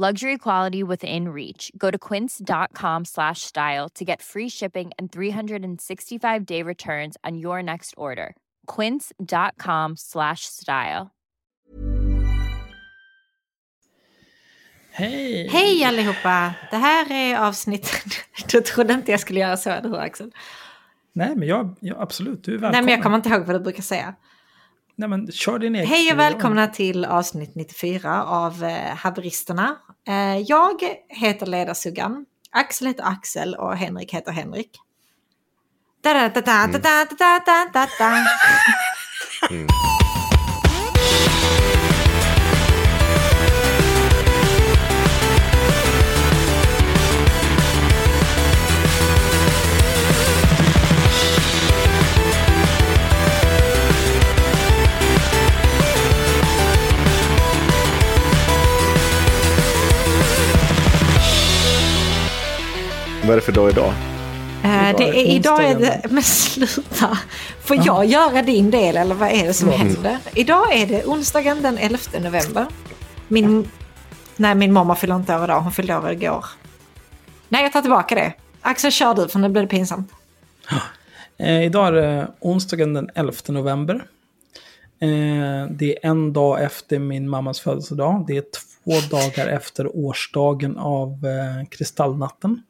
Luxury quality within reach. Go to quince.com slash style to get free shipping and 365 day returns on your next order. Quince.com slash style. Hej! Hej allihopa! Det här är avsnittet... Du trodde inte jag skulle göra så, eller hur Axel? Nej, men jag, jag, absolut, du är välkommen. Nej, men jag kommer inte ihåg vad du brukar säga. Nej, men kör din egen. Hej och välkomna till avsnitt 94 av eh, Haveristerna. Eh, jag heter Ledarsuggan, Axel heter Axel och Henrik heter Henrik. Da -da -da -da -da -da -da -da -da -da. Vad är det för dag idag? Eh, det är, idag är det... Men sluta! Får jag göra din del eller vad är det som händer? Idag är det onsdagen den 11 november. Min... Nej, min mamma fyller inte år idag. Hon fyllde år igår. Nej, jag tar tillbaka det. Axel, kör du för nu blir det pinsamt. Eh, idag är det onsdagen den 11 november. Eh, det är en dag efter min mammas födelsedag. Det är två dagar efter årsdagen av eh, Kristallnatten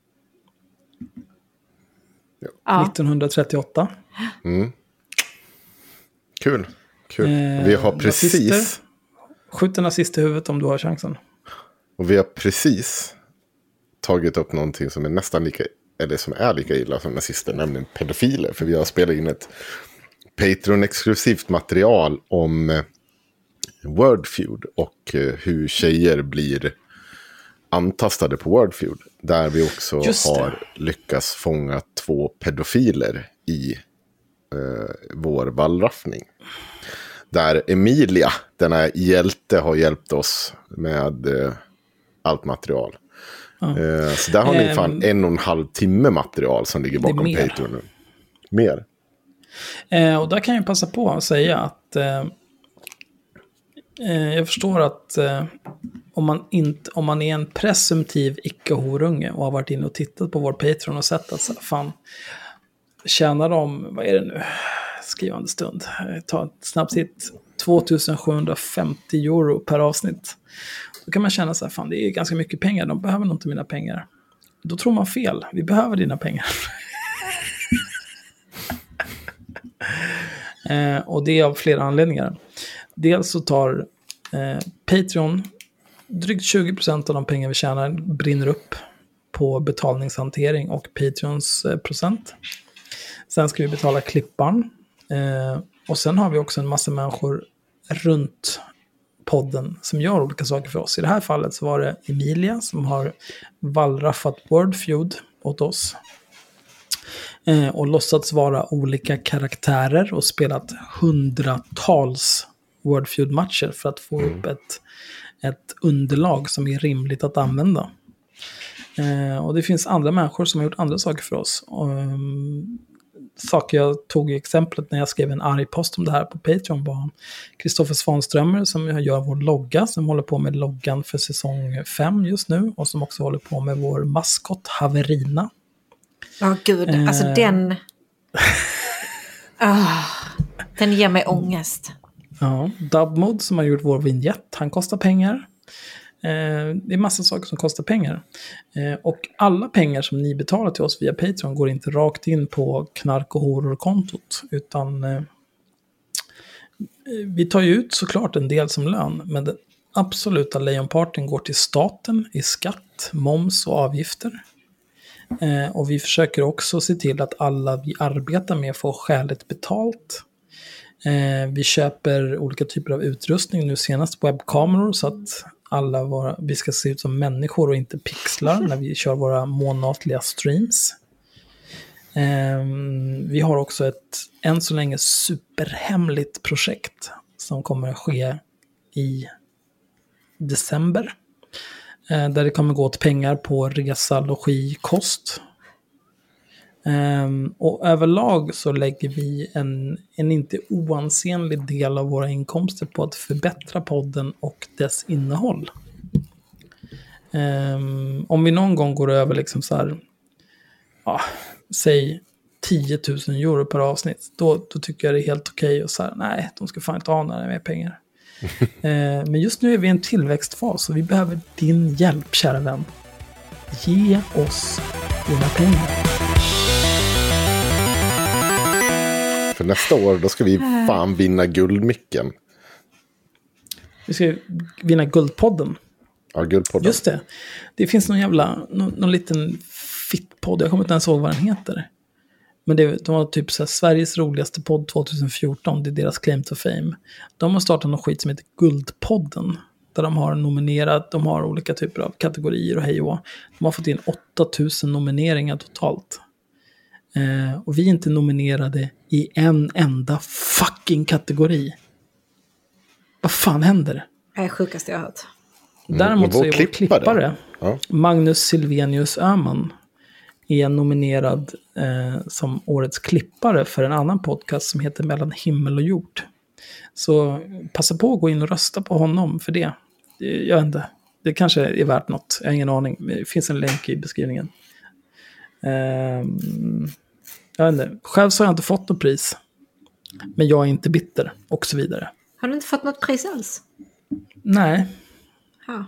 Ja. 1938. Kul. Kul. Eh, vi har precis, nazister. Skjut en nazist i huvudet om du har chansen. och vi har precis tagit upp någonting som är nästan lika, eller som är lika illa som nazister, nämligen pedofiler. För vi har spelat in ett Patreon-exklusivt material om eh, Wordfeud och eh, hur tjejer blir antastade på Wordfeud. Där vi också har lyckats fånga två pedofiler i eh, vår wallraffning. Där Emilia, denna hjälte, har hjälpt oss med eh, allt material. Eh, så där har ni fan Ehm, en och en halv timme material som ligger bakom. Patreon nu. Mer? Eh, och där kan jag passa på att säga att eh, Eh, jag förstår att eh, om, man inte, om man är en presumtiv icke-horunge och har varit inne och tittat på vår Patreon och sett att så fan, tjänar de, vad är det nu, skrivande stund, eh, ta ett snabbt hit, 2750 euro per avsnitt. Då kan man känna så här, fan det är ganska mycket pengar, de behöver nog inte mina pengar. Då tror man fel, vi behöver dina pengar. Eh, och det är av flera anledningar. Dels så tar eh, Patreon, drygt 20% av de pengar vi tjänar brinner upp på betalningshantering och Patreons eh, procent. Sen ska vi betala klippan. Eh, och sen har vi också en massa människor runt podden som gör olika saker för oss. I det här fallet så var det Emilia som har wallraffat Wordfeud åt oss. Eh, och låtsats vara olika karaktärer och spelat hundratals Wordfeud-matcher för att få upp ett, ett underlag som är rimligt att använda. Eh, och det finns andra människor som har gjort andra saker för oss. Och, um, saker jag tog i exemplet när jag skrev en arg post om det här på Patreon var Kristoffer Svanströmer som gör vår logga, som håller på med loggan för säsong 5 just nu och som också håller på med vår maskot Haverina. Ja, gud. Alltså Eh. den... Ah, den ger mig ångest. Ja, Dubmod som har gjort vår vignett, han kostar pengar. Eh, det är massa saker som kostar pengar. Eh, och alla pengar som ni betalar till oss via Patreon går inte rakt in på knark och horror-kontot. Utan eh, eh vi tar ju ut såklart en del som lön. Men den absoluta lejonparten går till staten i skatt, moms och avgifter. Eh, och vi försöker också se till att alla vi arbetar med får skäligt betalt. Eh, vi köper olika typer av utrustning, nu senast webbkameror så att alla våra, vi ska se ut som människor och inte pixlar när vi kör våra månatliga streams. Eh, vi har också ett än så länge superhemligt projekt som kommer att ske i december. Eh, där det kommer gå åt pengar på resa, logi, kost. Ehm, och överlag så lägger vi en, en inte oansenlig del av våra inkomster på att förbättra podden och dess innehåll. Ehm, om vi någon gång går över liksom så här, ja, säg 10 000 euro per avsnitt, då, då tycker jag det är helt okej och så här, nej, de ska fan inte ha några mer pengar. Eh, Men just nu är vi i en tillväxtfas och vi behöver din hjälp, kära vän. Ge oss dina pengar. För nästa år då ska vi fan vinna guldmicken. Vi ska vinna Guldpodden. Ja, guldpodden. Just det. Det finns någon jävla, någon, någon liten fittpodd, jag kommer inte ens ihåg vad den heter. Men det, de var typ så här, Sveriges roligaste podd 2014, det är deras claim to fame. De har startat någon skit som heter Guldpodden. Där de har nominerat, de har olika typer av kategorier och hej och. De har fått in 8000 nomineringar totalt. Eh, och vi är inte nominerade i en enda fucking kategori. Vad fan händer? Det är det sjukaste jag har hört. Däremot och så är vår klippare. Ja. Magnus Silvenius Öhman, är nominerad eh, som årets klippare för en annan podcast som heter Mellan himmel och jord. Så passa på att gå in och rösta på honom för det. Det- Jag vet inte, det kanske är värt något, jag har ingen aning. Det finns en länk i beskrivningen. Ehm, jag vet inte, själv så har jag inte fått något pris. Men jag är inte bitter, och så vidare. Har du inte fått något pris alls? Nej, Ja.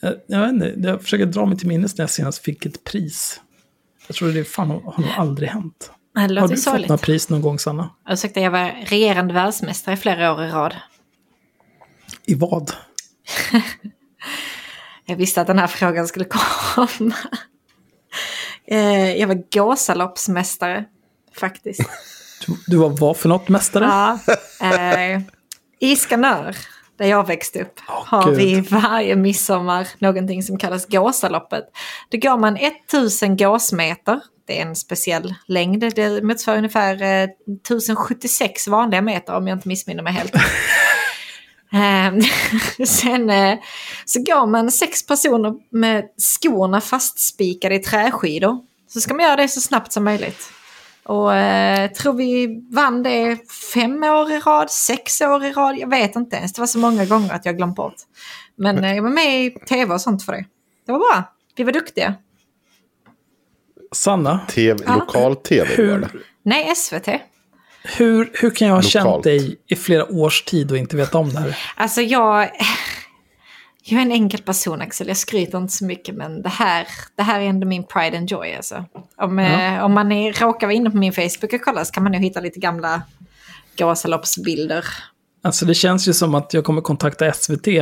Jag, jag vet inte, jag försöker dra mig till minnes när jag senast fick ett pris. Jag tror det fan har, nog aldrig hänt. Har du fått sorgligt. några pris någon gång, Sanna? Ursäkta, jag var regerande världsmästare i flera år i rad. I vad? Jag visste att den här frågan skulle komma. Eh, Jag var gåsaloppsmästare, faktiskt. Du, du var vad för något, mästare? Ja, eh, I Skanör, där jag växte upp, har Gud. vi varje midsommar någonting som kallas Gåsaloppet. Då går man 1000 gåsmeter, det är en speciell längd, det motsvarar ungefär eh, 1076 vanliga meter om jag inte missminner mig helt. Ehm, Sen eh, så går man sex personer med skorna fastspikade i träskidor. Så ska man göra det så snabbt som möjligt. Och eh, tror vi vann det fem år i rad, sex år i rad, jag vet inte ens. Det var så många gånger att jag glömt bort. Men eh, jag var med i tv och sånt för det. Det var bra, vi var duktiga. Sanna, TV, Lokal-tv var det. hur, Nej, SVT. hur, hur kan jag ha känt Lokalt. dig i flera års tid och inte veta om det här? Alltså jag... Jag är en enkel person Axel, jag skryter inte så mycket men det här, det här är ändå min pride and joy alltså. Om, eh, om man är, råkar vara inne på min Facebook och kolla så kan man nog hitta lite gamla gåsaloppsbilder. Alltså det känns ju som att jag kommer kontakta SVT.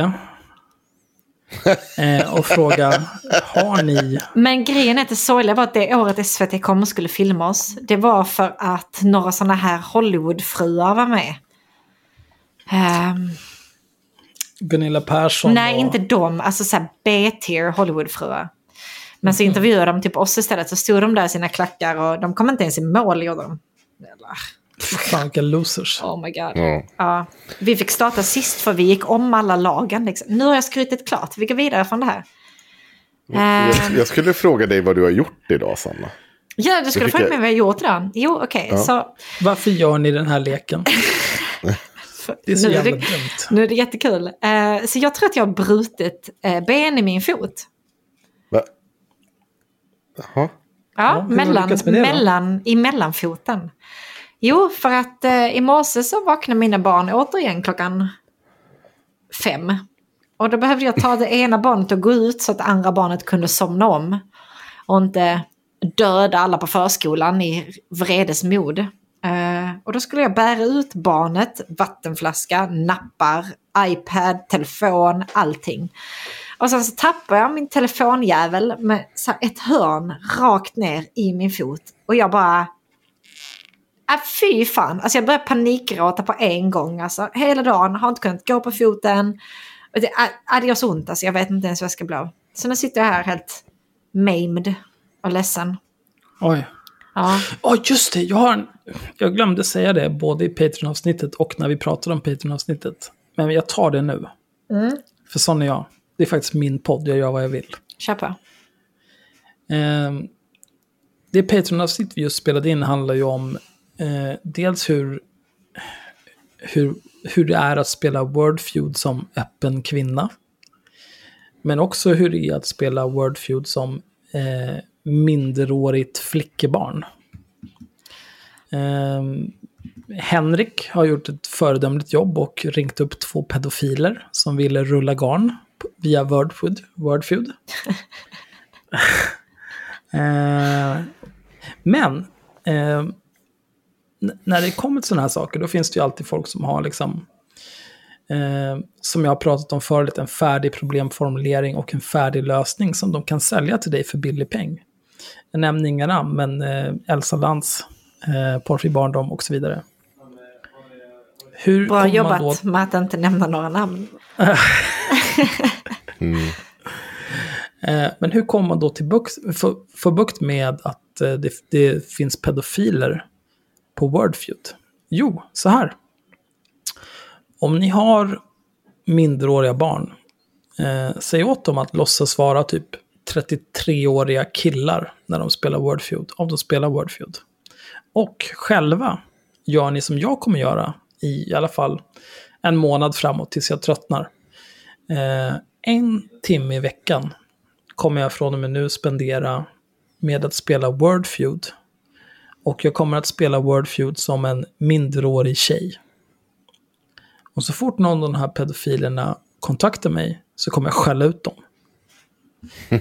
eh, och fråga, har ni... Men grejen är att det sorgliga var att det året SVT kom och skulle filma oss, det var för att några sådana här Hollywoodfruar var med. Ehm, Gunilla Persson nej, och... inte de, alltså såhär B-tier Hollywoodfruar. Men så intervjuade de typ oss istället, så stod de där i sina klackar och de kom inte ens i mål gjorde de. Jävlar. Fan vilka losers. Oh my god. Ja. Ja, vi fick starta sist för vi gick om alla lagen. Liksom. Nu har jag skrytit klart, vi går vidare från det här. Jag, jag skulle fråga dig vad du har gjort idag, Sanna. ja, du skulle fråga jag- mig vad jag gjort idag. Jo, okej. Ja. Så Varför gör ni den här leken? Det är så nu, jävla det, dumt. nu är det jättekul. Eh, så jag tror att jag har brutit eh, ben i min fot. Va? Jaha. Ja, du mellan, det mellan, i mellanfoten. Jo, för att eh, i morse så vaknade mina barn återigen klockan fem. Och då behövde jag ta det ena barnet och gå ut så att andra barnet kunde somna om. Och inte döda alla på förskolan i vredesmod. Eh, och då skulle jag bära ut barnet, vattenflaska, nappar, iPad, telefon, allting. Och sen så tappar jag min telefonjävel med ett hörn rakt ner i min fot. Och jag bara... Äh, fy fan! Alltså jag började panikgråta på en gång. Alltså, hela dagen, har inte kunnat gå på foten. Och det, äh, det gör så ont alltså, jag vet inte ens vad jag ska bli av. Så nu sitter jag här helt maimed och ledsen. Oj. Ja. Ja, just det. Jag, har en, jag glömde säga det både i Patreon-avsnittet och när vi pratade om Patreon-avsnittet. Men jag tar det nu. För sån är jag. Det är faktiskt min podd, jag gör vad jag vill. Kör på. Eh, det Patreon-avsnitt vi just spelade in handlar ju om eh, dels hur, hur, hur det är att spela Wordfeud som öppen kvinna. Men också hur det är att spela Wordfeud som eh, minderårigt flickebarn. Eh, Henrik har gjort ett föredömligt jobb och ringt upp två pedofiler som ville rulla garn via Wordfeud. Wordfeud. Eh, men eh, när det kommer till sådana här saker, då finns det ju alltid folk som har liksom, eh, som jag har pratat om förut, en färdig problemformulering och en färdig lösning som de kan sälja till dig för billig peng. Jag nämner inga namn, men eh, Elsa Lantz, eh, Porrfri barndom och så vidare. Hur Bra jobbat då med att inte nämna några namn. Eh, Men hur kommer man då till bukt, få, få bukt med att eh, det, det finns pedofiler på Wordfeud? Jo, så här. Om ni har minderåriga barn, eh, säg åt dem att låtsas vara typ 33-åriga killar när de spelar Wordfeud, om de spelar Wordfeud. Och själva gör ni som jag kommer göra i, i alla fall en månad framåt tills jag tröttnar. Eh, en timme i veckan kommer jag från och med nu spendera med att spela Wordfeud. Och jag kommer att spela Wordfeud som en minderårig tjej. Och så fort någon av de här pedofilerna kontaktar mig så kommer jag skälla ut dem.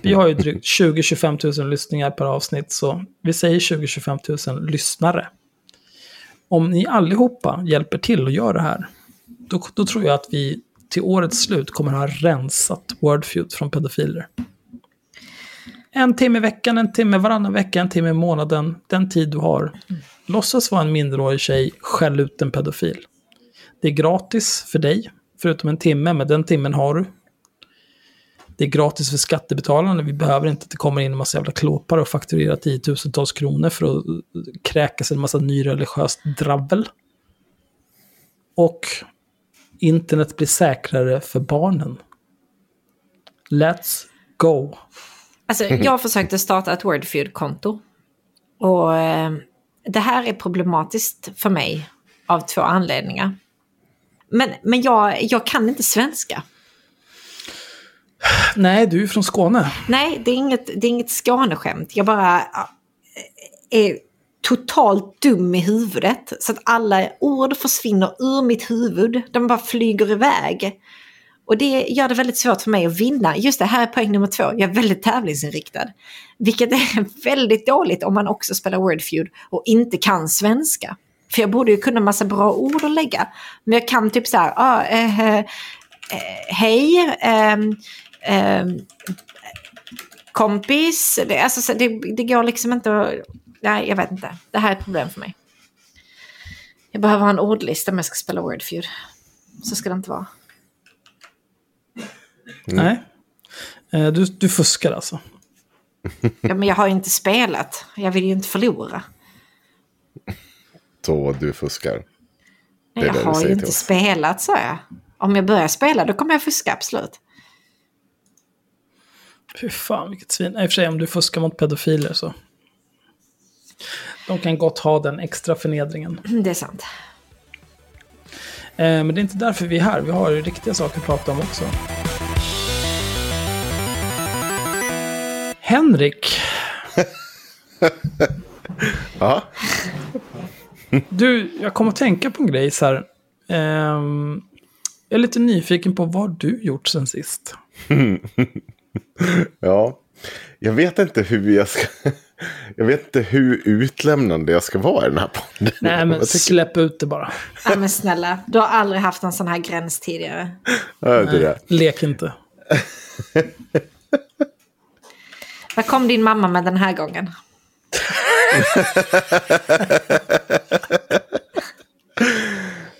Vi har ju drygt 20-25 000 lyssningar per avsnitt, så vi säger 20-25 000 lyssnare. Om ni allihopa hjälper till och gör det här, då, då tror jag att vi till årets slut kommer ha rensat Wordfeud från pedofiler. En timme i veckan, en timme varannan vecka, en timme i månaden, den tid du har. Låtsas vara en minderårig tjej, skäll ut en pedofil. Det är gratis för dig, förutom en timme, men den timmen har du. Det är gratis för skattebetalarna, vi behöver inte att det kommer in en massa jävla klåpar och fakturerar tiotusentals kronor för att kräka sig en massa nyreligiöst dravel. Och internet blir säkrare för barnen. Let's go. Alltså, jag försökte starta ett Wordfeud-konto. Och eh, det här är problematiskt för mig av två anledningar. Men, men jag, jag kan inte svenska. Nej, du är från Skåne. Nej, det är inget, det är inget Skåneskämt. Jag bara är totalt dum i huvudet. Så att alla ord försvinner ur mitt huvud. De bara flyger iväg. Och det gör det väldigt svårt för mig att vinna. Just det, här är poäng nummer två. Jag är väldigt tävlingsinriktad. Vilket är väldigt dåligt om man också spelar Wordfeud och inte kan svenska. För jag borde ju kunna massa bra ord att lägga. Men jag kan typ så här, ah, eh, eh, hej, eh, ehm, kompis. Det, alltså, så det, det går liksom inte att... Nej, jag vet inte. Det här är ett problem för mig. Jag behöver ha en ordlista om jag ska spela Wordfeud. Så ska det inte vara. Nej. Eh, Du, du fuskar alltså. Ja, men jag har ju inte spelat. Jag vill ju inte förlora. Så du fuskar. Nej, jag har ju inte spelat, sa jag. Om jag börjar spela, då kommer jag fuska, absolut. Fy fan vilket svin. I och för sig om du fuskar mot pedofiler så. De kan gott ha den extra förnedringen. Det är sant. Eh, men det är inte därför vi är här. Vi har ju riktiga saker att prata om också. Henrik. Ja. Du, jag kommer att tänka på en grej så här. Ehm, jag är lite nyfiken på vad du gjort sen sist. ja. Jag vet inte hur jag ska... Jag vet inte hur utlämnande jag ska vara i den här podden. Nej, men släpp ut det bara. Ja, men snälla, du har aldrig haft en sån här gräns tidigare. Ja, det det. Lek inte. Vad kom din mamma med den här gången?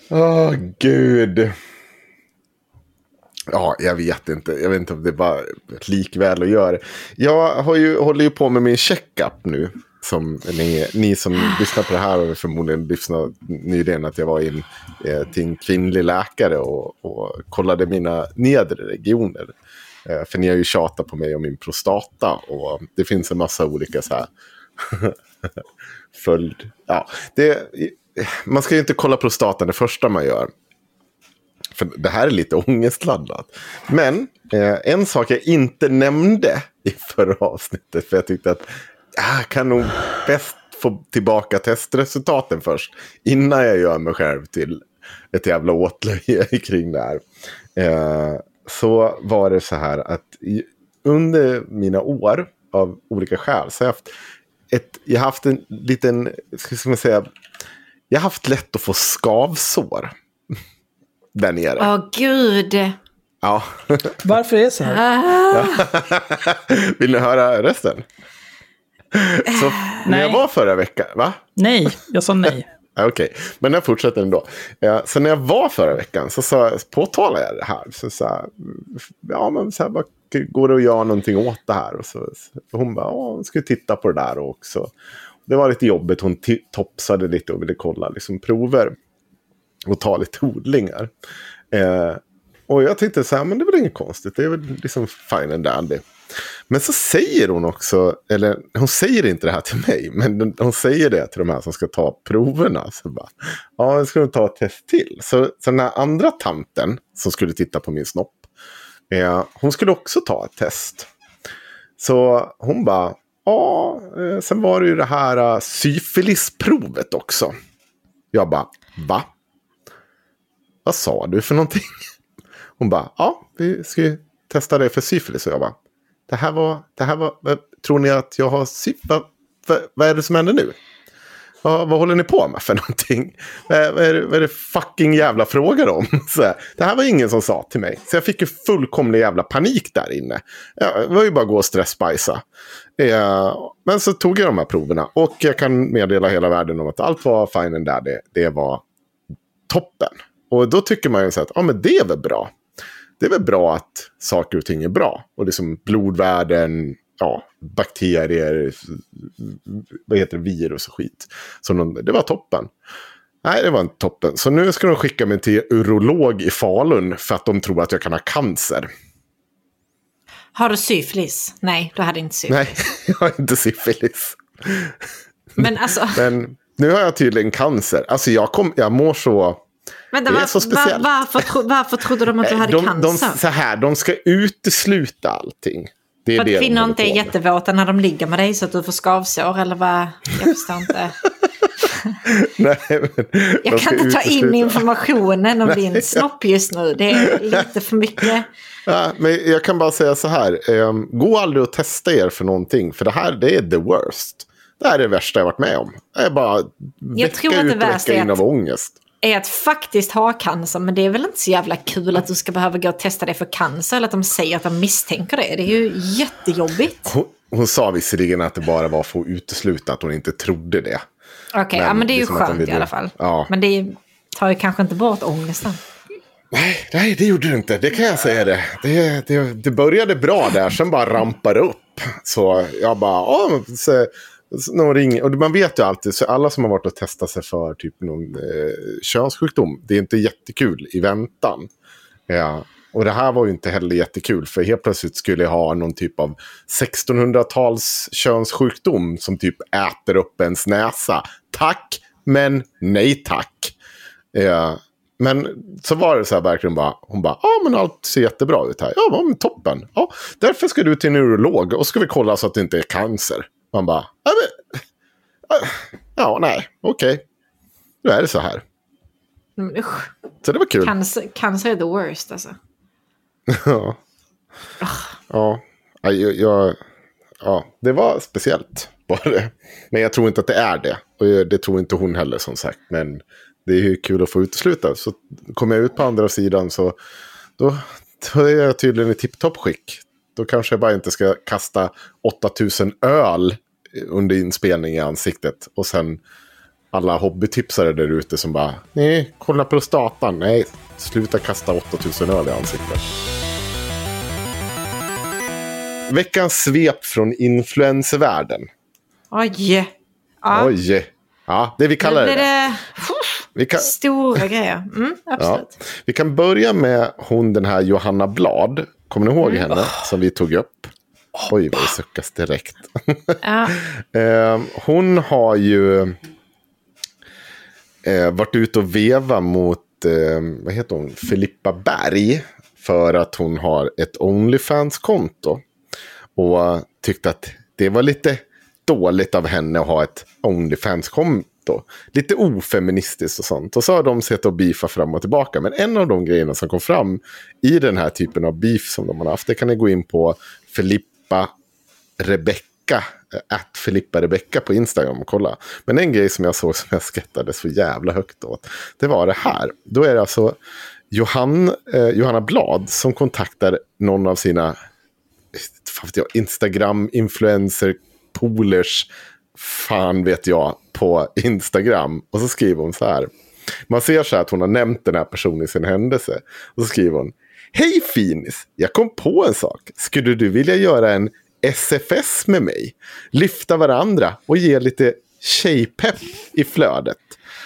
Åh, gud. Ja, jag vet inte. Jag vet inte om det är bara likväl att göra. Jag har ju, håller ju på med min checkup nu. Som ni, ni som lyssnar på det här har förmodligen lyssnat nyligen att jag var in eh, till en kvinnlig läkare och, och kollade mina nedre regioner. Eh, för ni har ju tjatat på mig om min prostata och det finns en massa olika så här följd. Ja, det, man ska ju inte kolla prostatan det första man gör. För det här är lite ångestladdat. Men eh, en sak jag inte nämnde i förra avsnittet. För jag tyckte att jag kan nog bäst få tillbaka testresultaten först. Innan jag gör mig själv till ett jävla åtlöje kring det här. Eh, så var det så här att i, under mina år av olika skäl så har jag haft, ett, jag haft en liten, ska man säga, jag har haft lätt att få skavsår. Där nere. Åh gud! Ja. Varför är det så här? Vill ni höra resten? Så när jag var förra veckan, va? Nej, jag sa nej. Ja, Okej, men jag fortsätter ändå. Ja, så när jag var förra veckan så sa, påtalade jag det här. Så sa ja men så här, vad går det att göra någonting åt det här? Och så, så hon bara, ja, hon skulle titta på det där också. Det var lite jobbigt, hon topsade lite och ville kolla liksom, prover. Och ta lite odlingar. Eh, och jag tänkte så här, men det är väl inget konstigt, det är väl liksom fine and dandy. Men så säger hon också, eller hon säger inte det här till mig, men hon säger det till de här som ska ta proverna. Så bara, ja, nu ska ta ett test till. Så, så den här andra tanten som skulle titta på min snopp, eh, hon skulle också ta ett test. Så hon bara, ja, eh, sen var det ju det här uh, syfilisprovet också. Jag bara, va? Vad sa du för någonting? Hon bara, ja, vi ska ju testa det för syfilis. Och jag bara, det här var, det här var, tror ni att jag har syfilis? Vad, vad, vad är det som händer nu? Vad, vad håller ni på med för någonting? Vad, vad, är, det, vad är det fucking jävla frågar om? Så här, det här var ingen som sa till mig. Så jag fick ju fullkomlig jävla panik där inne. Jag det var ju bara att gå och stressbajsa. Eh, men så tog jag de här proverna. Och jag kan meddela hela världen om att allt var fine and Det, Det var toppen. Och då tycker man ju så att ja, men det är väl bra. Det är väl bra att saker och ting är bra. Och liksom blodvärden, ja, bakterier, vad heter det, virus och skit. Så de, det var toppen. Nej, det var inte toppen. Så nu ska de skicka mig till urolog i Falun för att de tror att jag kan ha cancer. Har du syfilis? Nej, du hade inte syfilis. Nej, jag har inte syfilis. Men alltså, Men nu har jag tydligen cancer. Alltså jag, kom, jag mår så... vänta, det är så speciellt. var, varför, tro, varför trodde de att du hade de, cancer? De, så här, de ska utesluta allting. Det är För det att kvinnor inte är jättevåta när de ligger med dig så att du får skavsår eller vad? Jag förstår inte. Nej, men Jag kan inte ta in informationen om din snopp just nu. Det är lite för mycket. Ja, men jag kan bara säga så här. Um, gå aldrig och testa er för någonting. För det här det är the worst. Det här är det värsta jag varit med om. Det är bara vecka tror att det värsta är att- av ångest. Är att faktiskt ha cancer, men det är väl inte så jävla kul att du ska behöva gå och testa det för cancer eller att de säger att de misstänker det. Det är ju jättejobbigt. Hon, hon sa visserligen att det bara var för att utesluta att hon inte trodde det. Okej, ja Men men det är ju liksom skönt vill- i alla fall. Ja. Men det tar ju kanske inte bort ångesten. Nej, nej, det gjorde det inte. Det kan jag säga det. Det, det, det började bra där, sen bara rampade upp. Så jag bara, ja, så, någon ring, och man vet ju alltid, så alla som har varit och testat sig för typ någon eh, könssjukdom, det är inte jättekul i väntan. Ja, Och det här var ju inte heller jättekul. För helt plötsligt skulle jag ha någon typ av 1600-tals könssjukdom som typ äter upp ens näsa. Tack, men nej tack. Ja. men så var det så här verkligen bara, hon bara, ja men allt ser jättebra ut här. Ja, men toppen. Ja, därför ska du till en urolog. och ska vi kolla så att det inte är cancer. Man bara, ja, men, ja nej, okej. Okay. Nu är det så här. Men, usch. Så det var kul. Cancer, cancer är the worst alltså. ja. ja. Ja, jag, jag, ja, det var speciellt. Bara det. Men jag tror inte att det är det. Och det tror inte hon heller som sagt. Men det är ju kul att få utesluta. Så kommer jag ut på andra sidan så då, då är jag tydligen i tipptopp skick. Då kanske jag bara inte ska kasta 8000 öl under inspelning i ansiktet. Och sen alla hobbytipsare där ute som bara, nej, kolla prostatan. Nej, sluta kasta 8000 öl i ansiktet. Veckans svep från influencervärlden. Oj! Ja. Oj! Ja, det vi kallar det. det Vi kan, stora grejer. Mm, absolut. ja. vi kan börja med hon den här Johanna Blad. Kommer ni ihåg Mm. henne? Som vi tog upp. Oj, vad det suckas direkt. Ja. Eh, hon har ju eh, varit ute och veva mot, eh, vad heter hon, Filippa Berg. För att hon har ett Onlyfans-konto. Och tyckte att det var lite dåligt av henne att ha ett Onlyfans-konto. Lite ofeministiskt och sånt. Och så har de sett och beefa fram och tillbaka. Men en av de grejerna som kom fram i den här typen av beef som de har haft. Det kan ni gå in på Filippa Rebecka. Eh, att Filippa Rebecka på Instagram och kolla. Men en grej som jag såg som jag skrattade så jävla högt åt. Det var det här. Då är det alltså Johan, eh, Johanna Blad som kontaktar någon av sina Instagram-influencer-poolers. Fan vet jag på Instagram. Och så skriver hon så här. Man ser så här att hon har nämnt den här personen i sin händelse. Och så skriver hon. Hej finis, jag kom på en sak. Skulle du vilja göra en SFS med mig? Lyfta varandra och ge lite tjejpepp i flödet.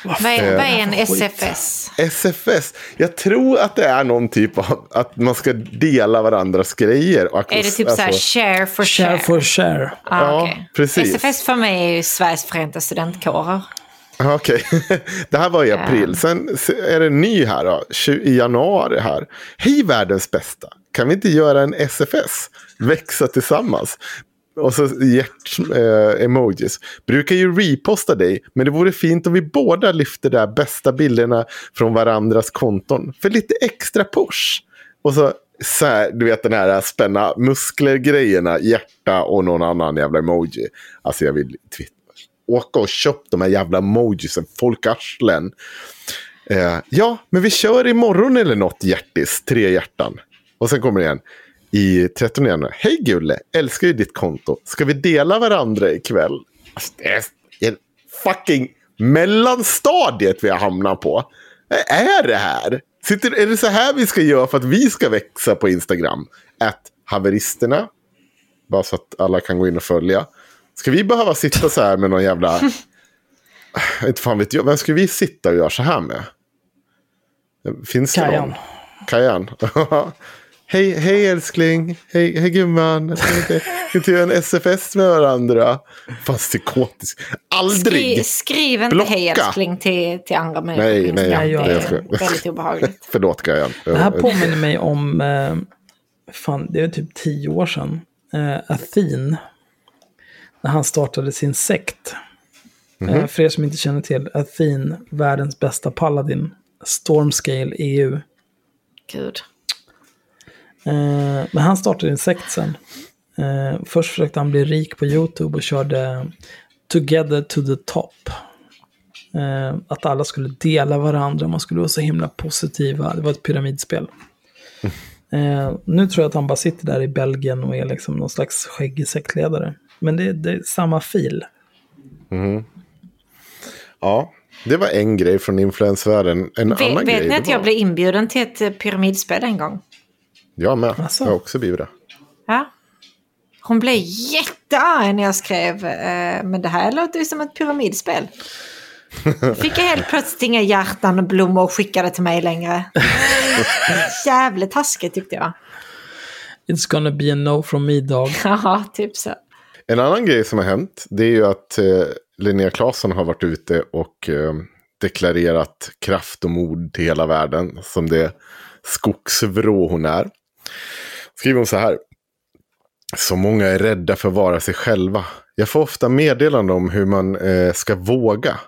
Vad, är, vad är en SFS? SFS, jag tror att det är någon typ av att man ska dela varandras grejer. Är det typ så här alltså- share for share? Share for share. Ah, Ja, precis. SFS för mig är ju Sveriges Förenta Studentkårer. Ja, Okej, det här var i april. Sen är det ny här då, i januari här. Hej världens bästa, kan vi inte göra en SFS? Växa tillsammans. Och så hjärt-emojis. Eh, Brukar ju reposta dig, men det vore fint om vi båda lyfter de bästa bilderna från varandras konton. För lite extra push. Och så, så här, du vet den här spänna muskler-grejerna, hjärta och någon annan jävla emoji. Alltså jag vill twittra åka och köp de här jävla emojisen, folkarslen. Eh, ja, men vi kör imorgon eller något hjärtis, tre hjärtan. Och sen kommer det igen. I 13 januari. Hej Gulle, älskar ju ditt konto. Ska vi dela varandra ikväll? Alltså, det är fucking mellanstadiet vi har hamnat på. Vad är det här? Sitter, är det så här vi ska göra för att vi ska växa på Instagram? Att haveristerna. Bara så att alla kan gå in och följa. Ska vi behöva sitta så här med någon jävla... inte fan vet jag. Vem ska vi sitta och göra så här med? Finns det Kajan. någon? Kajan. hej, hej älskling. Hej, hej gumman. Ska vi inte göra en SFS med varandra? Fan psykotisk. Aldrig. Skri, skriv inte Blocka. hej älskling till, till andra människor. Nej, nej, jag- det jag ska- är väldigt obehagligt. Förlåt Kajan. Det här påminner mig om, eh, fan det är typ tio år sedan, eh, Athen. När han startade sin sekt. Eh, för er som inte känner till, Athen, världens bästa paladin. Stormscale EU. Gud. Eh, men han startade en sekt sen. Eh, först försökte han bli rik på YouTube och körde Together to the top. Eh, att alla skulle dela varandra, man skulle vara så himla positiva. Det var ett pyramidspel. Eh, nu tror jag att han bara sitter där i Belgien och är liksom någon slags skäggig sektledare. Men det, det är samma fil. Ja, det var en grej från influensvärlden. En Vet, annan vet grej. ni att jag var- blev inbjuden till ett pyramidspel en gång? Jag med. Asså? Jag har också blivit det. Ja. Hon blev jättearg när jag skrev, eh, men det här låter ju som ett pyramidspel. Fick jag helt plötsligt inga hjärtan och blommor skickade till mig längre. Jävligt taskigt tyckte jag. It's gonna be a no from me dog. Ja, typ så. En annan grej som har hänt det är ju att eh, Linnea Claesson har varit ute och eh, deklarerat kraft och mod till hela världen som det skogsvrå hon är. Skriver hon så här. Så många är rädda för att vara sig själva. Jag får ofta meddelande om hur man eh, ska våga.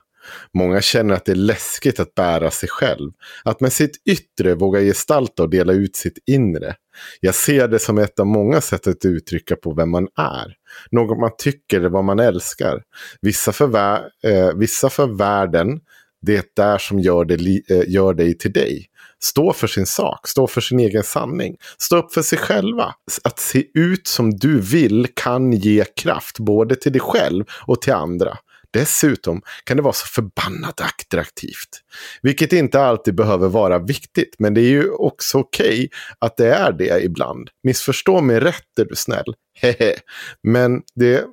Många känner att det är läskigt att bära sig själv. Att med sitt yttre våga gestalta och dela ut sitt inre. Jag ser det som ett av många sätt att uttrycka på vem man är. Något man tycker eller vad man älskar. Vissa för, eh, vissa för världen, det där som gör, det eh, gör dig till dig. Stå för sin sak, stå för sin egen sanning. Stå upp för sig själva. Att se ut som du vill kan ge kraft både till dig själv och till andra. Dessutom kan det vara så förbannat attraktivt. Vilket inte alltid behöver vara viktigt, men det är ju också okej att det är det ibland. Missförstå mig rätt är du snäll. Hehe. Men det,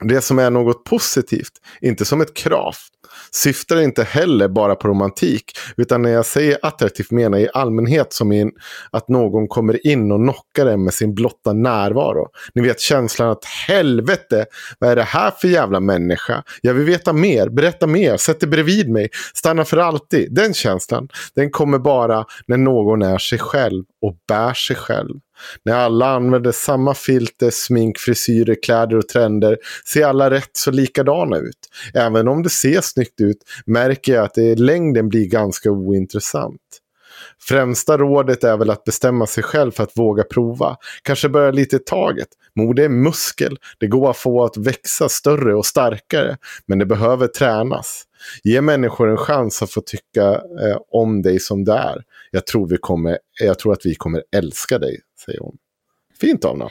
det som är något positivt, inte som ett krav, syftar inte heller bara på romantik. Utan när jag säger attraktivt menar jag i allmänhet som in att någon kommer in och knockar en med sin blotta närvaro. Ni vet känslan att helvete, vad är det här för jävla människa? Jag vill veta mer, berätta mer, sätt dig bredvid mig, stanna för alltid. Den känslan, den kommer bara när någon är sig själv och bär sig själv. När alla använder samma filter, smink, frisyrer, kläder och trender ser alla rätt så likadana ut. Även om det ser snyggt ut märker jag att det i längden blir ganska ointressant. Främsta rådet är väl att bestämma sig själv för att våga prova. Kanske börja lite i taget. Mode är muskel. Det går att få att växa större och starkare. Men det behöver tränas. Ge människor en chans att få tycka eh, om dig som du är. Jag tror, vi kommer, jag tror att vi kommer älska dig, säger hon. Fint Anna.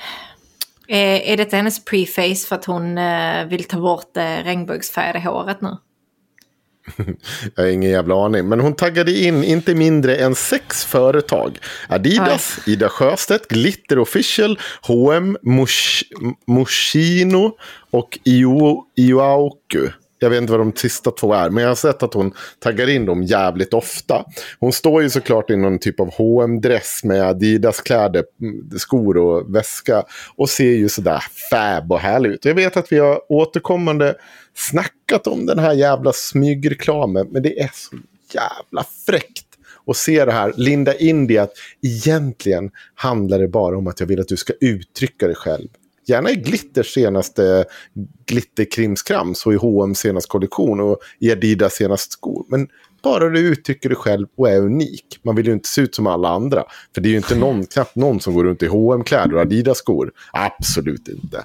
Eh, är detta hennes preface för att hon eh, vill ta bort eh, regnbågsfärgade håret nu? Jag har ingen jävla aning. Men hon taggade in inte mindre än sex företag. Adidas, Ida Sjöstedt, Glitter Official, H&M, Moschino och Io, Ioauku. Jag vet inte vad de sista två är, men jag har sett att hon taggar in dem jävligt ofta. Hon står ju såklart i någon typ av hm dress med Adidas-kläder, mm, skor och väska. Och ser ju sådär fab och härlig ut. Jag vet att vi har återkommande snackat om den här jävla smygreklamen, men det är så jävla fräckt och se det här, linda in det att egentligen handlar det bara om att jag vill att du ska uttrycka dig själv. Gärna i Glitters senaste glitterkrimskrams och i H&M senaste kollektion och i Adidas senaste skor. Men bara du uttrycker dig själv och är unik. Man vill ju inte se ut som alla andra. För det är ju inte någon, knappt någon som går runt i hm kläder och Adidas-skor. Absolut inte.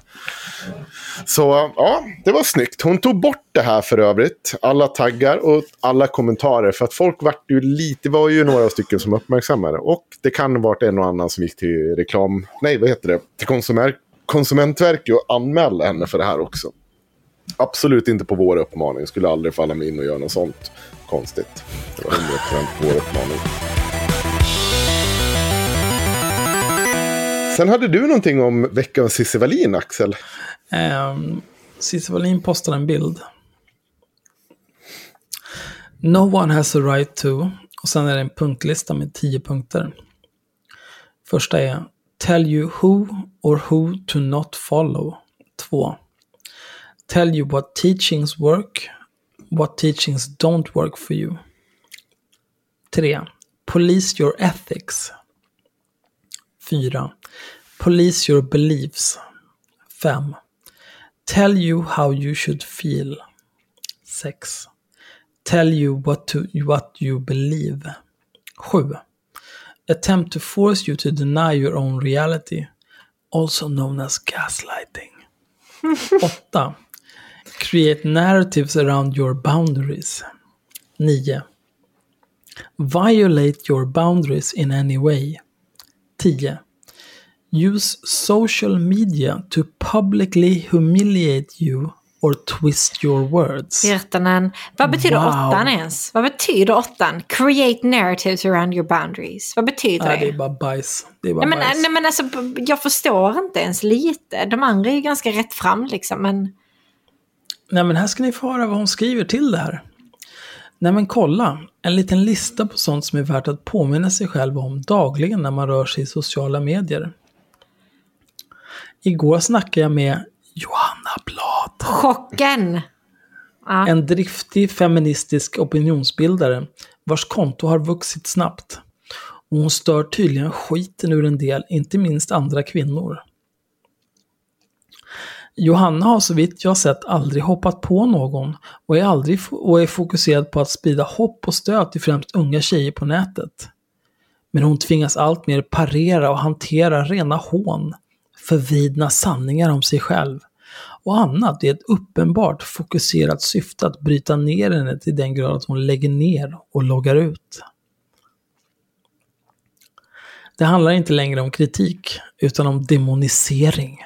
Så ja, det var snyggt. Hon tog bort det här för övrigt. Alla taggar och alla kommentarer. För att folk vart ju lite, det var ju några stycken som uppmärksammade. Och det kan ha varit en och annan som gick till reklam, nej vad heter det, till konsument, Konsumentverket och anmäla henne för det här också. Absolut inte på vår uppmaning. Skulle aldrig falla mig in och göra något sånt konstigt. Det var 100% vår uppmaning. Sen hade du någonting om veckans Cissi Wallin, Axel. Um, Cissi Wallin postade en bild. No one has a right to. Och sen är det en punktlista med tio punkter. Första är Tell you who or who to not follow. 2. Tell you what teachings work, what teachings don't work for you. 3. Police your ethics. 4. Police your beliefs. 5. Tell you how you should feel. 6. Tell you what, to, what you believe. 7. Attempt to force you to deny your own reality, also known as gaslighting. 8. Create narratives around your boundaries. 9. Violate your boundaries in any way. 10. Use social media to publicly humiliate you or twist your words. Virtanen. Vad betyder Wow. åttan ens? Vad betyder åttan? Create narratives around your boundaries. Vad betyder Nej, det det? är bara bajs. Det är bara Nej men, bajs. nej men alltså, jag förstår inte ens lite. De andra är ju ganska rätt fram liksom, men... Nej, men här ska ni få höra vad hon skriver till det här. Nej men kolla, en liten lista på sånt som är värt att påminna sig själv om dagligen när man rör sig i sociala medier. Igår snackade jag med Johanna Blad. Chocken! Ja. En driftig feministisk opinionsbildare vars konto har vuxit snabbt. Och hon stör tydligen skiten ur en del, inte minst andra kvinnor. Johanna har så vitt jag sett aldrig hoppat på någon och är, aldrig och är fokuserad på att sprida hopp och stöd till främst unga tjejer på nätet. Men hon tvingas alltmer parera och hantera rena hån, förvidna sanningar om sig själv och annat i ett uppenbart fokuserat syfte att bryta ner henne till den grad att hon lägger ner och loggar ut. Det handlar inte längre om kritik, utan om demonisering.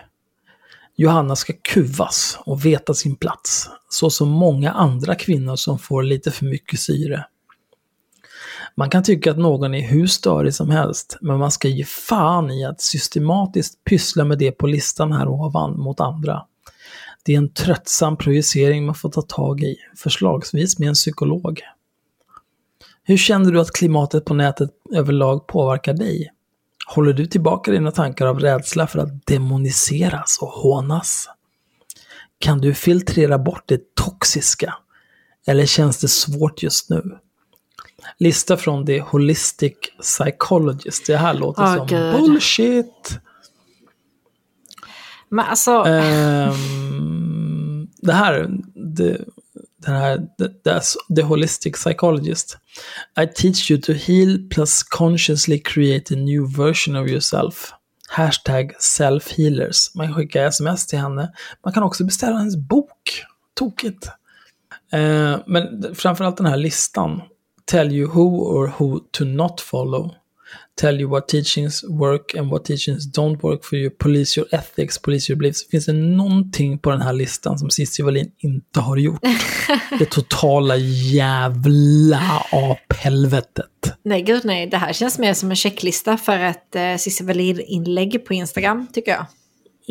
Johanna ska kuvas och veta sin plats, så som många andra kvinnor som får lite för mycket syre. Man kan tycka att någon är hur störig som helst, men man ska ge fan i att systematiskt pyssla med det på listan här ovan mot andra. Det är en tröttsam projicering man får ta tag i, förslagsvis med en psykolog. Hur känner du att klimatet på nätet överlag påverkar dig? Håller du tillbaka dina tankar av rädsla för att demoniseras och hånas? Kan du filtrera bort det toxiska? Eller känns det svårt just nu? Lista från The Holistic Psychologist. Det här låter Åh, som Gud. bullshit. Men alltså, Ehm, det här, det, den här, the, the, the Holistic Psychologist. I teach you to heal plus consciously create a new version of yourself. Hashtag self-healers. Man kan skicka sms till henne. Man kan också beställa hennes bok. Tokigt. Eh, men framförallt den här listan. Tell you who or who to not follow. Tell you what teachings work and what teachings don't work for you. Police your ethics, police your beliefs. Finns det någonting på den här listan som Cissi Wallin inte har gjort? det totala jävla aphelvetet. nej gud nej, det här känns mer som en checklista för ett eh, Cissi Wallin-inlägg på Instagram, tycker jag.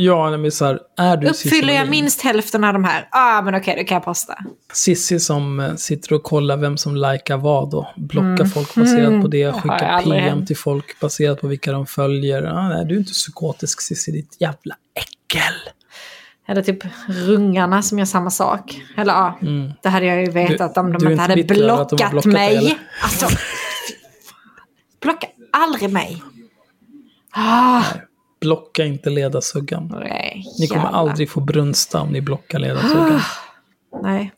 Ja, men så här, är du Uppfyller jag minst hälften av de här, ah men okej, då kan jag posta. Cissi som eh, sitter och kollar vem som likar vad och blockar folk baserat på det. Mm. Skickar PM hänt. till folk baserat på vilka de följer. Ah, nej, du är inte psykotisk Cissi, ditt jävla äckel. Eller typ rungarna som gör samma sak. Eller ja, det hade jag ju vetat Du- om de inte hade över att de blockat, blockat dig, mig. eller? Alltså, blocka aldrig mig. Ah, Blocka inte ledarsuggan. nej, Ni kommer jävlar. aldrig få brunsta om ni blockar ledarsuggan. Nej,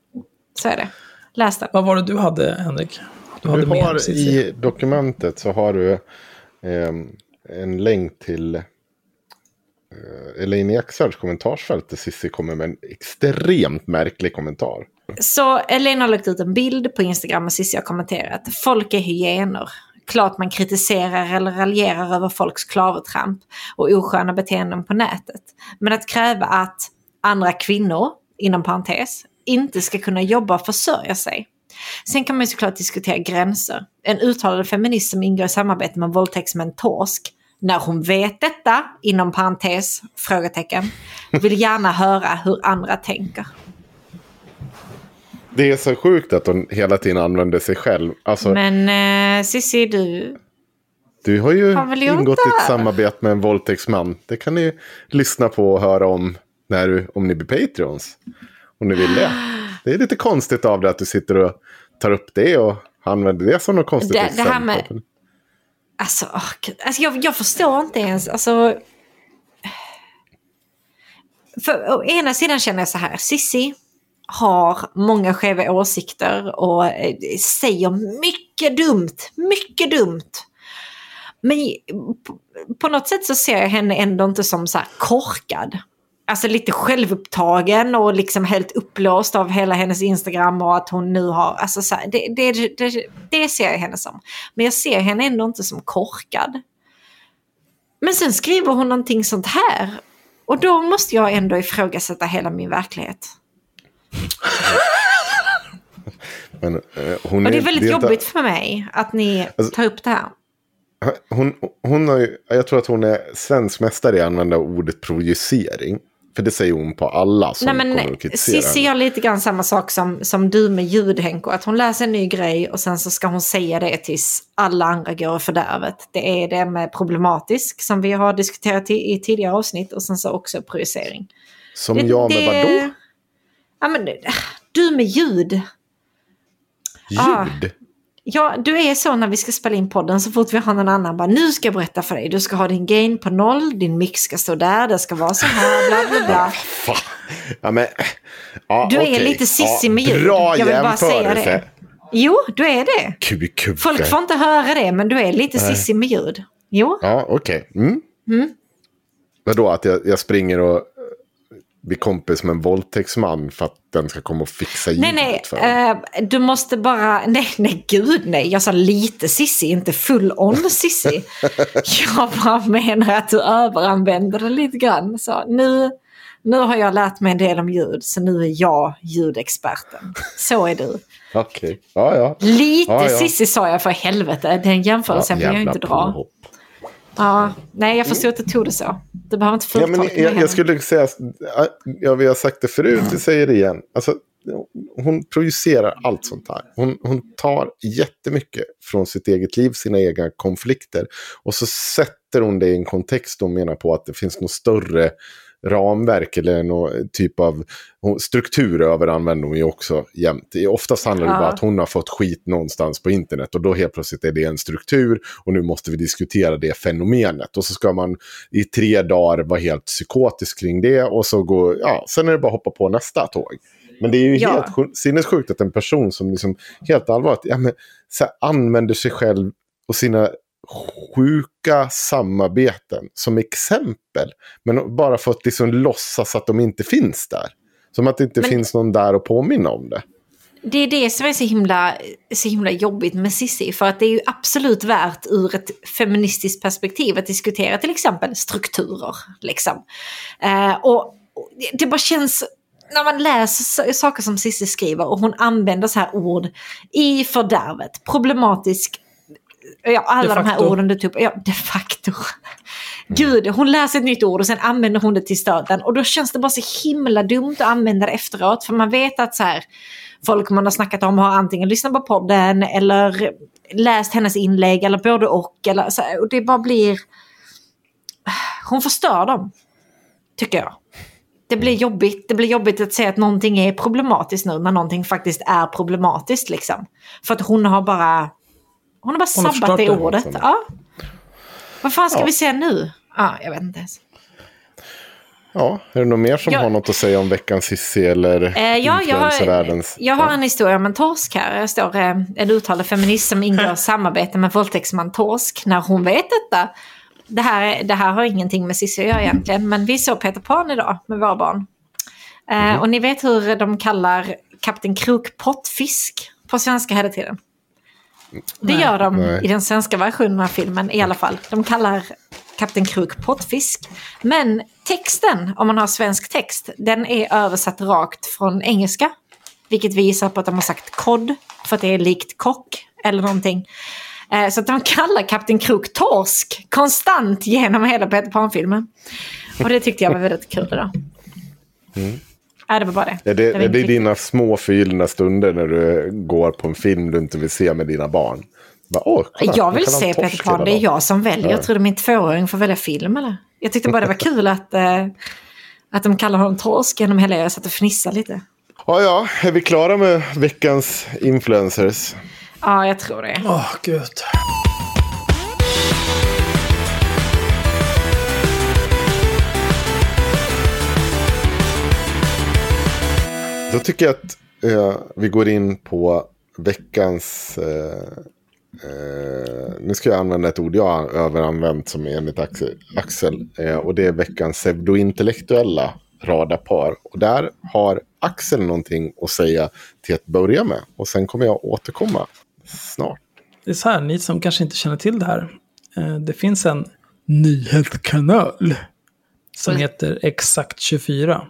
så är det. Läs den. Vad var det du hade, Henrik? Du hade Du har i dokumentet så har du ehm, en länk till eh, Elaine Eksards kommentarsfält där Cissi kommer med en extremt märklig kommentar. Så Elena har lagt ut en bild på Instagram och Cissi har kommenterat. Folk är hyener. Klart man kritiserar eller raljerar över folks klavertramp och osköna beteenden på nätet. Men att kräva att andra kvinnor, inom parentes, inte ska kunna jobba och försörja sig. Sen kan man ju såklart diskutera gränser. En uttalad feminist som ingår i samarbete med våldtäktsmän Torsk, när hon vet detta, inom parentes, frågetecken, vill gärna höra hur andra tänker. Det är så sjukt att hon hela tiden använder sig själv. Alltså, Men eh, Cissi, du... du har ju har ingått det ett samarbete med en våldtäktsman. Det kan ni lyssna på och höra om när du, om ni blir Patreons. Om ni vill det. Det är lite konstigt av dig att du sitter och tar upp det och använder det som något konstigt Det- det här med- Alltså, gud. alltså jag, jag förstår inte ens. Alltså... För å ena sidan känner jag så här, Sissi har många skeva åsikter och eh, säger mycket dumt, mycket dumt. Men på, på något sätt så ser jag henne ändå inte som så här korkad. Alltså lite självupptagen och liksom helt upplåst av hela hennes Instagram och att hon nu har, alltså så här, det, det, det, det ser jag henne som. Men jag ser henne ändå inte som korkad. Men sen skriver hon någonting sånt här. Och då måste jag ändå ifrågasätta hela min verklighet. Men, eh, hon Och det är väldigt inte- jobbigt för mig att ni Alltså- tar upp det här. Hon, hon har ju, jag tror att hon är svensk mästare i att använda ordet projicering. För det säger hon på alla som Nej kommer men att kritisera Cissi henne. gör lite grann samma sak som, som du med ljud Henko. Att hon läser en ny grej och sen så ska hon säga det tills alla andra går i fördärvet. Det är det med problematisk som vi har diskuterat i, i tidigare avsnitt och sen så också projicering. Som Det- jag med det- vadå? Ja men det- du med ljud. Ah. Ljud? Ja, du är så när vi ska spela in podden så fort vi har någon annan bara nu ska jag berätta för dig. Du ska ha din gain på noll, din mix ska stå där, det ska vara så här, bla bla bla. Ja, men, ja, Du är okej. lite sissi ja, med ljud. Bra Jag vill bara säga det. Jo, du är det. Kubikubbe. Folk får inte höra det, men du är lite sissi med ljud. Jo, Ja, okej. Mm. Vadå, att jag, jag springer och blir kompis med en våldtäktsman för att den ska komma och fixa ljudet nej, nej. för mig? eh, du måste bara... Nej, nej, gud nej. Jag sa lite sissi, inte full on sissi. jag bara menar att du överanvänder det lite grann. Så nu, nu har jag lärt mig en del om ljud, så nu är jag ljudexperten. Så är du. Okej, ja ja. Lite Ja, ja. sissi sa jag för helvete. Den jämförelsen vill jag inte dra. påhopp. Ja, nej, jag förstår att du tog det så. Du behöver inte Ja, men jag, jag skulle säga, ja, vi har sagt det förut, vi säger det igen. Alltså, hon projicerar allt sånt här. Hon, hon tar jättemycket från sitt eget liv, sina egna konflikter. Och så sätter hon det i en kontext och menar på att det finns något större ramverk eller någon typ av struktur överanvänder hon ju också jämt. Oftast handlar det Ja. bara att hon har fått skit någonstans på internet och då helt plötsligt är det en struktur och nu måste vi diskutera det fenomenet. Och så ska man i tre dagar vara helt psykotisk kring det och så går, ja, sen är det bara att hoppa på nästa tåg. Men det är ju Ja. helt sjuk- sinnessjukt att en person som liksom helt allvarligt ja, men, så här, använder sig själv och sina sjuka samarbeten som exempel. Men bara för att liksom låtsas att de inte finns där. Som att det inte Men- finns någon där att påminna om det. Det är det som är så himla, så himla jobbigt med Cissi. För att det är ju absolut värt ur ett feministiskt perspektiv att diskutera till exempel strukturer. Liksom. Eh, och och det- bara känns, när man läser saker som Cissi skriver och hon använder så här ord i fördärvet, problematisk, ja, alla De de här orden du tog upp, ja, de facto. Gud, hon läser ett nytt ord och sen använder hon det till stöten. Och då känns det bara så himla dumt att använda det efteråt. För man vet att så här, folk man har snackat om har antingen lyssnat på podden eller läst hennes inlägg eller både och. Eller, så här, och det bara blir... Hon förstör dem, tycker jag. Det blir jobbigt. Det blir jobbigt att säga att någonting är problematiskt nu när någonting faktiskt är problematiskt. Liksom. För att hon har bara... Hon har bara Hon har sabbat det ordet. liksom. Ja. Vad fan ska Ja. vi säga nu? Ja, jag vet inte ens. Ja, är det någon mer som Ja. har något att säga om veckans Cissi eller Eh, ja, jag har, jag har en historia om en torsk här. Jag står eh, en uttalad feminist som ingår samarbete med våldtäktsman Torsk. När hon vet detta. Det här, det här har ingenting med Cissi att göra egentligen. Men vi såg Peter Pan idag med våra barn. Eh, Och ni vet hur de kallar Kapten Krok pottfisk på svenska hela tiden. Det gör de Nej. i den svenska versionen av filmen i alla fall. De kallar Kapten Krok pottfisk. Men texten, om man har svensk text, den är översatt rakt från engelska. Vilket visar på att de har sagt kod, för att det är likt kock eller någonting. Eh, Så att de kallar Kapten Krok torsk konstant genom hela Peter Pan-filmen. Och det tyckte jag var väldigt kul idag. Ja, det var bara det. Är det, var är det dina små förgyllda stunder när du går på en film du inte vill se med dina barn? Bara, Åh, kolla, Jag vill se Peter Pan, det är dagen." jag som väljer. Ja. Jag trodde min tvååring får välja film eller? Jag tyckte bara det var kul att, eh, att de kallar honom torsk genom hela... Jag satt och fnissade lite. Ja, ja, är vi klara med veckans influencers? Ja, jag tror det. Åh, gud. Då tycker jag att eh, vi går in på veckans... Eh, eh, nu ska jag använda ett ord jag har överanvänt som är enligt Axel. Axel eh, och det är veckans pseudointellektuella radarpar. Och där har Axel någonting att säga till att börja med. Och sen kommer jag återkomma snart. Det är så här, ni som kanske inte känner till det här. eh, Det finns en nyhetskanal som heter Exakt 24.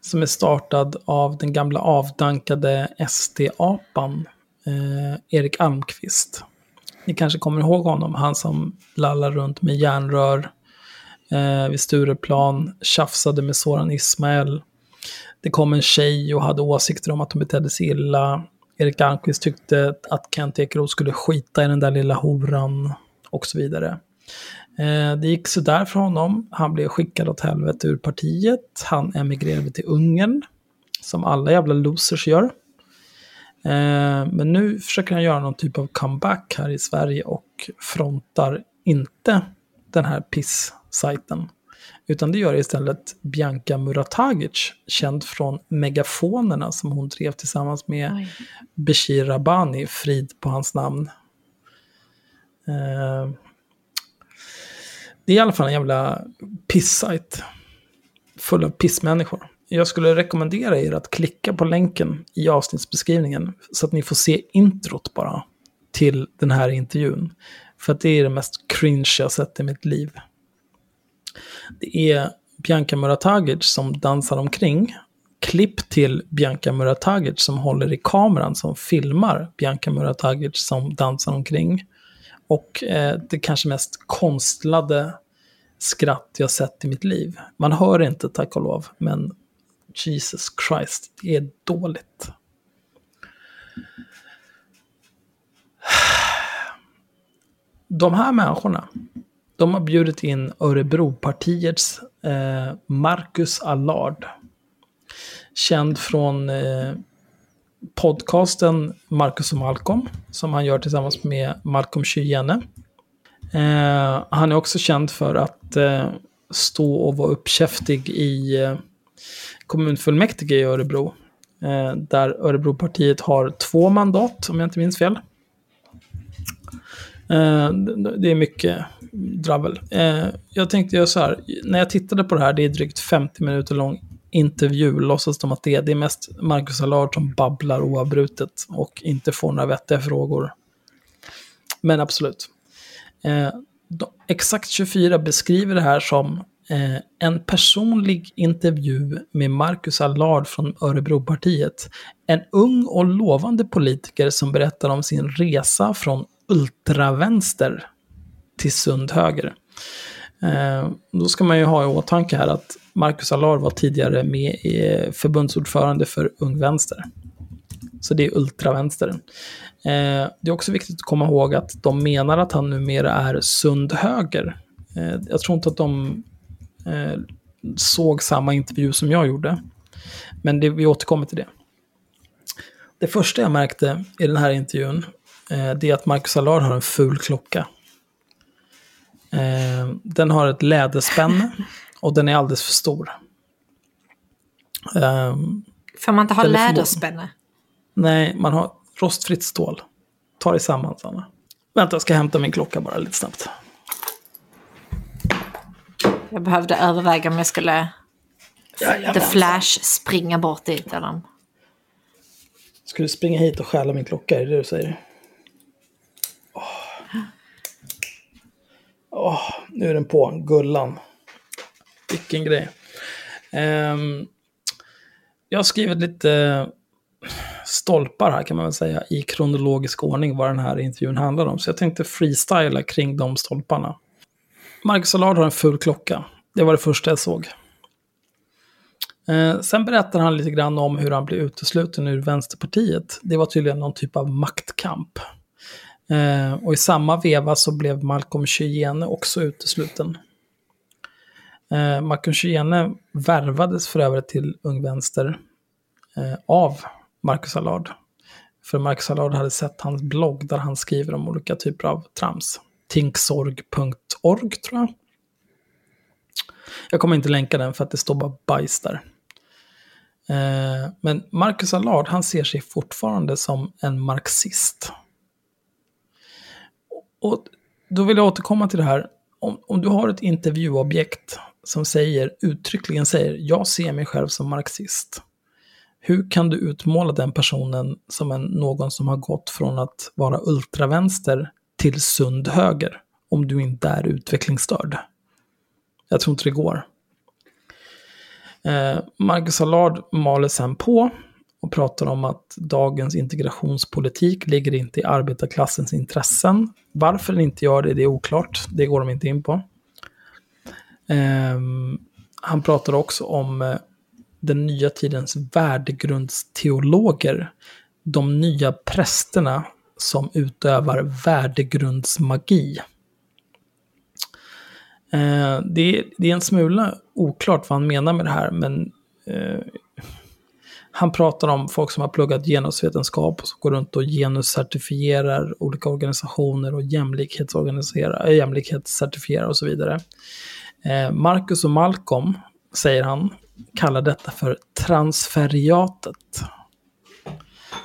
Som är startad av den gamla avdankade SD-apan eh, Erik Almqvist. Ni kanske kommer ihåg honom, han som lallar runt med järnrör eh, vid Stureplan, tjafsade med Soran Ismail. Det kom en tjej och hade åsikter om att hon betedde sig illa. Erik Almqvist tyckte att Kent Ekeroth skulle skita i den där lilla horan och så vidare. Eh, det gick sådär för honom. Han blev skickad åt helvete ur partiet. Han emigrerade till Ungern, som alla jävla losers gör. Eh, men nu försöker han göra någon typ av comeback här i Sverige och frontar inte den här piss-sajten. Utan det gör istället Bianca Muratagic, känd från Megafonerna som hon drev tillsammans med Oj. Beshir Rabbani, frid på hans namn. Det är i alla fall en jävla piss-sajt. Full av pissmänniskor. Jag skulle rekommendera er att klicka på länken i avsnittsbeskrivningen så att ni får se introt bara till den här intervjun. För att det är det mest cringe jag sett i mitt liv. Det är Bianca Muratagic som dansar omkring. Klipp till Bianca Muratagic som håller i kameran som filmar Bianca Muratagic som dansar omkring. Och eh, det kanske mest konstlade skratt jag sett i mitt liv. Man hör inte tack och lov, men Jesus Christ, det är dåligt. De här människorna, de har bjudit in Örebropartiets eh, Marcus Allard. Känd från eh, podcasten Marcus och Malcolm, som han gör tillsammans med Malcolm Kyene. Eh, han är också känd för att eh, stå och vara uppkäftig i eh, kommunfullmäktige i Örebro. Eh, där Örebropartiet har två mandat, om jag inte minns fel. Eh, det- är mycket dravel. Eh, jag tänkte göra så här, när jag tittade på det här, det är drygt 50 minuter lång intervju, låtsas de att det är. Det är mest Marcus Allard som babblar oavbrutet och inte får några vettiga frågor. Men absolut. Eh, de, exakt 24 beskriver det här som eh, en personlig intervju med Marcus Allard från Örebropartiet. En ung och lovande politiker som berättar om sin resa från ultravänster till sund höger. Eh, då ska man ju ha i åtanke här att Marcus Allard var tidigare med i eh, förbundsordförande för Ung Vänster. Så det är Ultravänstern. Eh, det är också viktigt att komma ihåg att de menar att han numera är sund höger. Jag tror inte att de såg samma intervju som jag gjorde. Men det, vi återkommer till det. Det första jag märkte i den här intervjun, det är att Marcus Allard har en ful klocka. Eh, den har ett läderspänne och den är alldeles för stor. Eh, Får man inte ha läderspänne? Nej, man har rostfritt stål. Ta dig samman, Sanna. Vänta, jag ska hämta min klocka bara lite snabbt. Jag behövde överväga om jag skulle The. Flash springa bort dit. Eller? Ska du springa hit och stjäla min klocka? Är det det du säger? Åh, nu är den på. Gullan. Vilken grej. Um, jag har skrivit lite stolpar här kan man väl säga i kronologisk ordning vad den här intervjun handlar om. Så jag tänkte freestyla kring de stolparna. Marcus Allard har en ful klocka. Det var det första jag såg. Eh, sen berättar han lite grann om hur han blev utesluten ur Vänsterpartiet. Det var tydligen någon typ av maktkamp. Eh, och i samma veva så blev Malcolm Chyene också utesluten. Eh, Malcolm Chyene värvades för övrigt till Ung Vänster eh, av Marcus Allard. För Marcus Allard hade sett hans blogg där han skriver om olika typer av trams. Tinksorg.org tror jag. Jag kommer inte länka den för att det står bara bajs där. Eh, men Marcus Allard, han ser sig fortfarande som en marxist. Och då vill jag återkomma till det här. Om, om du har ett intervjuobjekt som säger, uttryckligen säger, jag ser mig själv som marxist. Hur kan du utmåla den personen som en, någon som har gått från att vara ultravänster till sund höger? Om du inte är utvecklingsstörd. Jag tror inte det går. Eh, Marcus Allard maler sen på och pratar om att dagens integrationspolitik ligger inte i arbetarklassens intressen. Varför den inte gör det, det är oklart. Det går de inte in på. Ehm, han pratar också om eh, den nya tidens värdegrundsteologer. De nya prästerna som utövar värdegrundsmagi. Eh, det, är, det är en smula oklart vad han menar med det här, men eh, han pratar om folk som har pluggat genusvetenskap och som går runt och genuscertifierar olika organisationer och jämlikhetsorganiserar, eh, jämlikhetscertifierar och så vidare. Eh, Marcus och Malcolm, säger han, kallar detta för transferiatet.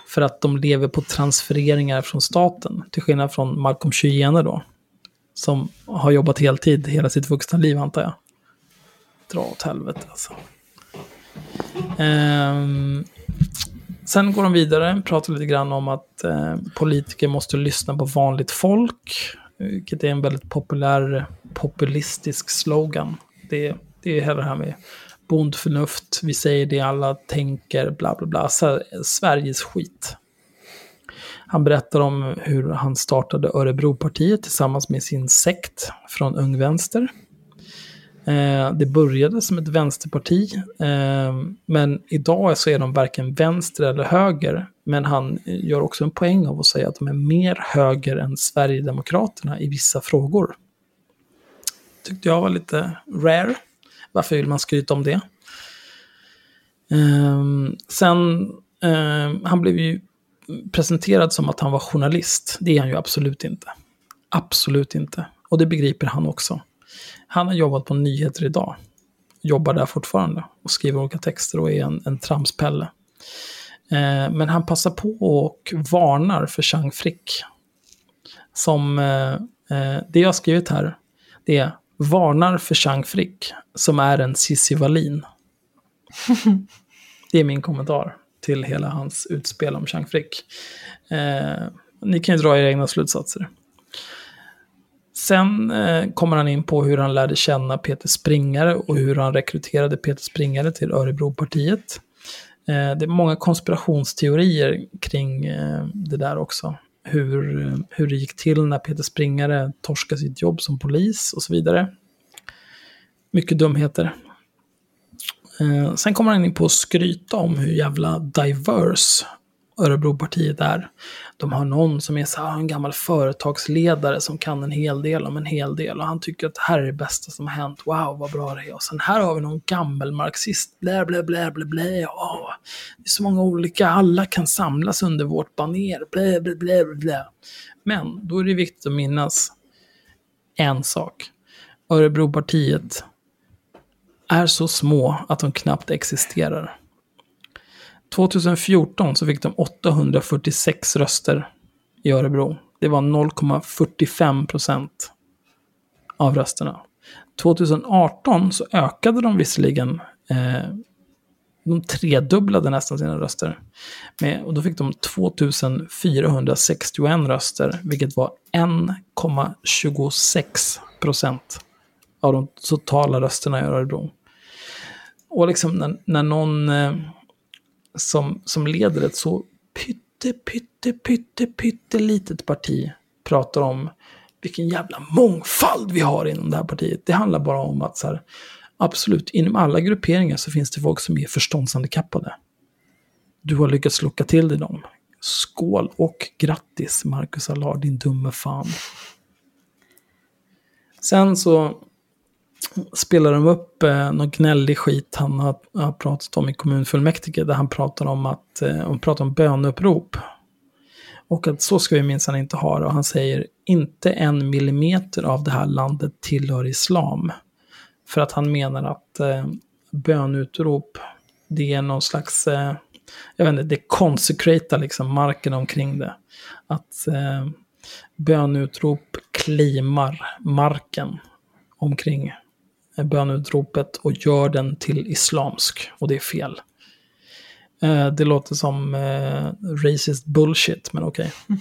För att de lever på transfereringar från staten, till skillnad från Malcolm Chyene då. Som har jobbat heltid hela sitt vuxna liv antar jag. Dra åt helvete alltså. Um, sen går de vidare, pratar lite grann om att eh, politiker måste lyssna på vanligt folk. Vilket är en väldigt populär, populistisk slogan. Det, det är det här med bondförnuft, vi säger det alla tänker, bla bla bla. Så, Sveriges skit. Han berättar om hur han startade Örebropartiet tillsammans med sin sekt från Ung Vänster. Eh, det började som ett vänsterparti, eh, men idag så är de varken vänster eller höger. Men han gör också en poäng av att säga att de är mer höger än Sverigedemokraterna i vissa frågor. Tyckte jag var lite rare. Varför vill man skryta om det? Eh, sen, eh, han blev ju presenterad som att han var journalist. Det är han ju absolut inte. Absolut inte. Och det begriper han också. Han har jobbat på Nyheter idag. Jobbar där fortfarande och skriver olika texter och är en, en tramspelle. Eh, men han passar på och varnar för Chang Frick. Som eh, eh, det jag har skrivit här, det är varnar för Chang Frick, som är en Cissi Wallin. det är min kommentar till hela hans utspel om Chang Frick. Eh, ni kan ju dra era egna slutsatser. Sen eh, kommer han in på hur han lärde känna Peter Springare och hur han rekryterade Peter Springare till Örebropartiet. Eh, det är många konspirationsteorier kring eh, det där också. Hur, eh, hur det gick till när Peter Springare torskade sitt jobb som polis och så vidare. Mycket dumheter. Eh, sen kommer han in på att skryta om hur jävla diverse Örebropartiet är. De har någon som är så här, en gammal företagsledare som kan en hel del om en hel del och han tycker att det här är det bästa som har hänt. Wow, vad bra det är. Och sen här har vi någon gammelmarxist. Blä, blä, blä, blä, blä. Oh, det är så många olika, alla kan samlas under vårt baner. Blä, blä, blä, blä. Men då är det viktigt att minnas en sak. Örebropartiet är så små att de knappt existerar. 2014 så fick de 846 röster i Örebro. Det var 0,45 procent av rösterna. 2018 så ökade de visserligen, eh, de tredubblade nästan sina röster. Med, och då fick de 2461 röster, vilket var 1,26 procent av de totala rösterna i Örebro. Och liksom när, när någon eh, som, som leder ett så pytte, pytte, pytte, pytte litet parti pratar om vilken jävla mångfald vi har inom det här partiet. Det handlar bara om att så här, absolut, inom alla grupperingar så finns det folk som är förståndshandikappade. Du har lyckats locka till dig dem. Skål och grattis Marcus Allard, din dumme fan. Sen så spelar de upp eh, någon gnällig skit han har, har pratat om i kommunfullmäktige. Där han pratar om att, eh, han pratar om bönupprop. Och att så ska vi minsann inte ha det. Och han säger inte en millimeter av det här landet tillhör islam. För att han menar att eh, bönutrop, det är någon slags, eh, jag vet inte, det consecratar liksom marken omkring det. Att eh, bönutrop klimar marken omkring bönutropet och gör den till islamsk. Och det är fel. Eh, det låter som eh, racist bullshit, men okej. Okay.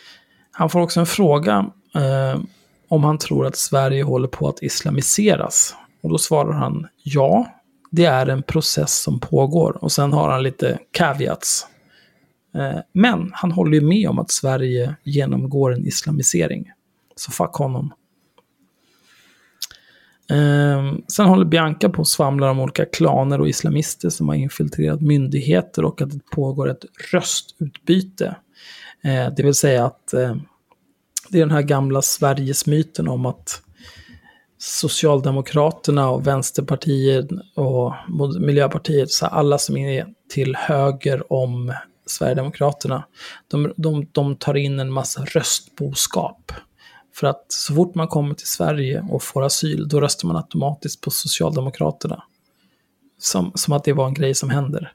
Han får också en fråga eh, om han tror att Sverige håller på att islamiseras. Och då svarar han ja, det är en process som pågår. Och sen har han lite caveats. Men han håller ju med om att Sverige genomgår en islamisering. Så fuck honom. Eh, sen håller Bianca på och svamlar om olika klaner och islamister som har infiltrerat myndigheter och att det pågår ett röstutbyte. Eh, det vill säga att eh, det är den här gamla Sverigesmyten om att Socialdemokraterna och Vänsterpartiet och Miljöpartiet, så alla som är till höger om Sverigedemokraterna, de, de, de tar in en massa röstboskap. För att så fort man kommer till Sverige och får asyl, då röstar man automatiskt på Socialdemokraterna. Som, som att det var en grej som händer.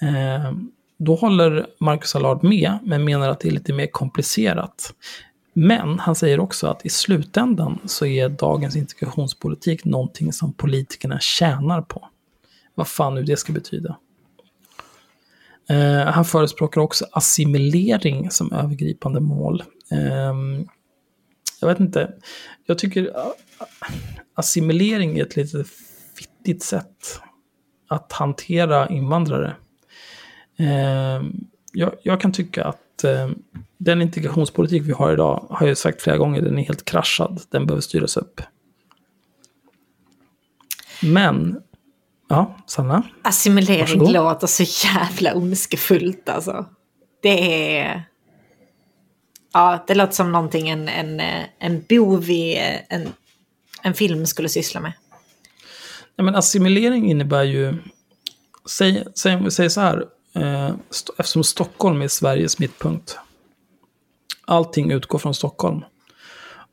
Eh, då håller Marcus Allard med, men menar att det är lite mer komplicerat. Men han säger också att i slutändan så är dagens integrationspolitik någonting som politikerna tjänar på. Vad fan nu det ska betyda. Eh, han förespråkar också assimilering som övergripande mål. Eh, jag vet inte, jag tycker assimilering är ett lite fittigt sätt att hantera invandrare. Eh, jag, jag, kan tycka att eh, den integrationspolitik vi har idag, har jag sagt flera gånger, den är helt kraschad. Den behöver styras upp. Men, ja, Sanna? Assimilering Varsågod. låter så jävla ondskefullt alltså. Det är... Ja, det låter som någonting en, en, en bov i en, en film skulle syssla med. Ja, men assimilering innebär ju, säg, säg, om vi säger så här, eh, st- eftersom Stockholm är Sveriges mittpunkt, allting utgår från Stockholm.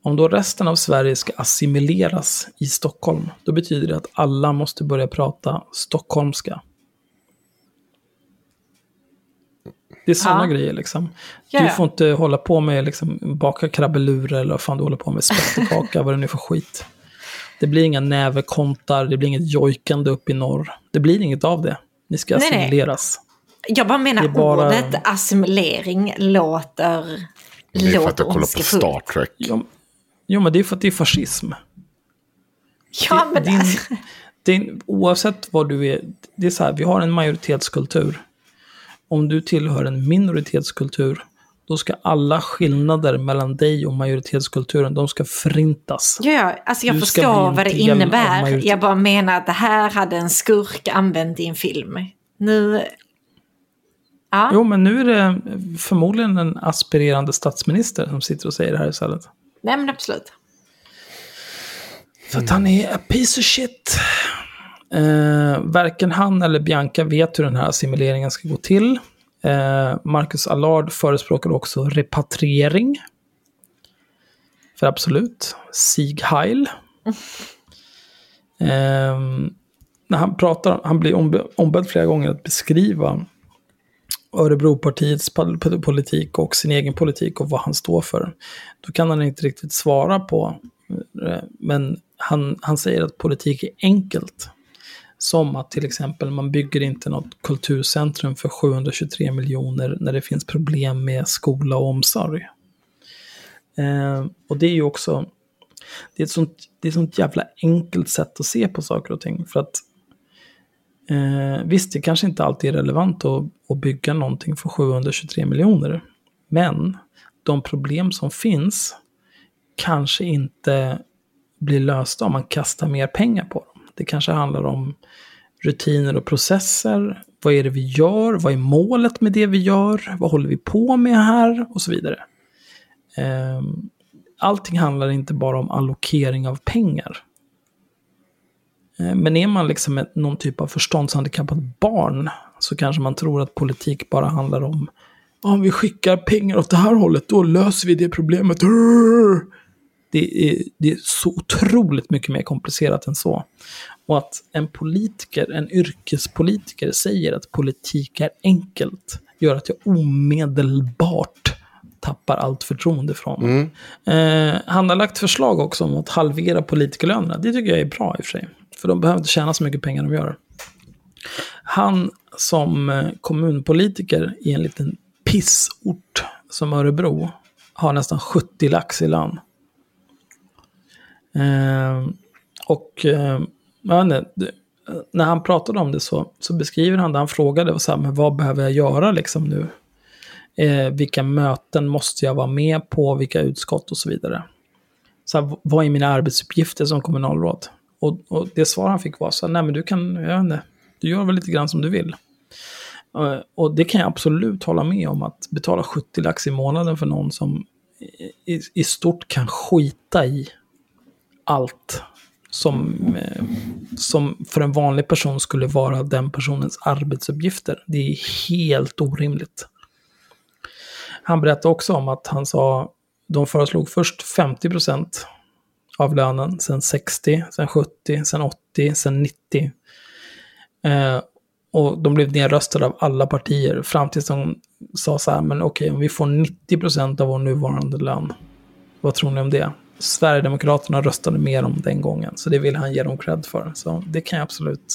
Om då resten av Sverige ska assimileras i Stockholm, då betyder det att alla måste börja prata stockholmska. Det är sådana Ja. grejer liksom. Du får inte hålla på med liksom, baka krabbelurer eller vad fan du håller på med, spettekaka, vad det nu är för skit. Det blir inga näverkontar, det blir inget jojkande upp i norr. Det blir inget av det. Ni ska Nej, nej. assimileras. Jag bara menar Det är bara- ordet assimilering låter... Det är för att jag kollar på. Star Trek. Jo, jo, men det är för att det är fascism. Ja, men din, din, oavsett vad du är, det är så här, vi har en majoritetskultur. Om du tillhör en minoritetskultur, då ska alla skillnader mellan dig och majoritetskulturen, de ska förintas. ja, ja, alltså jag Du förstår vad det innebär. Jag bara menar att det här hade en skurk använt i en film. Nu... Ja, Jo, men nu är det förmodligen en aspirerande statsminister som sitter och säger det här istället. nej men absolut. För att han är a piece of shit. Eh, varken han eller Bianca vet hur den här assimileringen ska gå till. Eh, Marcus Allard förespråkar också repatriering. För absolut, Sieg Heil. Eh, när han pratar, han blir ombe- ombedd flera gånger att beskriva Örebropartiets politik och sin egen politik och vad han står för. Då kan han inte riktigt svara på. Eh, men han, han säger att politik är enkelt. Som att till exempel man bygger inte något kulturcentrum för 723 miljoner när det finns problem med skola och omsorg. Eh, och det är ju också, det är, ett sånt, det är ett sånt jävla enkelt sätt att se på saker och ting. För att Eh, visst, det kanske inte alltid är relevant att, att bygga någonting för 723 miljoner. Men de problem som finns kanske inte blir lösta om man kastar mer pengar på dem. Det kanske handlar om rutiner och processer. Vad är det vi gör? Vad är målet med det vi gör? Vad håller vi på med här? Och så vidare. Ehm, allting handlar inte bara om allokering av pengar. Ehm, men är man liksom ett, någon typ av förståndshandikappat barn så kanske man tror att politik bara handlar om om vi skickar pengar åt det här hållet, då löser vi det problemet. Urr! Det är, det är så otroligt mycket mer komplicerat än så. Och att en politiker, en yrkespolitiker säger att politik är enkelt gör att jag omedelbart tappar allt förtroende från honom. Eh, han har lagt förslag också om att halvera politikerlönerna. Det tycker jag är bra i och för sig. För de behöver inte tjäna så mycket pengar de gör. Han som eh, kommunpolitiker i en liten pissort som Örebro har nästan 70 lax i lön. Eh, och eh, jag vet inte, när han pratade om det så, så beskriver han det. Han frågade så här, men vad behöver jag göra liksom nu? Eh, vilka möten måste jag vara med på? Vilka utskott och så vidare. så här, vad är mina arbetsuppgifter som kommunalråd? Och, och det svar han fick var så här, nej men du kan, jag vet inte, du gör väl lite grann som du vill. Eh, Och det kan jag absolut hålla med om, att betala 70 lax i månaden för någon som i, i stort kan skita i allt som, eh, som för en vanlig person skulle vara den personens arbetsuppgifter. Det är helt orimligt. Han berättade också om att han sa, de föreslog först 50 procent av lönen, sen 60, sen 70, sen 80, sen 90. Eh, och de blev nedröstade av alla partier fram tills de sa så här, men okej, om vi får 90 procent av vår nuvarande lön, vad tror ni om det? Sverigedemokraterna röstade mer om den gången, så det vill han ge dem cred för. Så det kan jag absolut...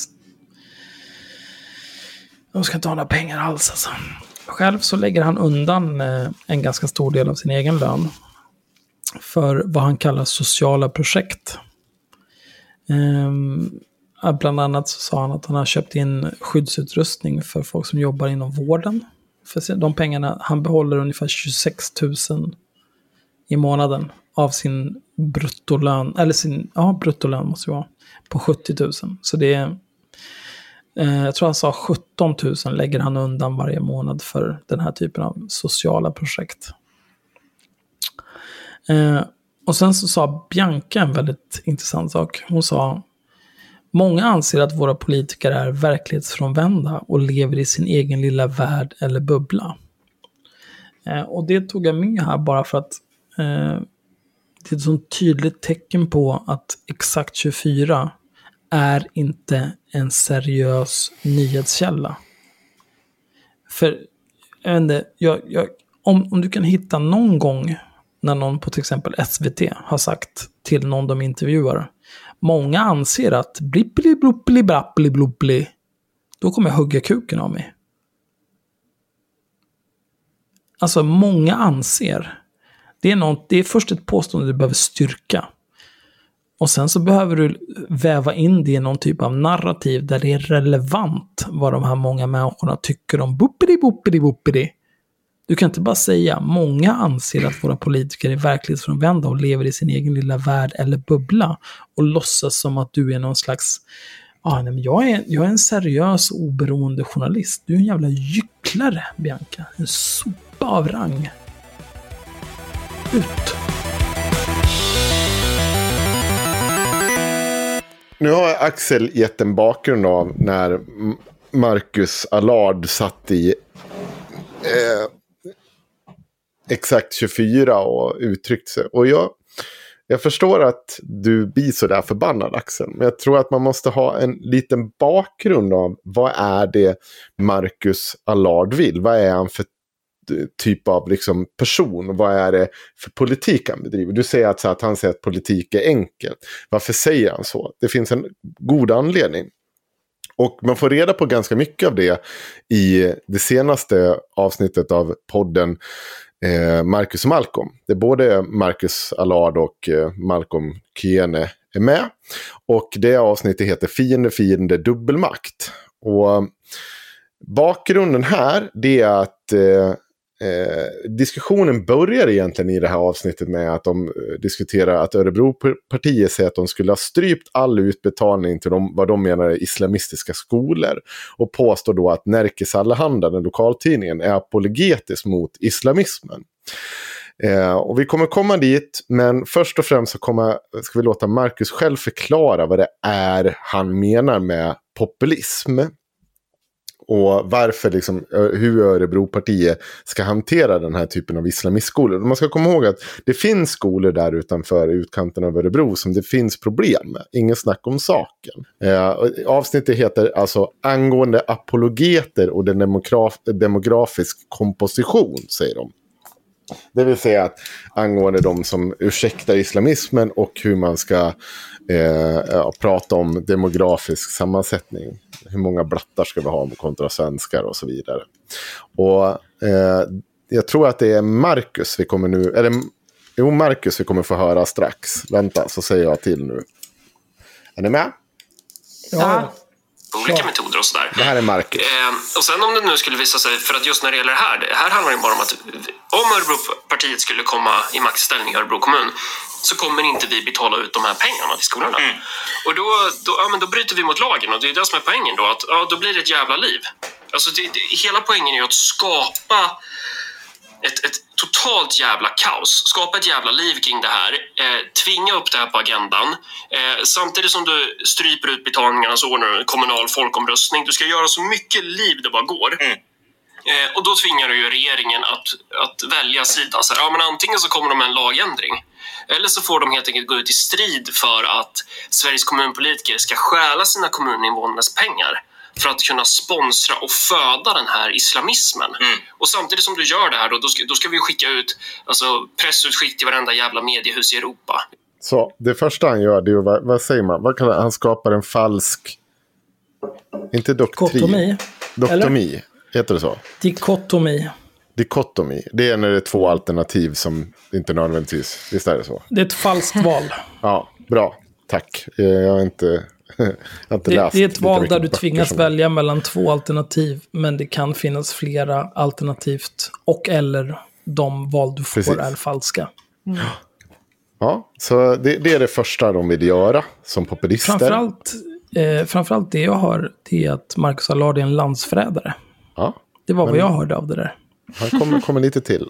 De ska inte ha några pengar alls alltså. Själv så lägger han undan eh, en ganska stor del av sin egen lön för vad han kallar sociala projekt. Ehm, bland annat så sa han att han har köpt in skyddsutrustning för folk som jobbar inom vården. För de pengarna, han behåller ungefär 26 000 i månaden av sin bruttolön, eller sin, ja bruttolön måste det vara, på 70 000. Så det är, eh, jag tror han sa 17 000 lägger han undan varje månad för den här typen av sociala projekt. Eh, och sen så sa Bianca en väldigt intressant sak. Hon sa, många anser att våra politiker är verklighetsfrånvända och lever i sin egen lilla värld eller bubbla. Eh, och det tog jag med här bara för att eh, det är ett sånt tydligt tecken på att Exakt 24 är inte en seriös nyhetskälla. För, jag vet inte, jag, jag, om, om du kan hitta någon gång när någon på till exempel SVT har sagt till någon de intervjuar, många anser att blippeli bloppeli brappeli bloppeli, då kommer jag hugga kuken av mig. Alltså, många anser. Det är, något, det är först ett påstående du behöver styrka. Och sen så behöver du väva in det i någon typ av narrativ där det är relevant vad de här många människorna tycker om boppidi boppidi boppidi. Du kan inte bara säga många anser att våra politiker är verklighetsfrånvända och lever i sin egen lilla värld eller bubbla och låtsas som att du är någon slags Ah, nej, men jag, är, jag är en seriös oberoende journalist. Du är en jävla gycklare, Bianca. En sopa av rang. Ut. Nu har Axel gett en bakgrund av när Marcus Allard satt i eh, exakt 24 och uttryckt sig. Och jag, jag förstår att du blir så där förbannad Axel. Men jag tror att man måste ha en liten bakgrund av vad är det Marcus Allard vill? Vad är han för typ av liksom person? Vad är det för politik han bedriver? Du säger att, så att han säger att politik är enkelt. Varför säger han så? Det finns en god anledning. Och man får reda på ganska mycket av det i det senaste avsnittet av podden eh, Marcus och Malcolm. Det både Marcus Allard och eh, Malcolm Kyene är med. Och det avsnittet heter Fiende, fiende, dubbelmakt. Och eh, bakgrunden här det är att eh, eh, diskussionen börjar egentligen i det här avsnittet med att de eh, diskuterar att Örebropartiet säger att de skulle ha strypt all utbetalning till de, vad de menar är islamistiska skolor. Och påstår då att Nerikes Allehanda, den lokaltidningen, är apologetisk mot islamismen. Eh, och vi kommer komma dit, men först och främst så kommer, ska vi låta Marcus själv förklara vad det är han menar med populism. Och varför, liksom, hur Örebropartiet ska hantera den här typen av islamistskolor. Man ska komma ihåg att det finns skolor där utanför utkanten av Örebro som det finns problem med. Ingen snack om saken. Eh, avsnittet heter alltså angående apologeter och den demograf demografisk komposition, säger de. Det vill säga att angående de som ursäktar islamismen och hur man ska eh, prata om demografisk sammansättning. Hur många blattar ska vi ha kontra svenskar och så vidare. Och eh, jag tror att det är Marcus vi kommer nu, eller jo Marcus vi kommer få höra strax. Vänta så säger jag till nu. Är ni med? Ja. Olika Klart. metoder och sådär. Det här är Marcus. Eh, och sen om det nu skulle visa sig, för att just när det gäller det här, det här handlar det bara om att om Örebropartiet skulle komma i maktställning i Örebro kommun så kommer inte vi betala ut de här pengarna till skolorna. Och då, då, ja, men då bryter vi mot lagen och det är det som är poängen då, att ja, då blir det ett jävla liv. Alltså det, det, hela poängen är ju att skapa ett, ett totalt jävla kaos. Skapa ett jävla liv kring det här. Eh, tvinga upp det här på agendan. Eh, samtidigt som du stryper ut betalningarna så ordnar du en kommunal folkomröstning. Du ska göra så mycket liv det bara går. Eh, och då tvingar du ju regeringen att, att välja sida. Så här, ja, men antingen så kommer de med en lagändring. Eller så får de helt enkelt gå ut i strid för att Sveriges kommunpolitiker ska stjäla sina kommuninvånares pengar för att kunna sponsra och föda den här islamismen. Och samtidigt som du gör det här då, då, ska, då ska vi skicka ut alltså, pressutskick till varenda jävla mediehus i Europa. Så det första han gör, det är, vad, vad säger man? Vad kallar, han skapar en falsk... Inte doktrin. Kotomi. Doktomi. Heter det så? Dikotomi. Dikotomi. Det är när det är två alternativ som inte nödvändigtvis... Visst är det så? Det är ett falskt val. Ja, bra. Tack. Eh, Jag har inte Det, läst det är ett val där du tvingas som- välja mellan två alternativ. Men det kan finnas flera alternativt. Och eller de val du får Precis. är falska. Ja, så det, det är det första de vill göra som populister. Framförallt, eh, framförallt det jag hör, det är att Marcus Allard är en landsförrädare. Ja, Det var vad jag hörde av det där. han kommer, kommer lite till.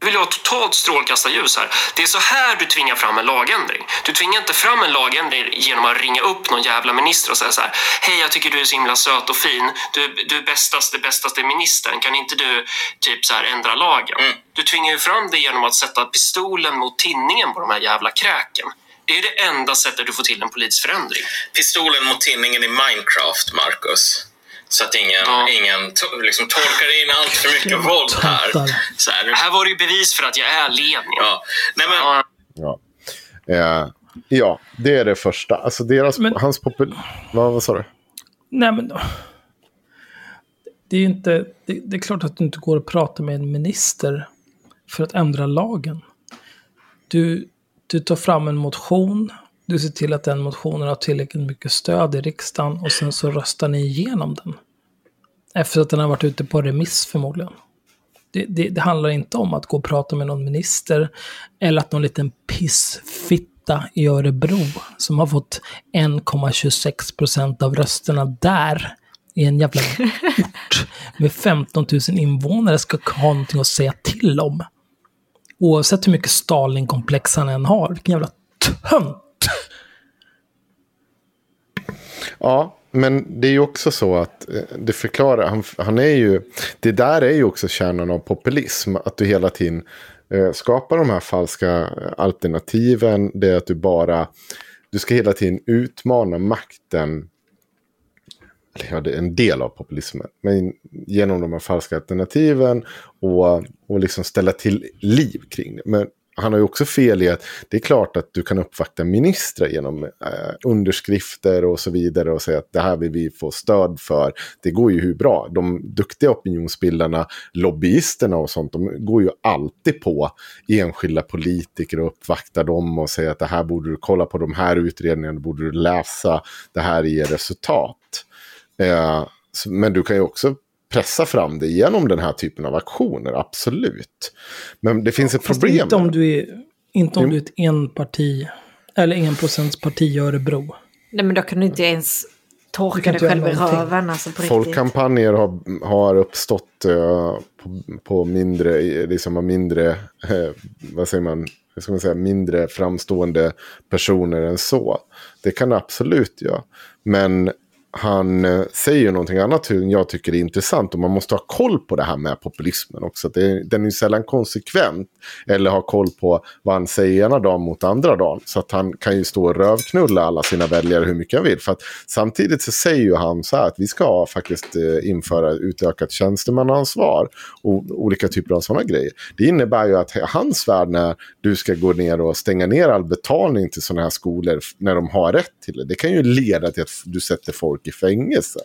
Vill ju ha totalt strålkastarljus här. Det är så här du tvingar fram en lagändring. Du tvingar inte fram en lagändring genom att ringa upp någon jävla minister och säga så här. Hej, jag tycker du är så himla söt och fin. Du, du är bästaste, bästaste ministern. Kan inte du typ så här ändra lagen? Du tvingar ju fram det genom att sätta pistolen mot tinningen på de här jävla kräken. Det är det enda sättet du får till en politisk förändring. Pistolen mot tinningen i Minecraft, Marcus. Så att ingen, Ja. ingen to- liksom torkar in allt för mycket våld här. Så här Här var det ju bevis för att jag är Lenin. ja. Nej, men, Ja. Ja, eh, ja det är det första. Alltså deras, Men- hans popul... Vad, vad sa du? Nej, men... Det är ju inte... Det, det är klart att du inte går och pratar med en minister för att ändra lagen. Du, du tar fram en motion. Du ser till att den motionen har tillräckligt mycket stöd i riksdagen och sen så röstar ni igenom den. Efter att den har varit ute på remiss förmodligen. Det, det, det handlar inte om att gå och prata med någon minister eller att någon liten pissfitta i Örebro som har fått 1,26 procent av rösterna där i en jävla ort med 15 000 invånare ska ha någonting att säga till om. Oavsett hur mycket Stalin-komplex han än har. Vilken jävla tönt! Ja, men det är ju också så att eh, det förklarar, han, han är ju, det där är ju också kärnan av populism, att du hela tiden eh, skapar de här falska alternativen, det är att du bara, du ska hela tiden utmana makten, eller ja, det är en del av populismen, men genom de här falska alternativen och, och liksom ställa till liv kring det. Men han har ju också fel i att det är klart att du kan uppvakta ministrar genom eh, underskrifter och så vidare och säga att det här vill vi få stöd för. Det går ju hur bra. De duktiga opinionsbildarna, lobbyisterna och sånt, de går ju alltid på enskilda politiker och uppvaktar dem och säger att det här borde du kolla på, de här utredningarna borde du läsa, det här ger resultat. Eh, men du kan ju också pressa fram det genom den här typen av aktioner, absolut. Men det finns ett Fast problem. inte om du är, inte om du är ett enparti, eller enprocentsparti i Örebro. Nej men då kan du inte ens torka kan dig själv i röven alltså. Folkkampanjer har, har uppstått eh, på, på mindre, liksom av mindre, eh, vad säger man, hur ska man säga, mindre framstående personer än så. Det kan det absolut göra. Men han eh, säger ju någonting annat som jag tycker är intressant och man måste ha koll på det här med populismen också. Det, den är ju sällan konsekvent eller ha koll på vad han säger ena dagen mot andra dagen. Så att han kan ju stå och rövknulla alla sina väljare hur mycket han vill. För att samtidigt så säger ju han så här att vi ska faktiskt eh, införa utökat tjänstemannaansvar och olika typer av sådana grejer. Det innebär ju att hans värld när du ska gå ner och stänga ner all betalning till sådana här skolor när de har rätt till det. Det kan ju leda till att du sätter folk i fängelse.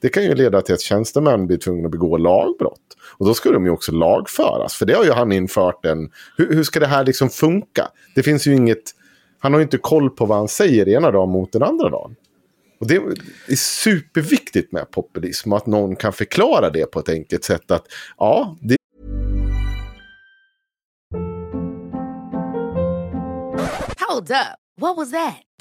Det kan ju leda till att tjänstemän blir tvungna att begå lagbrott. Och då ska de ju också lagföras. För det har ju han infört en... Hur, hur ska det här liksom funka? Det finns ju inget... Han har ju inte koll på vad han säger ena dagen mot den andra dagen. Och det är superviktigt med populism och att någon kan förklara det på ett enkelt sätt. Att ja, det, Hold up. What was that?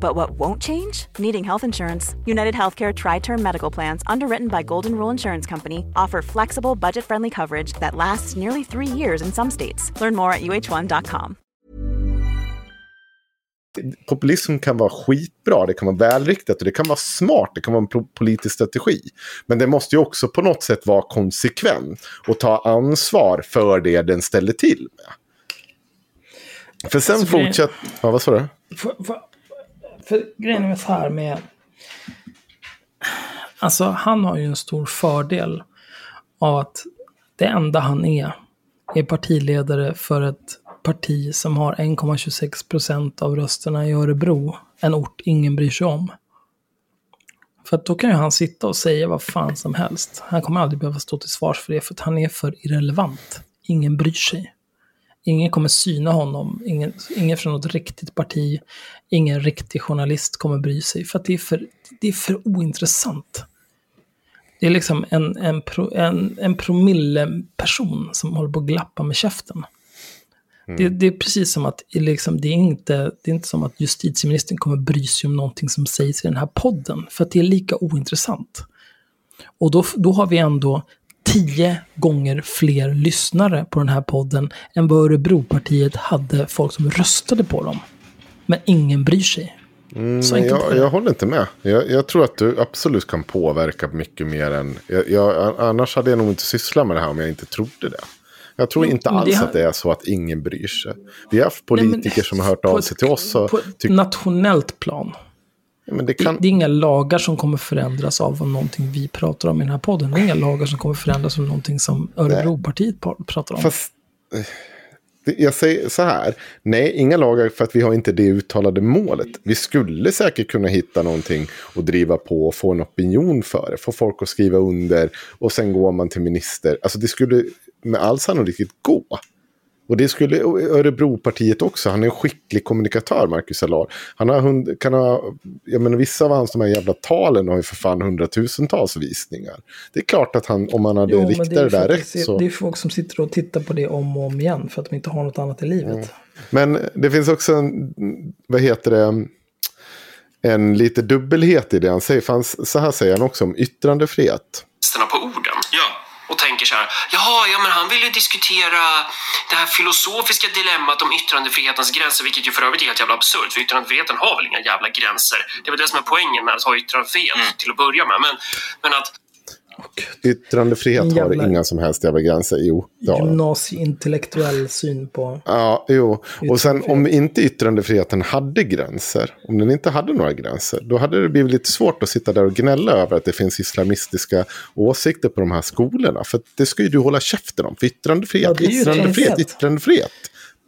But what won't change? Needing health insurance. United Healthcare Tri Term Medical Plans, underwritten by Golden Rule Insurance Company, offer flexible, budget friendly coverage that lasts nearly three years in some states. Learn more at uh1.com. populism kan vara skitbra, det kan vara välriktat och det kan vara smart, det kan vara en politisk strategi. Men det måste ju också på något sätt vara konsekvent och ta ansvar för det den ställer till med. För sen Alltså, fortsätter... Ja, vad sa du? För, grejen är så här med... Alltså han har ju en stor fördel av att det enda han är är partiledare för ett parti som har 1,26 procent av rösterna i Örebro. En ort ingen bryr sig om. För att då kan ju han sitta och säga vad fan som helst. Han kommer aldrig behöva stå till svars för det för att han är för irrelevant. Ingen bryr sig. Ingen kommer syna honom. Ingen, ingen från något riktigt parti, ingen riktig journalist kommer bry sig. För att det är för, det är för ointressant. Det är liksom en, en, pro, en, en promille person som håller på att glappa med käften. Det, det är precis som att liksom, det, är inte, det är inte som att justitieministern kommer bry sig om någonting som sägs i den här podden. För att det är lika ointressant. Och då, då har vi ändå tio gånger fler lyssnare på den här podden än vad Örebropartiet hade folk som röstade på dem. Men ingen bryr sig. Mm, jag, jag håller inte med. Jag, jag tror att du absolut kan påverka mycket mer än... Jag, annars hade jag nog inte sysslat med det här om jag inte trodde det. Jag tror inte alls har- att det är så att ingen bryr sig. Vi har haft Nej, men politiker som har hört av ett- sig till oss och På ett tyckt... nationellt plan. Ja, det Det, kan, det är inga lagar som kommer förändras av någonting vi pratar om i den här podden. Det är inga lagar som kommer förändras av någonting som Örebropartiet pa- pratar om. Fast eh, det- jag säger så här. Nej, inga lagar för att vi har inte det uttalade målet. Vi skulle säkert kunna hitta någonting och driva på och få en opinion för det. Få folk att skriva under och sen går man till minister. Alltså det skulle med all sannolikhet gå. Och det skulle Örebropartiet också. Han är en skicklig kommunikatör, Marcus Allard. Han har hund, kan ha, jag menar vissa av hans de här jävla talen har ju för fan hundratusentals visningar. Det är klart att han, om han hade Jo, riktat det där rätt det, så... det är folk som sitter och tittar på det om och om igen för att de inte har något annat i livet. Men det finns också en, vad heter det, en lite dubbelhet i det han säger. För han, så här säger han också om yttrandefrihet. på orden. Ja. Och tänker så här, jaha, ja men han vill ju diskutera det här filosofiska dilemmat om yttrandefrihetens gränser, vilket ju för övrigt är helt jävla absurt, för yttrandefriheten har väl inga jävla gränser. Det är väl det som är poängen med att ha yttrandefrihet till att börja med. Men, men att Yttrandefrihet En har inga som helst jävla gränser. Jo, det har. Gymnasieintellektuell syn på... Ja, jo. Och sen Yttrandefrihet. om inte yttrandefriheten hade gränser, om den inte hade några gränser, då hade det blivit lite svårt att sitta där och gnälla över att det finns islamistiska åsikter på de här skolorna. För det ska ju du hålla käften om. För yttrandefrihet, Ja, yttrandefrihet, yttrandefrihet. yttrandefrihet.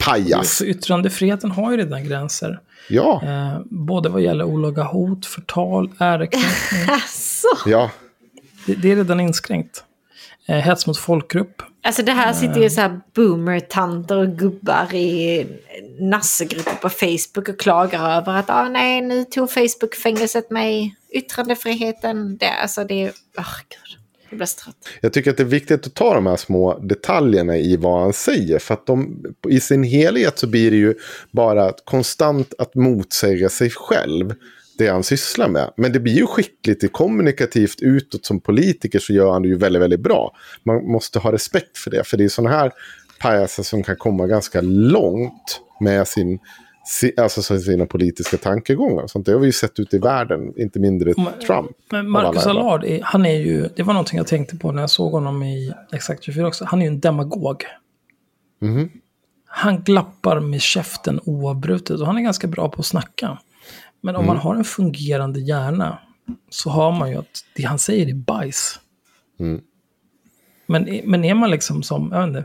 Pajas. Så yttrandefriheten har ju redan gränser. Ja, Eh, både vad gäller olaga hot, förtal, ärekränkning. Alltså, ja. Det, det är redan inskränkt. Eh, hets mot folkgrupp. alltså det här sitter ju så här boomer-tanter och gubbar i nassegrupper på Facebook och klagar över att ah, nej, nu tog Facebook fängelset mig. Yttrandefriheten, det, alltså det är... Oh, gud, jag blir så trött. Jag tycker att det är viktigt att ta de här små detaljerna i vad han säger. För att de, i sin helhet så blir det ju bara konstant att motsäga sig själv. Det han sysslar med. Men det blir ju skickligt, det kommunikativt utåt som politiker så gör han det ju väldigt, väldigt bra. Man måste ha respekt för det. För det är sådana här pajaser som kan komma ganska långt med sin, si- alltså så sina politiska tankegångar. Sånt. Det har vi ju sett ute i världen, inte mindre Trump. Men Marcus Allard, han är ju, det var någonting jag tänkte på när jag såg honom i Exakt 24 också. Han är ju en demagog. Mhm. Han glappar med käften oavbrutet och han är ganska bra på att snacka. Men om man har en fungerande hjärna så har man ju att det han säger är bajs. Mm. Men, men är man liksom som, jag vet inte,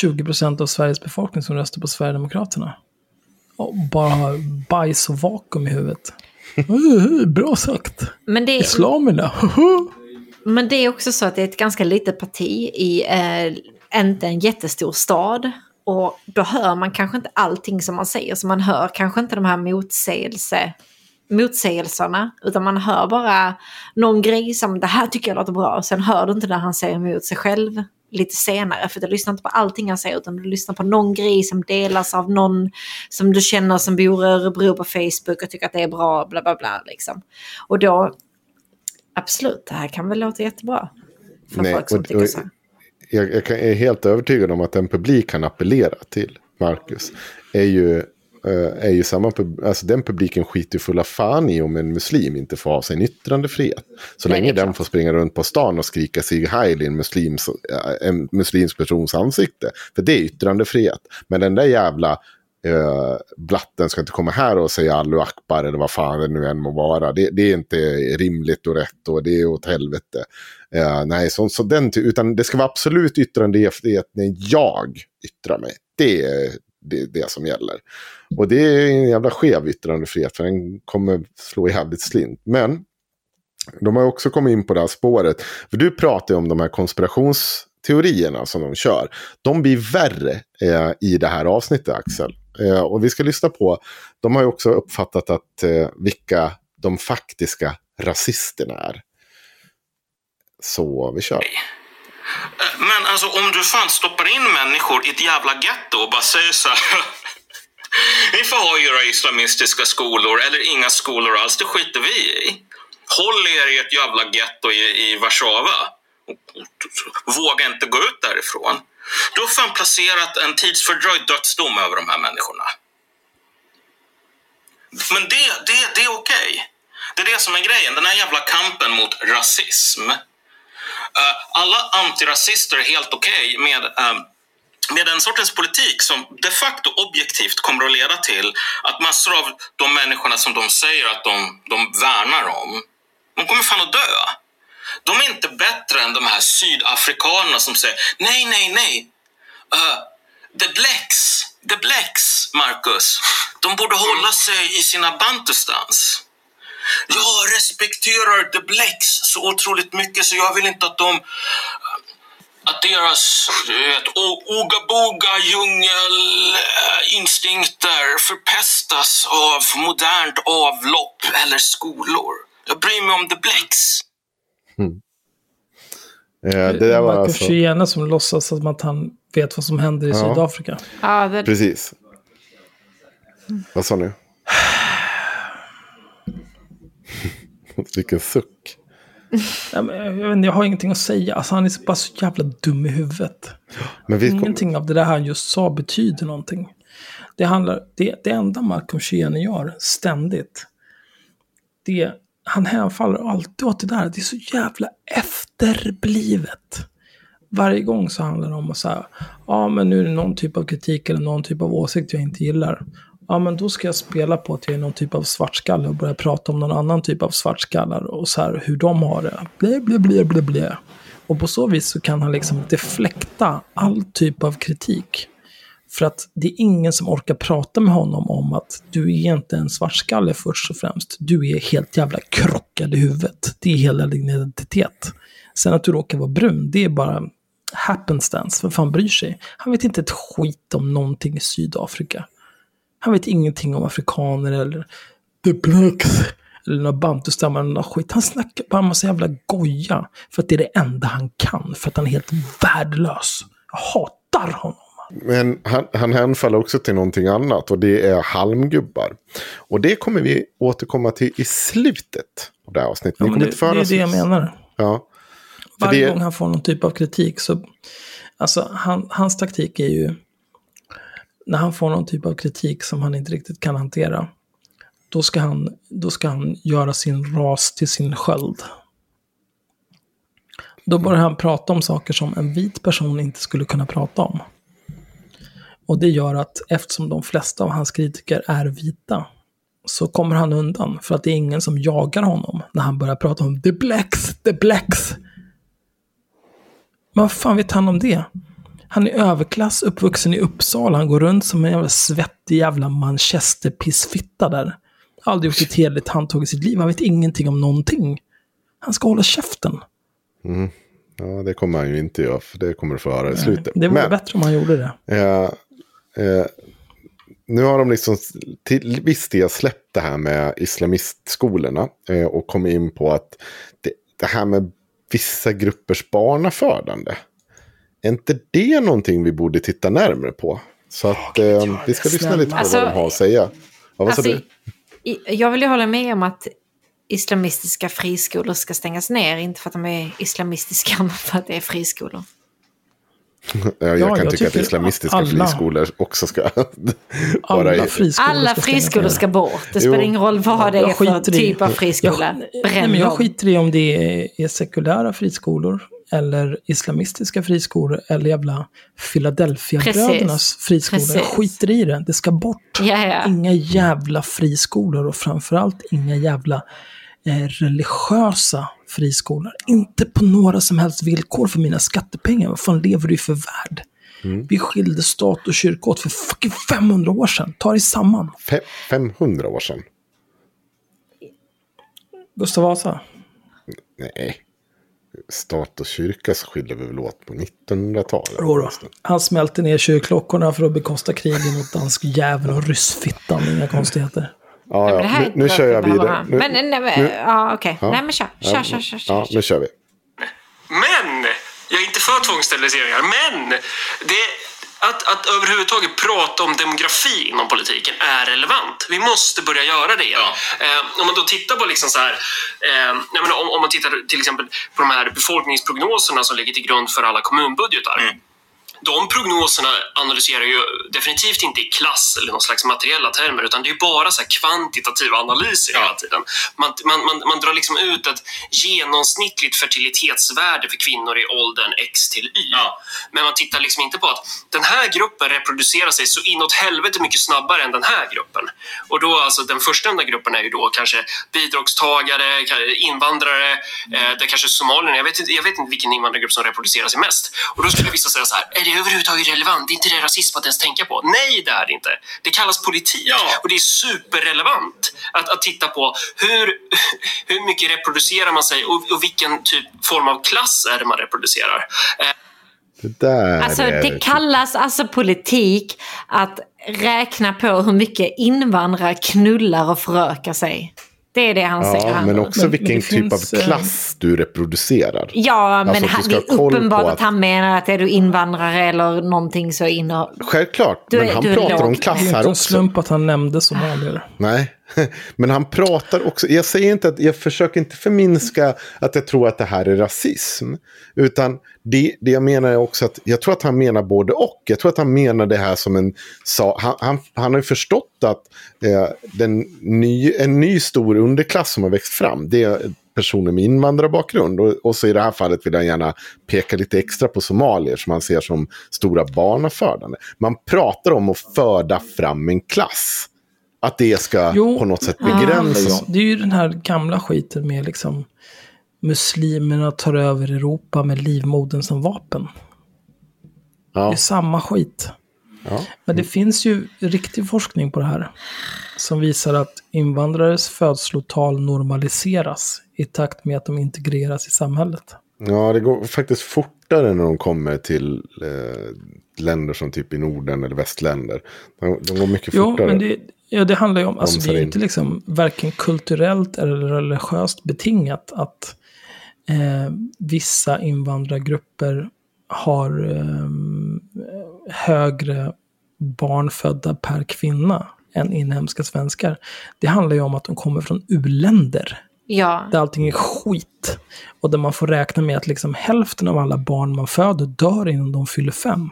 20% av Sveriges befolkning som röstar på Sverigedemokraterna och bara har bajs och vakuum i huvudet. Bra sagt. Men det, Islamerna. men det är också så att det är ett ganska litet parti i eh, inte en jättestor stad. Och då hör man kanske inte allting som man säger. Så man hör kanske inte de här motsägelse, motsägelserna. Utan man hör bara någon grej som det här tycker jag låter bra. Och sen hör du inte när han säger emot sig själv lite senare. För du lyssnar inte på allting han säger utan du lyssnar på någon grej som delas av någon som du känner som bor i Örebro på Facebook och tycker att det är bra. Bla bla bla liksom. Och då, absolut, det här kan väl låta jättebra. För Nej, folk som och- tycker så. Jag, jag är helt övertygad om att den publik han appellerar till, Marcus, är ju, eh, är ju samma alltså den publiken skiter ju fulla fan i om en muslim inte får ha sin yttrandefrihet. Så Nej, länge den klart. får springa runt på stan och skrika Sieg Heil i en, muslims, eh, en muslimsk persons ansikte. För det är yttrandefrihet. Men den där jävla eh, blatten ska inte komma här och säga Allu Akbar eller vad fan det nu än må vara. Det, det är inte rimligt och rätt och det är åt helvete. Eh, nej, så, så den, utan det ska vara absolut yttrandefrihet när jag yttrar mig. Det är det, det som gäller. Och det är en jävla skev yttrandefrihet för den kommer slå jävligt slint. Men de har också kommit in på det här spåret. För du pratar ju om de här konspirationsteorierna som de kör. De blir värre eh, i det här avsnittet, Axel. Eh, och vi ska lyssna på, de har ju också uppfattat att eh, vilka de faktiska rasisterna är. Så vi kör. Men alltså om du fan stoppar in människor i ett jävla getto och bara säger så här. Ni får ha era islamistiska skolor eller inga skolor alls, det skiter vi i. Håll er i ett jävla getto i, i Warszawa. Våga inte gå ut därifrån. Du har fan placerat en tidsfördröjd dödsdom över de här människorna. Men det, det, det är okej. Det är det som är grejen, den här jävla kampen mot rasism. Eh, alla antirasister är helt okej med, eh, med den sortens politik som de facto objektivt kommer att leda till att massor av de människorna som de säger att de, de värnar om, de kommer fan att dö. De är inte bättre än de här sydafrikanerna som säger nej, nej, nej. Uh, the blacks, the blacks, Marcus. De borde hålla sig i sina bantustans. Jag respekterar the blacks så otroligt mycket så jag vill inte att de att deras ogaboga djungelinstinkter förpestas av modernt avlopp eller skolor. Jag bryr mig om the blacks. Eh, det där var Marco alltså... Chiena som låtsas som att han vet vad som händer i Ja. Sydafrika. Ja, det, Precis. Vad sa ni? Vilken suck. Ja, men jag, vet inte, jag har ingenting att säga. Alltså, han är bara så jävla dum i huvudet. Men vi kom... Ingenting av det där han just sa betyder någonting. Det, handlar, det, det enda Malcolm Chiene gör ständigt, det, han hänfaller alltid åt det där. Det är så jävla efterblivet. Varje gång så handlar det om att säga, ja men nu är det någon typ av kritik eller någon typ av åsikt jag inte gillar. Ja men då ska jag spela på att jag är någon typ av svartskalle och börja prata om någon annan typ av svartskallar och så här hur de har det. Blä, blä, blä, blä, blä. Och på så vis så kan han liksom deflekta all typ av kritik. För att det är ingen som orkar prata med honom om att du är inte en svartskalle först och främst. Du är helt jävla krockad i huvudet. Det är hela din identitet. Sen att du råkar vara brun, det är bara happenstance. Vem fan bryr sig? Han vet inte ett skit om någonting i Sydafrika. Han vet ingenting om afrikaner eller the blacks. Eller några bantustammar eller något skit. Han snackar bara en massa jävla goja. För att det är det enda han kan. För att han är helt värdelös. Jag hatar honom. Men han, han hänfaller också till någonting annat och det är halmgubbar. Och det kommer vi återkomma till i slutet av det här avsnittet. Ja, det, det är det jag menar. Ja. Varje det- gång han får någon typ av kritik så... Alltså, han, hans taktik är ju... När han får någon typ av kritik som han inte riktigt kan hantera. Då ska han, då ska han göra sin ras till sin sköld. Då börjar han prata om saker som en vit person inte skulle kunna prata om. Och det gör att eftersom de flesta av hans kritiker är vita så kommer han undan. För att det är ingen som jagar honom när han börjar prata om the blacks, the blacks. Men vad fan vet han om det? Han är överklass, uppvuxen i Uppsala. Han går runt som en jävla svettig jävla manchesterpissfitta där. Aldrig gjort ett hederligt handtag i sitt liv. Han vet ingenting om någonting. Han ska hålla käften. Mm. Ja, det kommer han ju inte göra, för det kommer du få höra i slutet. Det vore Men, bättre om han gjorde det. eh, eh, nu har de liksom till viss del släppt det här med islamistskolorna eh, och kommit in på att det, det här med vissa gruppers barnafödande. Är inte det någonting vi borde titta närmare på? Så att eh, vi ska lyssna lite på Alltså, vad de har att säga. Ja, vad Alltså, sa du? jag vill ju hålla med om att islamistiska friskolor ska stängas ner. Inte för att de är islamistiska, men för att det är friskolor. Ja, jag Ja, kan jag tycka att islamistiska alla- friskolor också ska Alla friskolor Alla friskolor ska bort. Det Jo. spelar ingen roll vad det är Jag för typ av friskola. Jag, nej, men jag skiter i om det är, är sekulära friskolor eller islamistiska friskolor eller jävla Philadelphia-brödernas Precis. friskolor. Jag Precis. skiter i det. Det ska bort. Ja, ja. Inga jävla friskolor och framförallt inga jävla eh, religiösa friskolor. Inte på några som helst villkor för mina skattepengar. Vad fan lever du för värld? Vi skilde stat och kyrka åt för fucking 500 år sedan. Ta dig samman. Fe- 500 år sedan. Gustav Vasa. Nej. Stat och kyrka så skiljer vi väl åt på 1900-talet. Jodå. Han smälte ner kyrkklockorna för att bekosta krigen mot dansk jävel och ryssfittan. Inga konstigheter. Ja, Men ja. här Nu, nu kör jag vidare. Nu, Men, nej, men, nu- ja, okej. Ja. Nej, men kör. Kör, kör, kör. kör. Ja, nu kör vi. Men! Jag är inte för tvångssteriliseringar, men det, att, att överhuvudtaget prata om demografi inom politiken är relevant. Vi måste börja göra det igen. Eh, om man då tittar på liksom så här, eh, jag menar, om, om man tittar till exempel på de här befolkningsprognoserna som ligger till grund för alla kommunbudgetar. De prognoserna analyserar ju definitivt inte i klass eller någon slags materiella termer utan det är bara så kvantitativa analyser hela tiden. Man, man, man, man drar liksom ut ett genomsnittligt fertilitetsvärde för kvinnor i åldern X till Y. Men man tittar liksom inte på att den här gruppen reproducerar sig så inåt helvete mycket snabbare än den här gruppen. Och då alltså den förstnämnda gruppen är ju då kanske bidragstagare, invandrare, eh, det kanske somalierna. Jag vet, inte, jag vet inte vilken invandrargrupp som reproducerar sig mest. Och då skulle vissa säga så här, är det överhuvudtaget relevant? Är inte det rasism att ens tänka på? Nej, det är det inte. Det kallas politik. Och det är superrelevant att, att titta på hur, hur mycket reproducerar man sig och, och vilken typ form av klass är det man reproducerar. Eh, Det där Alltså är... det kallas alltså politik att räkna på hur mycket invandrare knullar och förökar sig. Det är det han säger. Ja, han. men också Men- vilken men det typ finns, av eh, klass du reproducerar. Ja, men Alltså, det är uppenbart att... att- han menar att är du invandrare eller någonting så inner... Självklart, Du är- men han är pratar om låg. Det klass är här inte en också. slump att han nämnde somalier. Nej, men han pratar också. Jag säger inte att jag försöker inte förminska att jag tror att det här är rasism. Utan det, det jag menar är också att jag tror att han menar både och. Jag tror att han menar det här som en... Sa, han, han, han har ju förstått att eh, den ny, en ny stor underklass som har växt fram. Det är personer med invandrarbakgrund. Och, och så i det här fallet vill han gärna peka lite extra på somalier som han ser som stora barnafödande. Man pratar om att föda fram en klass. Att det ska Jo. på något sätt Ja, begränsas. Det är ju den här gamla skiten med liksom muslimerna tar över Europa med livmodern som vapen. Det Ja, är samma skit. ja. Men det finns ju riktig forskning på det här. Som visar att invandrares födslotal normaliseras i takt med att de integreras i samhället. ja, det går faktiskt fortare när de kommer till eh, länder som typ i Norden eller västländer. De, de går mycket Jo, fortare. men det, ja, det handlar ju om, alltså det är in. inte liksom varken kulturellt eller religiöst betingat att eh, vissa invandrargrupper har eh, högre barn födda per kvinna än inhemska svenskar. Det handlar ju om att de kommer från u-länder Ja. där allting är skit. Och där man får räkna med att liksom hälften av alla barn man föder dör innan de fyller fem.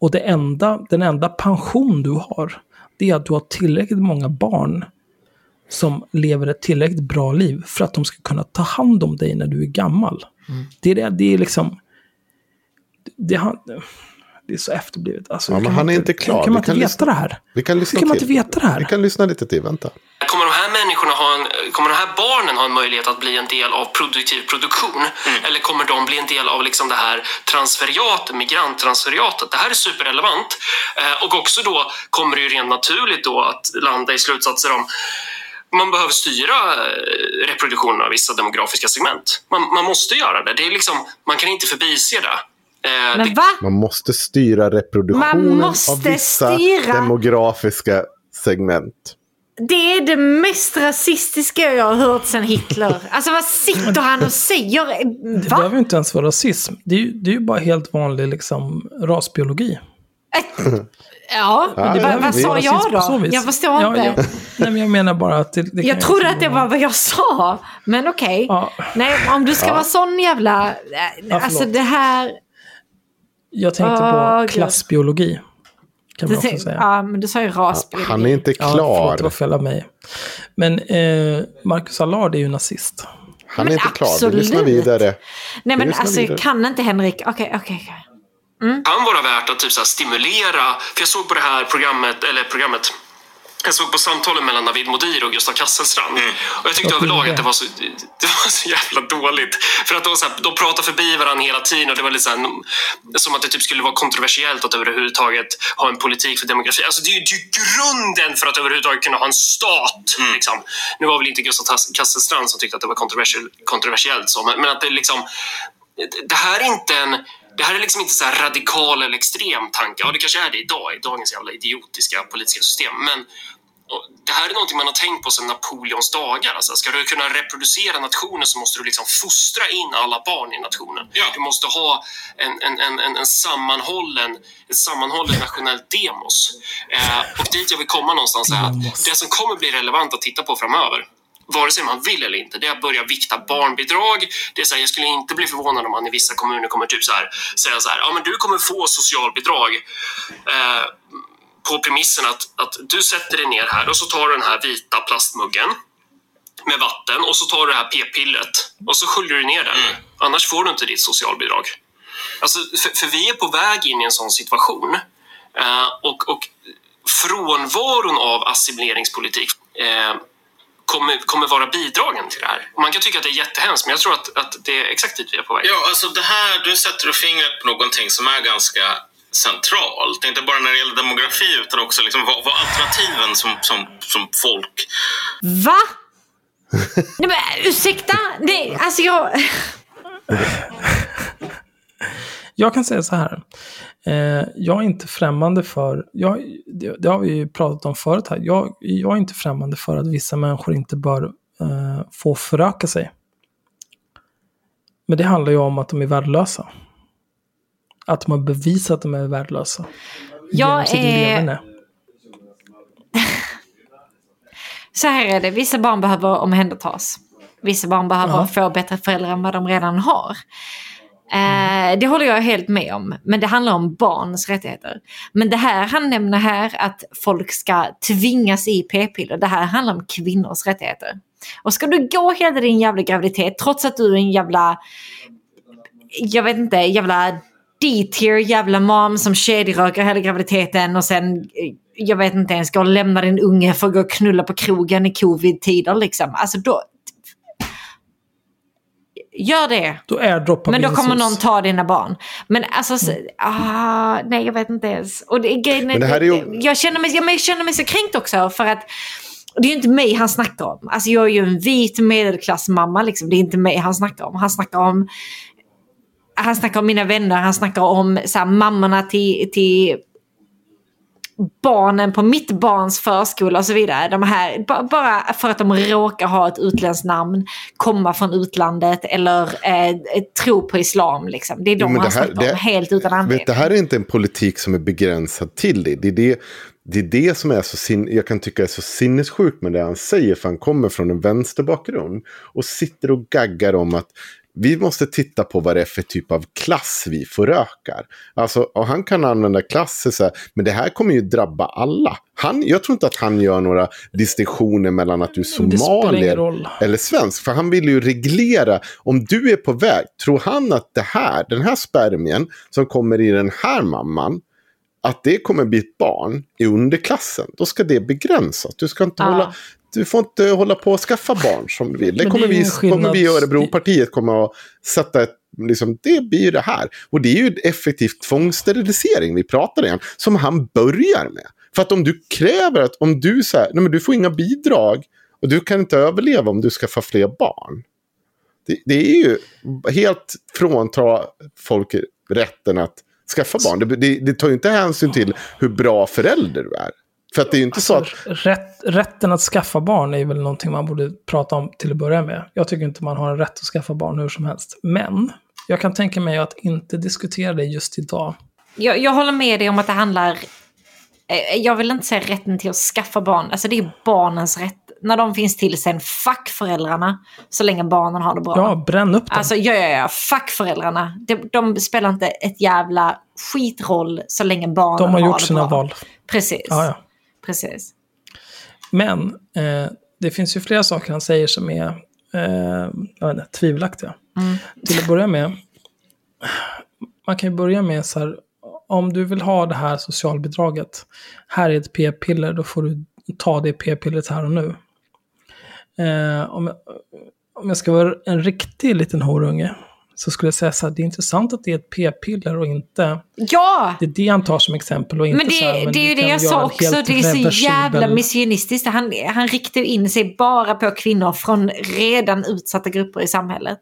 Och det enda, den enda pension du har, det är att du har tillräckligt många barn som lever ett tillräckligt bra liv för att de ska kunna ta hand om dig när du är gammal. Det, är det, det är liksom... Det, Det är så efterblivet. Alltså, Ja, men kan han man är inte klar. Hur kan man kan inte veta lyssna- det här? Vi kan lyssna Hur kan man inte veta det här? Vi kan lyssna lite till, vänta. Kommer de här människorna ha en, kommer de här barnen ha en möjlighet att bli en del av produktiv produktion? Eller kommer de bli en del av liksom det här transferiatet, migranttransferiatet? Det här är superrelevant. Eh, och också då kommer det ju rent naturligt då att landa i slutsatser om man behöver styra eh, reproduktionen av vissa demografiska segment. Man, man måste göra det. det är liksom, man kan inte förbise det. Eh, Men det va? Man måste styra reproduktionen Man måste av vissa styra- demografiska segment. Det är det mest rasistiska jag har hört sedan Hitler. Alltså vad sitter han och säger? Det Va? behöver ju inte ens vara rasism. Det är ju, det är ju bara helt vanlig liksom, rasbiologi. Ja, Ja, vad, det- vad det sa jag då? Jag förstår Ja, inte. Jag, nej, men jag menar bara att det, det Jag trodde liksom att det var vad jag sa. Men okej. Ja. Nej, om du ska vara sån jävla... Alltså det här... Jag tänkte Åh, på klassbiologi. Kan man också säga. ja, men du sa ju rasbiologi. Han är inte Ja, förlåt, klar. det var fel av mig. Men eh, Marcus Allard är ju nazist. Han är inte klar. Vi absolut. lyssnar vidare. Nej men lyssnar alltså vidare. kan inte Henrik... Okej, okej, okej. kan vara värt att typ så här stimulera. För jag såg på det här programmet, eller programmet, jag såg på samtalen mellan Navid Modiri och Gustav Kasselstrand. Och jag tyckte Vad överlag att det var, så, det var så jävla dåligt. För att de, så här, de pratar förbi varandra hela tiden och det var lite så här, som att det typ skulle vara kontroversiellt att överhuvudtaget ha en politik för demografi. Alltså det är ju grunden för att överhuvudtaget kunna ha en stat. Liksom. Nu var väl inte Gustav Kasselstrand som tyckte att det var kontroversiellt, kontroversiellt så, men, men att det liksom det här är inte en det här är liksom inte så här radikal eller extrem tanke. Ja, det kanske är det idag i dagens jävla idiotiska politiska system. Men det här är någonting man har tänkt på sedan Napoleons dagar. Alltså, ska du kunna reproducera nationen så måste du liksom fostra in alla barn i nationen. Du måste ha en, en, en, en, en sammanhållen, ett sammanhållet nationellt demos. Eh, och dit jag vill komma någonstans är att det som kommer bli relevant att titta på framöver vare sig man vill eller inte, det är att börja vikta barnbidrag. Det är så här, jag skulle inte bli förvånad om man i vissa kommuner kommer typ så här, säga så här, ja men du kommer få socialbidrag eh, på premissen att, att du sätter dig ner här och så tar du den här vita plastmuggen med vatten och så tar du det här p-pillret och så sköljer du ner den. Annars får du inte ditt socialbidrag. Alltså, för, för vi är på väg in i en sån situation. Eh, och, och frånvaron av assimileringspolitik eh, kommer, kommer vara bidragen till det här. Man kan tycka att det är jättehemskt, men jag tror att, att det är exakt dit vi är på väg. Ja, alltså det här, du sätter fingret på någonting som är ganska centralt. Inte bara när det gäller demografi utan också liksom vad, vad alternativen som, som, som folk... Va? Nej men ursäkta? Nej, alltså jag... Jag kan säga så här. Eh, jag är inte främmande för, jag, det, det har vi ju pratat om förut här, jag, jag är inte främmande för att vissa människor inte bör eh, få föröka sig. Men det handlar ju om att de är värdelösa. Att de har bevisat att de är värdelösa. Jag är-. Så här är det, vissa barn behöver omhändertas. Vissa barn behöver Ja. få bättre föräldrar än vad de redan har. Eh, det håller jag helt med om. Men det handlar om barns rättigheter. Men det här han nämner här att folk ska tvingas i p-piller. Det här handlar om kvinnors rättigheter. Och ska du gå hela din jävla graviditet trots att du är en jävla, jag vet inte, jävla D-tier jävla mom som kedjeröker hela graviditeten och sen, eh, jag vet inte ens, går och lämnar din unge för att gå och knulla på krogen i covid-tider liksom. Alltså då... Gör det. Då airdroppar Men då kommer någon ta dina barn. Men alltså, så, ah, nej jag vet inte ens. Och det, grejen Men det här är ju- jag, känner mig, jag känner mig så kränkt också för att det är ju inte mig han snackar om. Alltså jag är ju en vit medelklassmamma liksom. Det är inte mig han snackar om. Han snackar om han snackar om mina vänner, han snackar om så här, mammorna till, till barnen på mitt barns förskola och så vidare. De här, ba- bara för att de råkar ha ett utländskt namn, komma från utlandet eller eh, tro på islam. Liksom. Det är de Jo, han snackar om, helt utan anledning. Vet, det här är inte en politik som är begränsad till det. Det är det, det, är det som är så sin, jag kan tycka är så sinnessjukt med det han säger. För han kommer från en vänsterbakgrund. Och sitter och gaggar om att vi måste titta på vad det är för typ av klass vi förökar. Alltså, och han kan använda klasser så här, men det här kommer ju drabba alla. Han, jag tror inte att han gör några distinktioner mellan att du är ingen somalier eller svensk. För han vill ju reglera, om du är på väg, tror han att det här, den här spermien som kommer i den här mamman, att det kommer bli ett barn i underklassen, då ska det begränsas. Du, ska inte Ja. hålla, du får inte hålla på och skaffa barn som du vill. Det kommer, vi, kommer vi i Örebropartiet kommer att sätta ett Liksom, det blir ju det här. Och det är ju effektivt tvångssterilisering vi pratar igen. Som han börjar med. För att om du kräver att om du säger, nej men du får inga bidrag. Och du kan inte överleva om du skaffar fler barn. Det, det är ju helt frånta folk rätten att skaffa barn. Det, det, det tar ju inte hänsyn till hur bra förälder du är. För att det är ju inte så att... Alltså, rätt, rätten att skaffa barn är väl någonting man borde prata om till att börja med. Jag tycker inte man har en rätt att skaffa barn hur som helst. Men jag kan tänka mig att inte diskutera det just idag. Jag, jag håller med dig om att det handlar... eh, Jag vill inte säga rätten till att skaffa barn. Alltså det är barnens rätt. När de finns till sen, fuck föräldrarna. Så länge barnen har det bra. Ja, bränn upp dem. Alltså ja, ja, ja. Fuck föräldrarna. De, de spelar inte ett jävla skitroll så länge barnen De har gjort det sina bra. val. Precis. Ja, ja. Precis. Men eh, det finns ju flera saker han säger som är eh, jag vet inte, tvivelaktiga. Mm. Till att börja med, man kan ju börja med så här, om du vill ha det här socialbidraget, här är ett p-piller, då får du ta det p-pillret här och nu. Eh, om, jag, om jag ska vara en riktig liten horunge, så skulle jag säga så här, det är intressant att det är ett p-piller och inte, Ja! det är det han tar som exempel och inte Men det, så här, men det är ju det jag sa också. Det är så reversibel- jävla misogynistiskt. Han, han riktar in sig bara på kvinnor från redan utsatta grupper i samhället.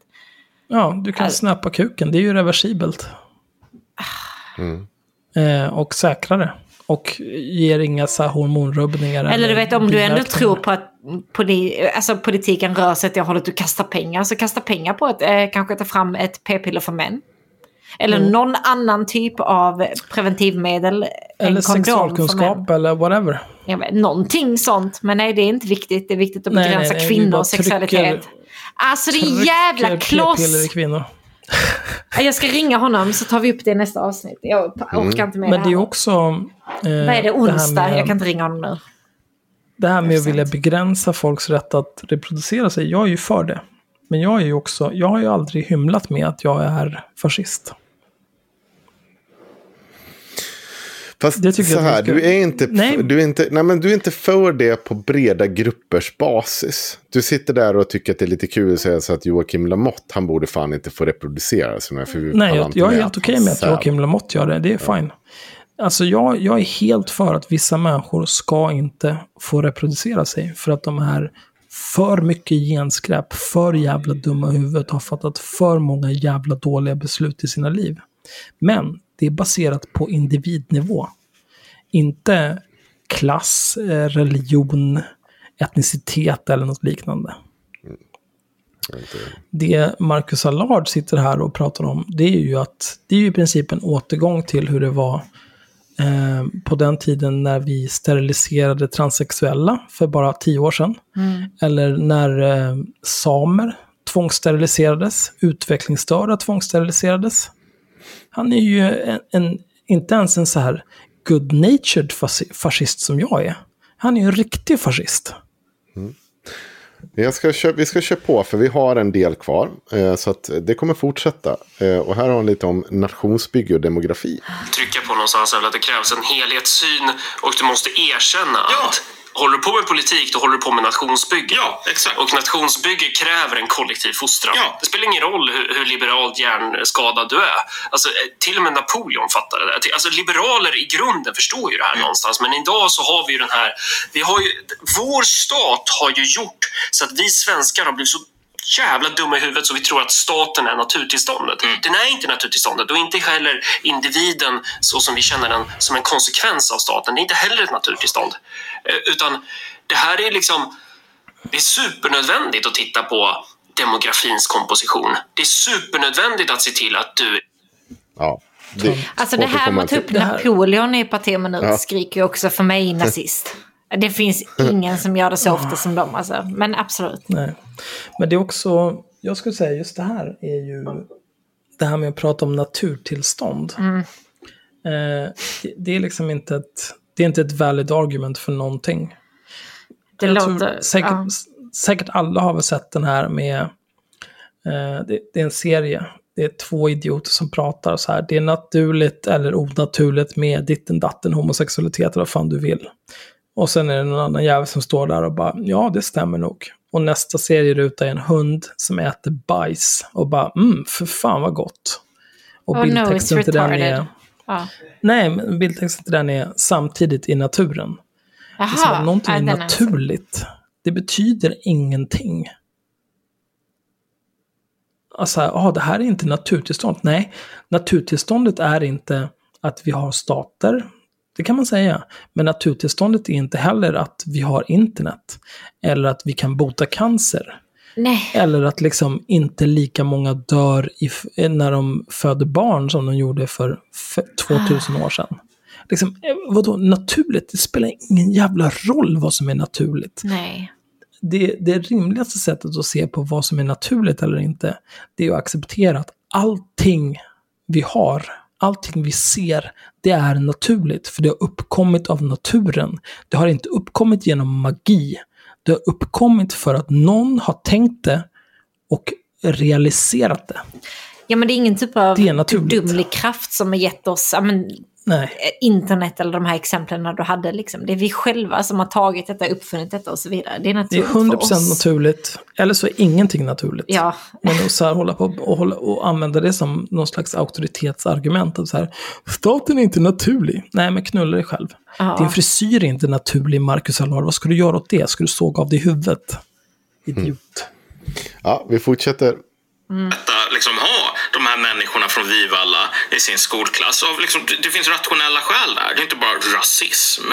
Ja, du kan Alltså- snappa kuken. Det är ju reversibelt. Mm. Eh, och säkrare. Och ger inga så här hormonrubbningar. Eller du vet om du ändå tror på att poli, alltså, politiken rör sig åt det hållet att du kastar pengar. Så kasta pengar på att eh, kanske ta fram ett p-piller för män. Eller Mm. någon annan typ av preventivmedel Eller sexualkunskap eller whatever. Jag vet, någonting sånt. Men nej, det är inte viktigt. Det är viktigt att begränsa nej, nej, kvinnors sexualitet. trycker- Alltså det är en jävla kloss. kvinnor. Jag ska ringa honom så tar vi upp det i nästa avsnitt. Jag orkar inte med Men det är här. också... Eh, Vad är det? Onsdag? med- Jag kan inte ringa honom nu. Det här med att vilja begränsa folks rätt att reproducera sig, jag är ju för det. Men jag är ju också, jag har ju aldrig hymlat med att jag är fascist. Fast så jag vi här, ska- du, är inte, Nej. Du, är inte, nej, men du är inte för det på breda gruppers basis. Du sitter där och tycker att det är lite kul att säga så att Joakim Lamotte, han borde fan inte få reproducera sig. För Nej, jag, jag är helt okej med att. Joakim Lamotte gör det. Det är fine. Alltså jag, jag är helt för att vissa människor ska inte få reproducera sig. För att de är för mycket genskräp, för jävla dumma i huvudet, har fattat för många jävla dåliga beslut i sina liv. Men det är baserat på individnivå. Inte klass, eh, religion, etnicitet eller något liknande. Det Marcus Allard sitter här och pratar om, det är ju att det är ju i princip en återgång till hur det var eh, på den tiden när vi steriliserade transsexuella för bara tio år sedan. Eller när eh, samer tvångssteriliserades, utvecklingsstörda tvångssteriliserades. Han är ju en, en, inte ens en så här good-natured fascist som jag är. Han är ju en riktig fascist. Jag ska kö- vi ska köra på för vi har en del kvar. Eh, så att det kommer fortsätta. Eh, och här har han lite om nationsbygge och demografi. trycka på någonstans är väl att det krävs en helhetssyn och du måste erkänna Ja. att håller du på med politik, då håller du på med nationsbygge. Ja, exakt. Och nationsbygge kräver en kollektiv fostran. Ja. Det spelar ingen roll hur, hur liberalt hjärnskadad du är. Alltså, eh, till och med Napoleon fattade det. Alltså, liberaler i grunden förstår ju det här någonstans. Men idag så har vi ju den här... Vi har ju, vår stat har ju gjort så att vi svenskar har blivit så jävla dumma i huvudet så vi tror att staten är naturtillståndet. Den är inte naturtillståndet och inte heller individen så som vi känner den som en konsekvens av staten. Det är inte heller ett naturtillstånd. Eh, Utan det här är liksom det är supernödvändigt att titta på demografins komposition. Det är supernödvändigt att se till att du Ja, det, Alltså det här med att ta upp Napoleon i parti minut Ja. skriker ju också för mig nazist. Det finns ingen som gör det så ofta som dem alltså. Men absolut. Nej. Men det är också, jag skulle säga just det här är ju det här med att prata om naturtillstånd. Mm. Eh, det, det är liksom inte ett, det är inte ett valid argument för någonting. Det Jag låter... säkert, ja. säkert alla har väl sett den här med, eh, det, det är en serie, det är två idioter som pratar så här, det är naturligt eller onaturligt med ditten datten homosexualitet eller vad fan du vill. Och sen är det någon annan jävel som står där och bara, ja det stämmer nog. Och nästa serieruta är en hund som äter bajs och bara, mm, för fan vad gott. Och Oh no, bildtexten it's till den är. Ja. nej, men bildtexten till den är samtidigt i naturen. Det är som någonting är alltså- naturligt. Det betyder ingenting. Alltså, ah, det här är inte naturtillstånd. Nej, naturtillståndet är inte att vi har stater. Det kan man säga. Men naturtillståndet är inte heller att vi har internet. Eller att vi kan bota cancer. Nej. Eller att liksom inte lika många dör i, f- när de föder barn som de gjorde för f- 2000 år sedan. Liksom, eh, vadå naturligt? Det spelar ingen jävla roll vad som är naturligt. Nej. Det, det rimligaste sättet att se på vad som är naturligt eller inte, det är att acceptera att allting vi har, allting vi ser, det är naturligt. För det har uppkommit av naturen. Det har inte uppkommit genom magi. Det har uppkommit för att någon har tänkt det och realiserat det. Ja, men det är ingen typ av gudomlig kraft som har gett oss ja, men, Nej. internet eller de här exemplen du hade. Liksom. Det är vi själva som har tagit detta, uppfunnit detta och så vidare. Det är Det är naturligt 100% för oss. naturligt. Eller så är ingenting naturligt. Ja, Men att så här hålla på och, hålla, och använda det som någon slags auktoritetsargument. Att så här, Staten är inte naturlig. Nej, men knulla dig själv. Ja. Din frisyr är inte naturlig, Marcus Allard. Vad ska du göra åt det? Ska du såga av dig i huvudet? Idiot. Ja, vi fortsätter. att liksom ha människorna från Vivalla i sin skolklass. Av liksom, det, finns rationella skäl där. Det är inte bara rasism.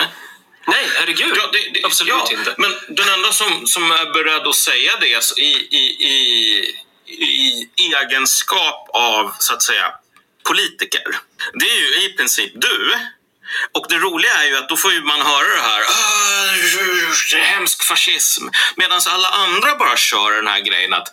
Nej, herregud. Ja, det, det, Absolut ja, inte. Men den enda som, som är beredd att säga det i, i, i, i egenskap av, så att säga, politiker. Det är ju i princip du. Och det roliga är ju att då får ju man höra det här. "Ah, hemsk fascism. Medan alla andra bara kör den här grejen att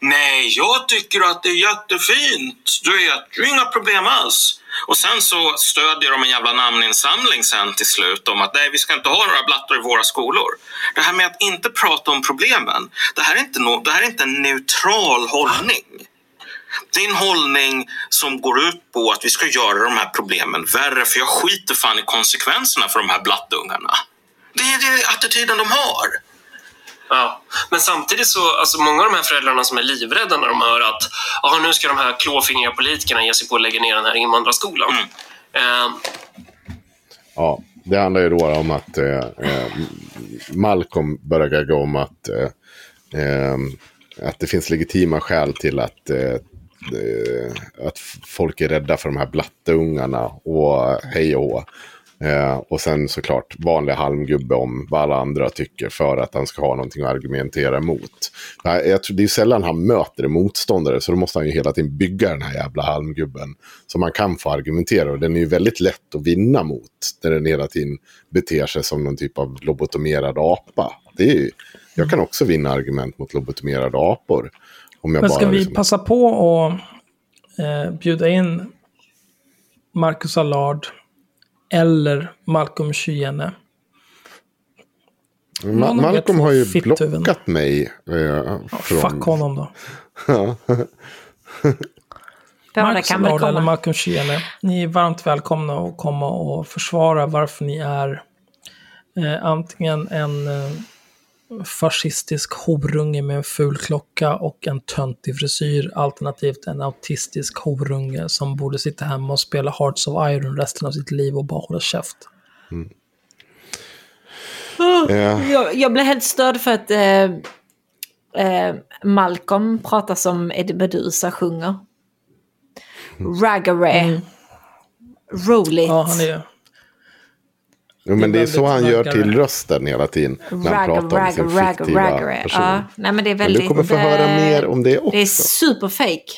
Nej, jag tycker att det är jättefint. Du vet, är inga problem alls. Och sen så stödjer de en jävla namninsamling sen till slut om att nej, vi ska inte ha några blattar i våra skolor. Det här med att inte prata om problemen, det här är inte, no, det här är inte en neutral hållning. Det är en hållning som går ut på att vi ska göra de här problemen värre för jag skiter fan i konsekvenserna för de här blattungarna. Det är det attityden de har. Ja. Men samtidigt så, alltså många av de här föräldrarna som är livrädda när de hör att nu ska de här klåfingriga politikerna ge sig på att lägga ner den här invandrarskolan. Eh, Ja, det handlar ju då om att eh, eh, Malcolm börjar gagga om att, eh, eh, att det finns legitima skäl till att, eh, eh, att folk är rädda för de här blatteungarna och hej och hå. Eh, och sen såklart vanlig halmgubbe om vad alla andra tycker för att han ska ha någonting att argumentera emot. Nej, Jag tror, det är sällan han möter en motståndare så då måste han ju hela tiden bygga den här jävla halmgubben. Som man kan få argumentera och den är ju väldigt lätt att vinna mot. När den hela tiden beter sig som någon typ av lobotomerad apa. Det är ju, jag kan också vinna argument mot lobotomerade apor. Om jag Men ska bara vi liksom- passa på att eh, bjuda in Marcus Allard eller Malcolm Schiene? Ma- Malcolm har ju blockat mig. Eh, Ja, Fuck honom då. Marcus Allard eller. Malcolm Schiene. Ni är varmt välkomna att komma och försvara varför ni är eh, antingen en eh, fascistisk horunge med en ful klocka och en töntig frisyr, alternativt en autistisk horunge som borde sitta hemma och spela Hearts of Iron resten av sitt liv och bara hålla käft. Eh, Jag, jag blev helt störd för att eh, eh, Malcolm pratar som Eddie Meduza sjunger. Ragare. Roll it. Ja, han är... jo, men det det är är så han gör till rösten hela tiden. När han pratar om ragga, sin fiktiva ragga. person. Ja, nej men det är Men väldigt... du kommer få höra eh, mer om det också. Det är superfake.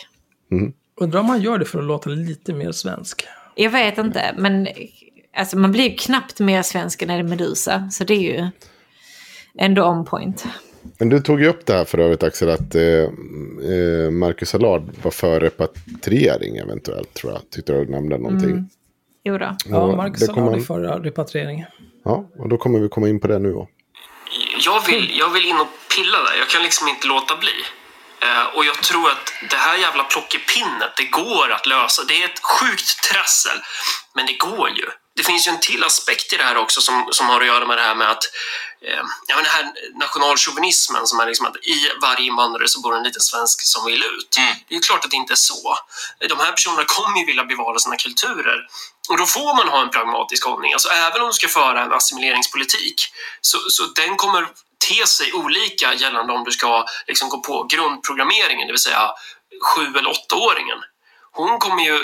Undrar om han gör det för att låta lite mer svensk. Jag vet inte, men alltså, man blir ju knappt mer svensk än Eddie Meduza. Så det är ju ändå on point. Men du tog ju upp det här för övrigt Axel, att eh, eh, Marcus Allard var för repatriering eventuellt, tror jag. Tyckte du nämnde någonting. Mm. Jo då. Ja, Marcus är man- för repatriering. Ja, och då kommer vi komma in på det nu då. jag vill, jag vill in och pilla där. Jag kan liksom inte låta bli. Eh, och jag tror att det här jävla plockepinnet, det går att lösa. Det är ett sjukt trassel, men det går ju. Det finns ju en till aspekt i det här också som, som har att göra med det här med att eh, ja, men den här nationalchauvinismen som är liksom att i varje invandrare så bor en liten svensk som vill ut. Det är ju klart att det inte är så. De här personerna kommer ju vilja bevara sina kulturer. Och då får man ha en pragmatisk hållning. Alltså även om du ska föra en assimileringspolitik så, så den kommer te sig olika gällande om du ska liksom gå på grundprogrammeringen, det vill säga sju eller åttaåringen. Hon kommer ju,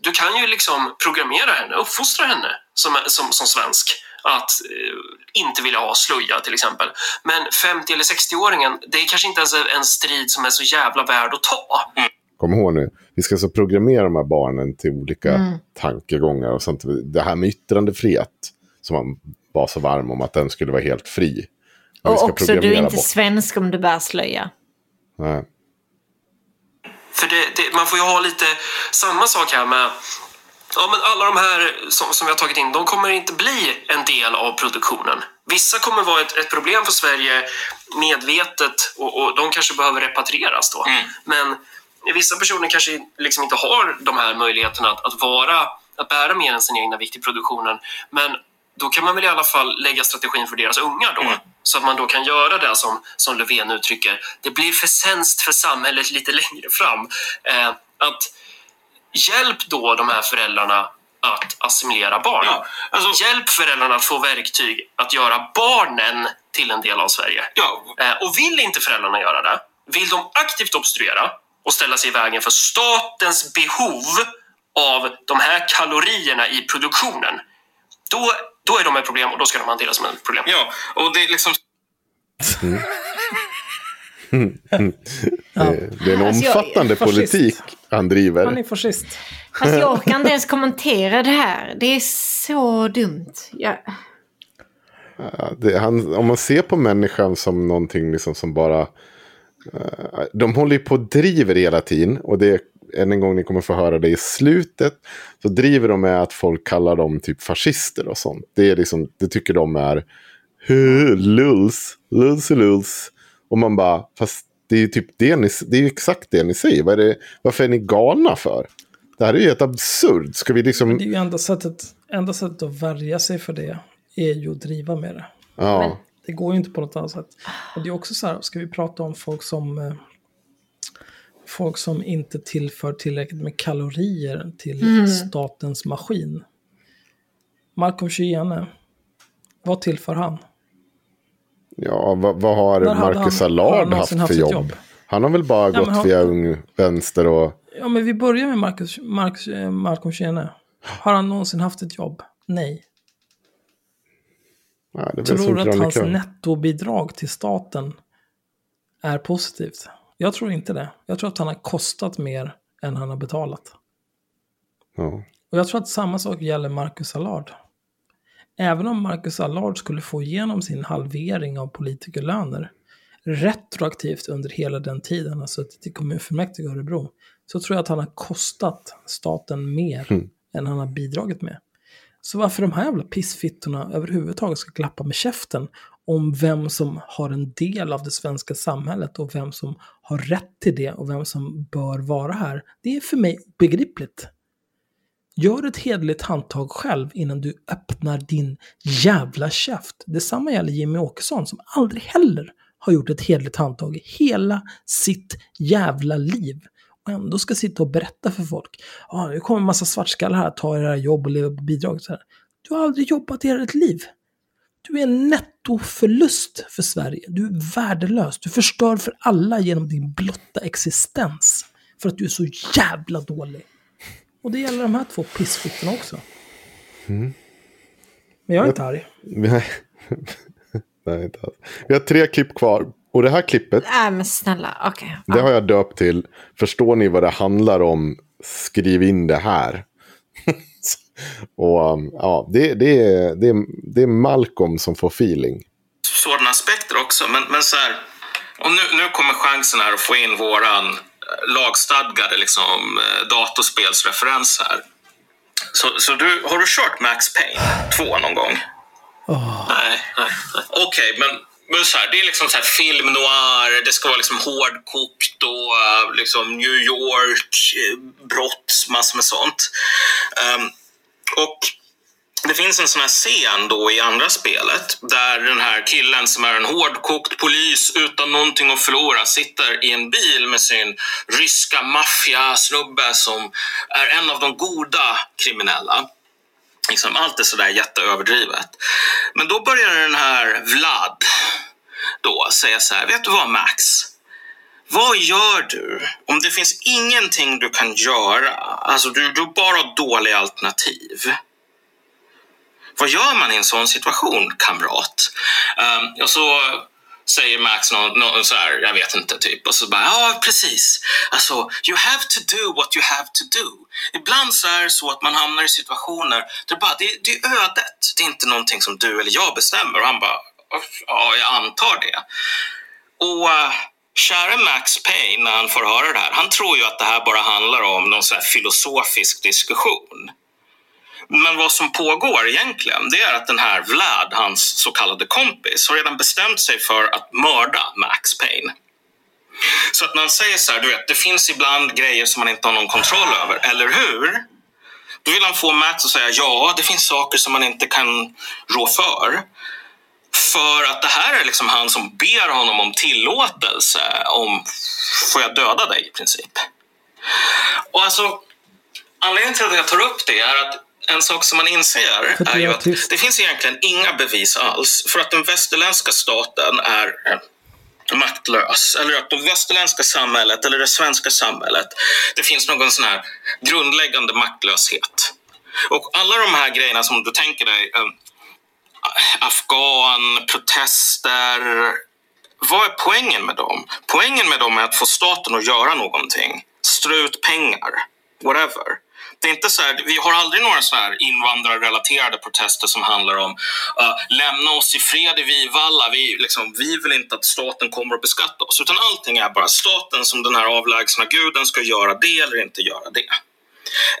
du kan ju liksom programmera henne, uppfostra henne som, som, som svensk att eh, inte vilja ha slöja till exempel. Men 50 eller 60-åringen, det är kanske inte ens en strid som är så jävla värd att ta. Mm. Kom ihåg nu, vi ska så programmera de här barnen till olika Mm. tankegångar och sånt. Det här med yttrandefrihet, som man var så varm om att den skulle vara helt fri. Och ska också, du är inte bort. svensk om du bär slöja. Nej. För det, det, man får ju ha lite samma sak här med Ja, men alla de här som, som vi har tagit in, de kommer inte bli en del av produktionen. Vissa kommer vara ett, ett problem för Sverige medvetet och, och de kanske behöver repatrieras då. Men vissa personer kanske liksom inte har de här möjligheterna att, att vara, att bära mer än sin egna vikt i produktionen. Men då kan man väl i alla fall lägga strategin för deras unga då. Så att man då kan göra det som, som Löfven uttrycker. Det blir förtjänst för samhället lite längre fram. Eh, att hjälp då de här föräldrarna att assimilera barn. Ja, alltså- Hjälp föräldrarna att få verktyg att göra barnen till en del av Sverige. Ja, Eh, och vill inte föräldrarna göra det, vill de aktivt obstruera och ställa sig i vägen för statens behov av de här kalorierna i produktionen, då, då är de ett problem och då ska de hanteras som ett problem. ja, och det är liksom... Det, det är en Alltså, omfattande fascist. politik han driver. Han är fascist. Alltså jag orkar inte ens kommentera det här. Det är så dumt. Ja, det, han, om man ser på människan som någonting liksom som bara... de håller ju på och driver hela tiden. Och det än en gång ni kommer få höra det i slutet. Så driver de med att folk kallar dem typ fascister och sånt. Det, är liksom, det tycker de är "Huh, lulls, lulls och lulls. Och man bara, fast det är ju typ det ni, det är exakt det ni säger. Vad är det, varför är ni galna för? Det här är ju helt absurt. Ska vi liksom... Det är ju enda sättet, enda sättet att värja sig för det är ju att driva med det. Ja. Det går ju inte på något annat sätt. Och det är också så här, ska vi prata om folk som eh, folk som inte tillför tillräckligt med kalorier till statens maskin. Malcolm Chyene, vad tillför han? Ja, vad, vad har hade Marcus har Allard haft för haft ett jobb? jobb? Han har väl bara Ja, gått han- via Ung Vänster och... Ja, men vi börjar med Marcus, Marcus, eh, Malcolm Chyene. Har han någonsin haft ett jobb? Nej. Ja, Tror du att hans nettobidrag till staten är positivt? Jag tror inte det. Jag tror att han har kostat mer än han har betalat. Ja. Och jag tror att samma sak gäller Marcus Allard. Även om Marcus Allard skulle få igenom sin halvering av politikerlöner retroaktivt under hela den tiden han har suttit i kommunfullmäktige i Örebro, så tror jag att han har kostat staten mer än han har bidragit med. Så varför de här jävla pissfittorna överhuvudtaget ska klappa med käften om vem som har en del av det svenska samhället och vem som har rätt till det och vem som bör vara här, det är för mig begripligt. Gör ett hederligt handtag själv innan du öppnar din jävla käft. Detsamma gäller Jimmy Åkesson som aldrig heller har gjort ett hederligt handtag i hela sitt jävla liv. Och ändå ska sitta och berätta för folk. Ja, ah, nu kommer en massa svartskallar här, tar era jobb och lever på bidrag. Så här. Du har aldrig jobbat i hela ditt liv. Du är en nettoförlust för Sverige. Du är värdelös. Du förstör för alla genom din blotta existens. För att du är så jävla dålig. Och det gäller de här två pissfittorna också. Men jag är inte arg. Nej. Nej, inte alls. Vi har tre klipp kvar. Och det här klippet, Nej men snälla, okej. det har jag döpt till Förstår ni vad det handlar om? Skriv in det här. och um, ja, det, det, är, det, är, det är Malcolm som får feeling. Så sådana aspekter också. Men, men så här, och nu, nu kommer chansen här att få in våran eh, lagstadgade liksom, eh, datorspelsreferens här. Så, så du, har du kört Max Payne 2 någon gång? Nej, nej, nej. Okej, men, men så här, det är liksom så här film noir, det ska vara liksom hårdkokt och eh, liksom New York-brott, eh, massor med sånt. Um, och det finns en sån här scen då i andra spelet där den här killen som är en hårdkokt polis utan någonting att förlora sitter i en bil med sin ryska maffiasnubbe som är en av de goda kriminella. Liksom, allt är sådär jätteöverdrivet. Men då börjar den här Vlad då säga så här, vet du vad Max? Vad gör du om det finns ingenting du kan göra? Alltså du, du bara har dåliga alternativ. Vad gör man i en sån situation, kamrat? Um, och så säger Max någon, någon så här, jag vet inte, typ. Och så bara, ja precis. Alltså, you have to do what you have to do. Ibland så är det så att man hamnar i situationer där bara, det, det är ödet. Det är inte någonting som du eller jag bestämmer. Och han bara, ja, jag antar det. Och uh, kära Max Payne, när han får höra det här, han tror ju att det här bara handlar om någon sån här filosofisk diskussion. Men vad som pågår egentligen, det är att den här Vlad, hans så kallade kompis, har redan bestämt sig för att mörda Max Payne. Så att han säger så här, du vet, det finns ibland grejer som man inte har någon kontroll över, eller hur? Då vill han få Max att säga ja, det finns saker som man inte kan rå för. För att det här är liksom han som ber honom om tillåtelse om får jag döda dig i princip. Och alltså, anledningen till att jag tar upp det är att en sak som man inser är ju att det finns egentligen inga bevis alls för att den västerländska staten är maktlös. Eller att det västerländska samhället eller det svenska samhället, det finns någon sån här grundläggande maktlöshet. Och alla de här grejerna som du tänker dig, eh, afghan, protester, vad är poängen med dem? Poängen med dem är att få staten att göra någonting. Strö ut pengar, whatever. Det är inte så här, vi har aldrig några så här invandrarrelaterade protester som handlar om uh, lämna oss i fred i Vivalla, vi, liksom, vi vill inte att staten kommer att beskatta oss. Utan allting är bara staten som den här avlägsna guden ska göra det eller inte göra det.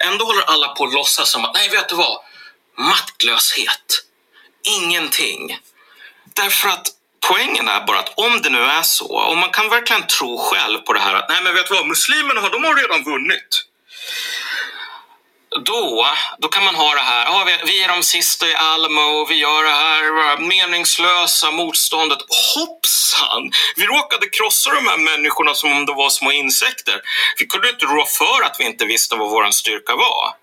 Ändå håller alla på att låtsas som att, nej vet du vad, maktlöshet, ingenting. Därför att poängen är bara att om det nu är så, och man kan verkligen tro själv på det här att nej men vet du vad, muslimerna de har redan vunnit. Då, då kan man ha det här, ja, vi, vi är de sista i Almo, vi gör det här meningslösa motståndet. Hoppsan! Vi råkade krossa de här människorna som om de var små insekter. Vi kunde inte rå för att vi inte visste vad vår styrka var.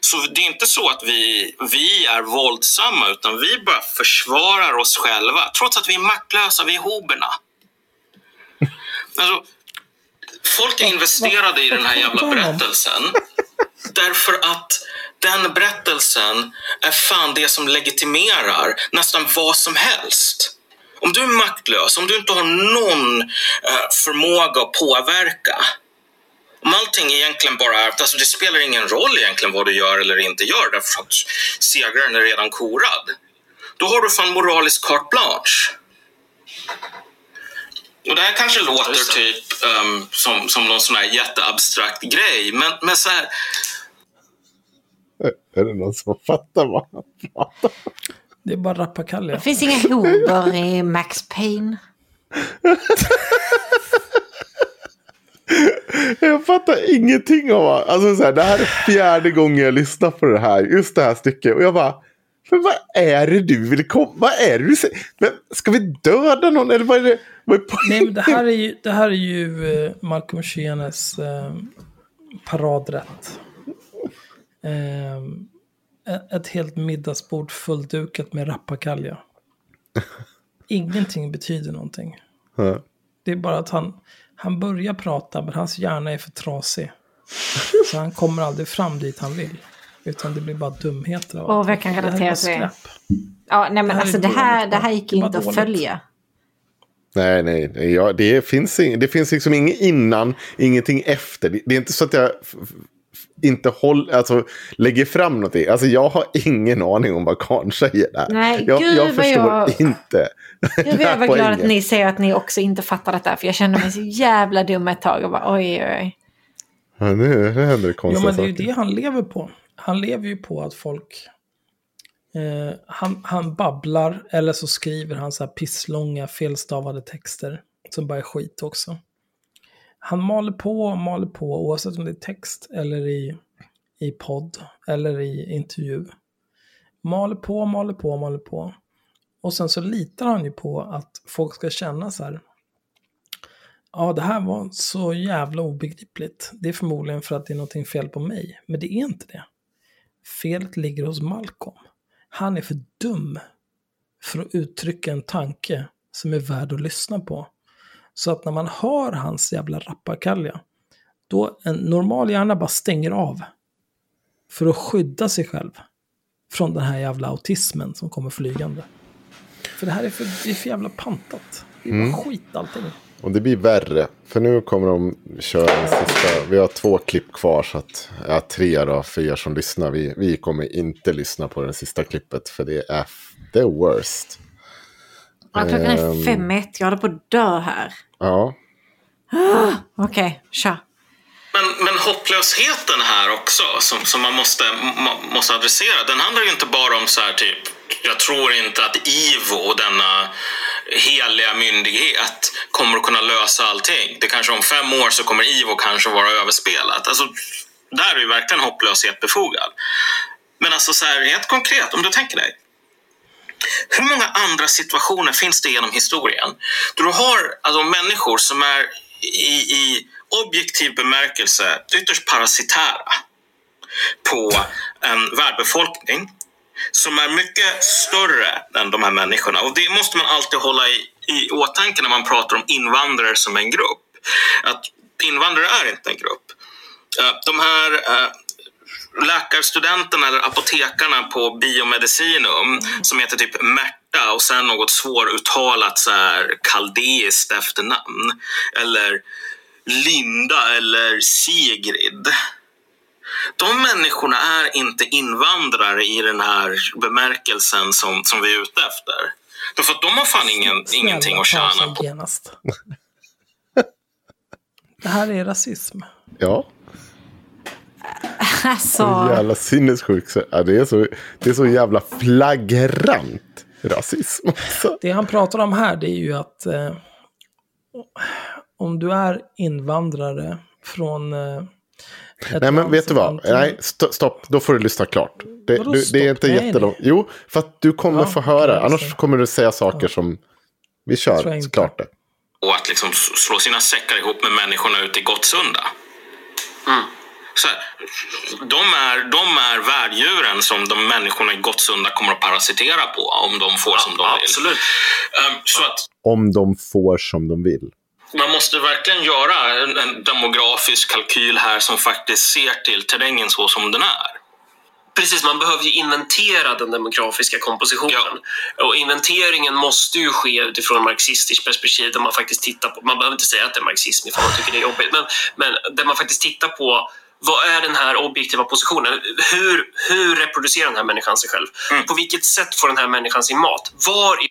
Så det är inte så att vi, vi är våldsamma utan vi bara försvarar oss själva trots att vi är maktlösa, vi är hoberna. Alltså, folk är investerade i den här jävla berättelsen därför att den berättelsen är fan det som legitimerar nästan vad som helst. Om du är maktlös, om du inte har någon eh, förmåga att påverka om allting egentligen bara är, alltså det spelar ingen roll egentligen vad du gör eller inte gör därför att segraren är redan korad. Då har du fan moralisk carte blanche. Och det här kanske låter typ um, som, som någon sån här jätteabstrakt grej, men, men så här, Är det någon som fattar vad han pratar? Det är bara rappakalja. Det finns inga hober i Max Payne. Jag fattar ingenting av vad- alltså så här, Det här är fjärde gången jag lyssnar på det här. Just det här stycket. Och jag bara. Men vad är det du vill komma? Vad är det du säger? Men ska vi döda någon? Eller vad är det? Nej, men det här är ju, det här är ju eh, Malcolm Schienes eh, paradrätt. Eh, ett- helt middagsbord fulldukat med rappakalja. Ingenting betyder någonting. Det är bara att han, han börjar prata, men hans hjärna är för trasig. Så han kommer aldrig fram dit han vill. Utan det blir bara dumheter. av Åh, vad jag kan Det här är relatera till det. Ja, nej men Det alltså det här, det här gick bara inte att dåligt. följa. Nej, nej, ja, det, finns ing, det finns liksom inget innan, ingenting efter. Det, det är inte så att jag inte håll, alltså, lägger fram någonting. Alltså, jag har ingen aning om vad Karn säger där. Nej, jag, gud, jag förstår jag- inte Jag är Det är överglad att ni säger att ni också inte fattar detta. För jag kände mig så jävla dum ett tag och bara oj oj oj. Ja, nu, händer det Jo, konstiga men det är ju det han lever på. Han lever ju på att folk... Eh, han, han babblar, eller så skriver han så här pisslånga felstavade texter. Som bara är skit också. Han maler på och maler på, oavsett om det är text eller i, i podd eller i intervju. Maler på, maler på, maler på. Och sen så litar han ju på att folk ska känna så här. Ja, det här var så jävla obegripligt. Det är förmodligen för att det är någonting fel på mig. Men det är inte det. Felet ligger hos Malcolm. Han är för dum för att uttrycka en tanke som är värd att lyssna på. Så att när man hör hans jävla rappakalja, då en normal hjärna bara stänger av. För att skydda sig själv från den här jävla autismen som kommer flygande. För det här är för, det är för jävla pantat. Det är bara Mm. skit allting. Och det blir värre. För nu kommer de köra en sista. Vi har två klipp kvar. Så att, ja, tre då för er som lyssnar. Vi, vi kommer inte lyssna på det sista klippet. För det är f- the worst. Ja, klockan är Ehm. fem ett. Jag håller på att dö här. Ja. Ah, Okej, kör. Men, men hopplösheten här också, som, som man måste, må, måste adressera, den handlar ju inte bara om så här typ, jag tror inte att IVO, denna heliga myndighet, kommer att kunna lösa allting. Det kanske om fem år så kommer IVO kanske vara överspelat. Alltså, där är ju verkligen hopplöshet befogad. Men alltså så här, helt konkret, om du tänker dig. Hur många andra situationer finns det genom historien då du har alltså, människor som är i, i objektiv bemärkelse ytterst parasitära på en världbefolkning som är mycket större än de här människorna. Och det måste man alltid hålla i, i åtanke när man pratar om invandrare som en grupp. Att invandrare är inte en grupp. Eh, De här eh, läkarstudenterna eller apotekarna på biomedicinum som heter typ Märta och sen något svåruttalat så här kaldeiskt efternamn. Eller Linda eller Sigrid. De människorna är inte invandrare i den här bemärkelsen som, som vi är ute efter. Därför att de har fan ingen, ingenting att Snälla, tjäna på. genast. Det här är rasism. Ja. Alltså, Så jävla Ja, det, är så, det är så jävla flagrant rasism. också. Det han pratar om här det är ju att eh, om du är invandrare från eh, Nej, men vet du vad? Nej, sto- stopp. Då får du lyssna klart. Det, Vadå du, det är inte jättelångt. Jo, för att du kommer Ja, få höra. Annars kommer du säga saker som... Vi kör inte. klart det. och att liksom slå sina säckar ihop med människorna ute i Gottsunda. Så här, de, är, de är värddjuren som de människorna i Gottsunda kommer att parasitera på om de får som de vill. Absolut. Ehm, Så att Om de får som de vill. Man måste verkligen göra en, en demografisk kalkyl här som faktiskt ser till terrängen så som den är. Precis, man behöver ju inventera den demografiska kompositionen. Och inventeringen måste ju ske utifrån marxistiskt perspektiv där man faktiskt tittar på, man behöver inte säga att det är marxism ifall man tycker det är jobbigt, men, men där man faktiskt tittar på vad är den här objektiva positionen? Hur, hur reproducerar den här människan sig själv? På vilket sätt får den här människan sin mat? Var i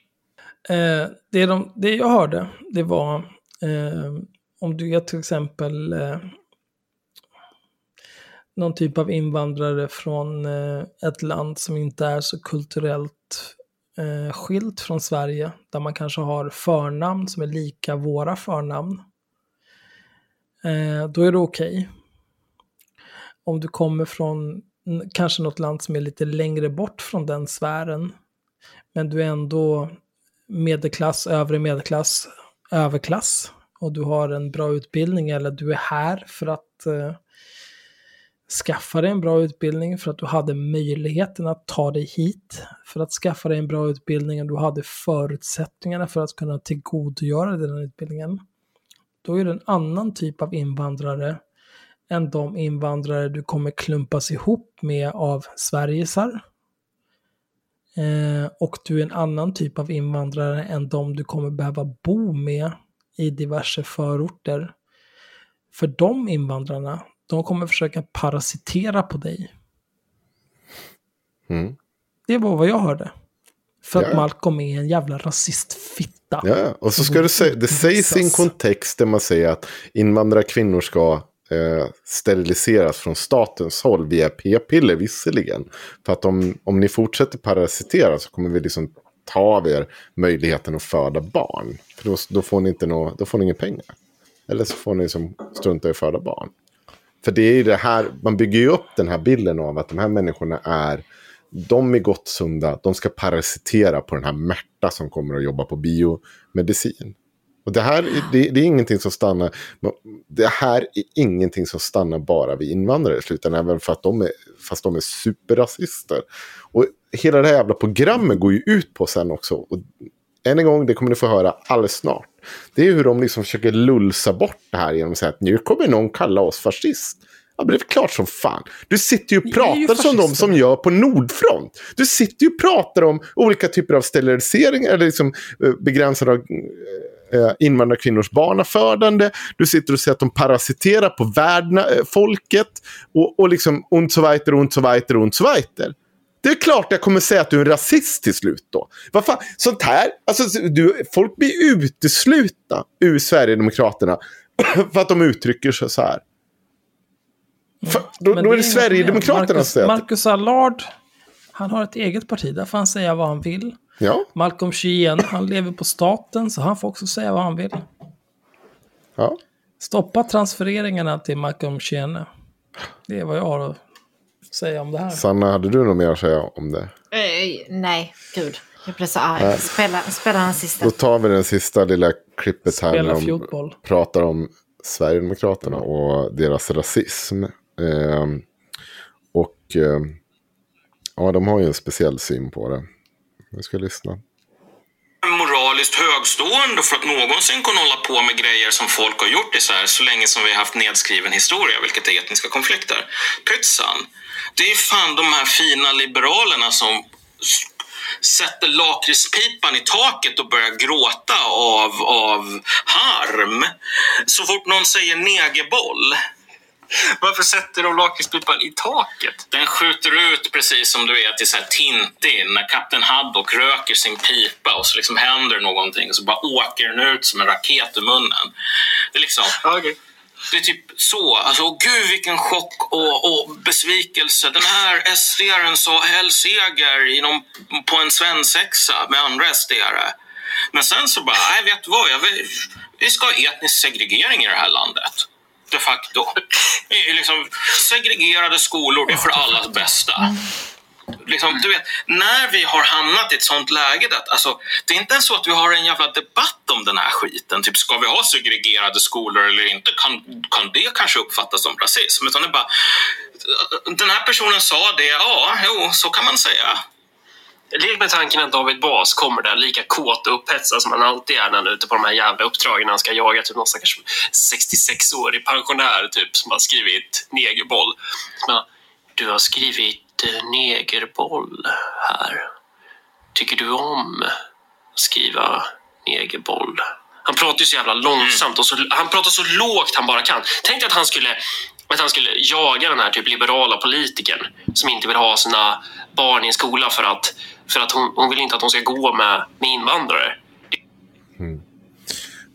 Eh, det, de, det jag hörde, det var Ehm, om du är till exempel eh, någon typ av invandrare från eh, ett land som inte är så kulturellt eh, skilt från Sverige, där man kanske har förnamn som är lika våra förnamn, eh, då är det okej. Om du kommer från kanske något land som är lite längre bort från den sfären, men du är ändå medelklass, övre medelklass, överklass och du har en bra utbildning eller du är här för att eh, skaffa dig en bra utbildning för att du hade möjligheten att ta dig hit för att skaffa dig en bra utbildning och du hade förutsättningarna för att kunna tillgodogöra dig den utbildningen. Då är det en annan typ av invandrare än de invandrare du kommer klumpas ihop med av Sverigesar. Eh, och du är en annan typ av invandrare än de du kommer behöva bo med i diverse förorter. För de invandrarna, de kommer försöka parasitera på dig. Mm. Det var vad jag hörde. För att Ja. Malcolm är en jävla rasistfitta. Ja, och så ska du... För att Malcolm är en jävla rasistfitta. Ja, och så ska du säga, det sägs i en kontext där man säger att invandrarkvinnor ska eh, steriliseras från statens håll via p-piller visserligen. För att om, om ni fortsätter parasitera så kommer vi liksom ta av er möjligheten att föda barn. För då, då, får ni inte nå, då får ni inga pengar. Eller så får ni liksom strunta i att föda barn. För det är ju det här, man bygger ju upp den här bilden av att de här människorna är, de är gott sunda, de ska parasitera på den här Märta som kommer att jobba på biomedicin. Och det här är- det, det är ingenting som stannar, det här är ingenting som stannar bara vid invandrare, utan även för att de är, fast de är superrasister. Och hela det här jävla programmet går ju ut på sen också, och än en gång, det kommer ni få höra alldeles snart. Det är hur de liksom försöker lulsa bort det här genom att säga att nu kommer någon kalla oss fascist. Ja, men det är klart som fan. Du sitter ju och är ju pratar som de som gör på Nordfront. Du sitter ju och pratar om olika typer av sterilisering eller liksom eh, begränsade av eh, invandrarkvinnors barnafödande. Du sitter och säger att de parasiterar på värdna, eh, folket. Och, och liksom und so weiter, und so weiter, und so weiter. Det är klart jag kommer säga att du är en rasist till slut då. Vad fan, sånt här, alltså du, folk blir uteslutna ur Sverigedemokraterna för att de uttrycker sig så här. För, då, då är det Sverigedemokraterna som säger Marcus Allard, han har ett eget parti. Där får han säga vad han vill. Ja, Malcolm Chien, han lever på staten, så han får också säga vad han vill. ja. Stoppa transfereringarna till Malcolm Chien. Det är vad jag har att säga om det här. Sanna, hade du något mer att säga om det? Eh, nej, gud. Jag blev så arg. Spela, spela den sista. Då tar vi den sista lilla klippet här Spela när de fotboll. pratar om Sverigedemokraterna och deras rasism. Ehm, och ehm, ja, de har ju en speciell syn på det. Vi ska lyssna. moraliskt högstående för att någonsin kunna hålla på med grejer som folk har gjort i Sverige så länge som vi har haft nedskriven historia, vilket är etniska konflikter. Pytsan! Det är fan de här fina liberalerna som sätter lakritspipan i taket och börjar gråta av, av harm så fort någon säger negerboll. Varför sätter de lakritspipan i taket? Den skjuter ut precis som du vet i så här Tintin när Kapten Haddock röker sin pipa och så liksom händer någonting och så bara åker den ut som en raket ur munnen. Det är liksom... Det är typ så. Alltså, åh, gud vilken chock och, och besvikelse. Den här SD-aren sa hell seger i någon, på en svensexa med andra SD-are. Men sen så bara, nej vet du vad, jag vill, vi ska ha etnisk segregering i det här landet. De facto. Är liksom segregerade skolor, det är för allas bästa. Liksom, du vet, när vi har hamnat i ett sånt läge, att, alltså, det är inte ens så att vi har en jävla debatt om den här skiten. Typ, ska vi ha segregerade skolor eller inte? Kan, kan det kanske uppfattas som rasism? Utan det är bara, den här personen sa det, ja, jo, så kan man säga. Lek med tanken att David Bas kommer där lika kåt och upphetsad som han alltid är när han är ute på de här jävla uppdragen när han ska jaga typ någon stackars 66-årig pensionär typ som har skrivit negerboll. Men, du har skrivit eh, negerboll här. Tycker du om att skriva negerboll? Han pratar ju så jävla långsamt och så, han pratar så lågt han bara kan. Tänk dig att han skulle att han skulle jaga den här typ liberala politikern som inte vill ha sina barn i en skola för att, för att hon, hon vill inte att de ska gå med, med invandrare.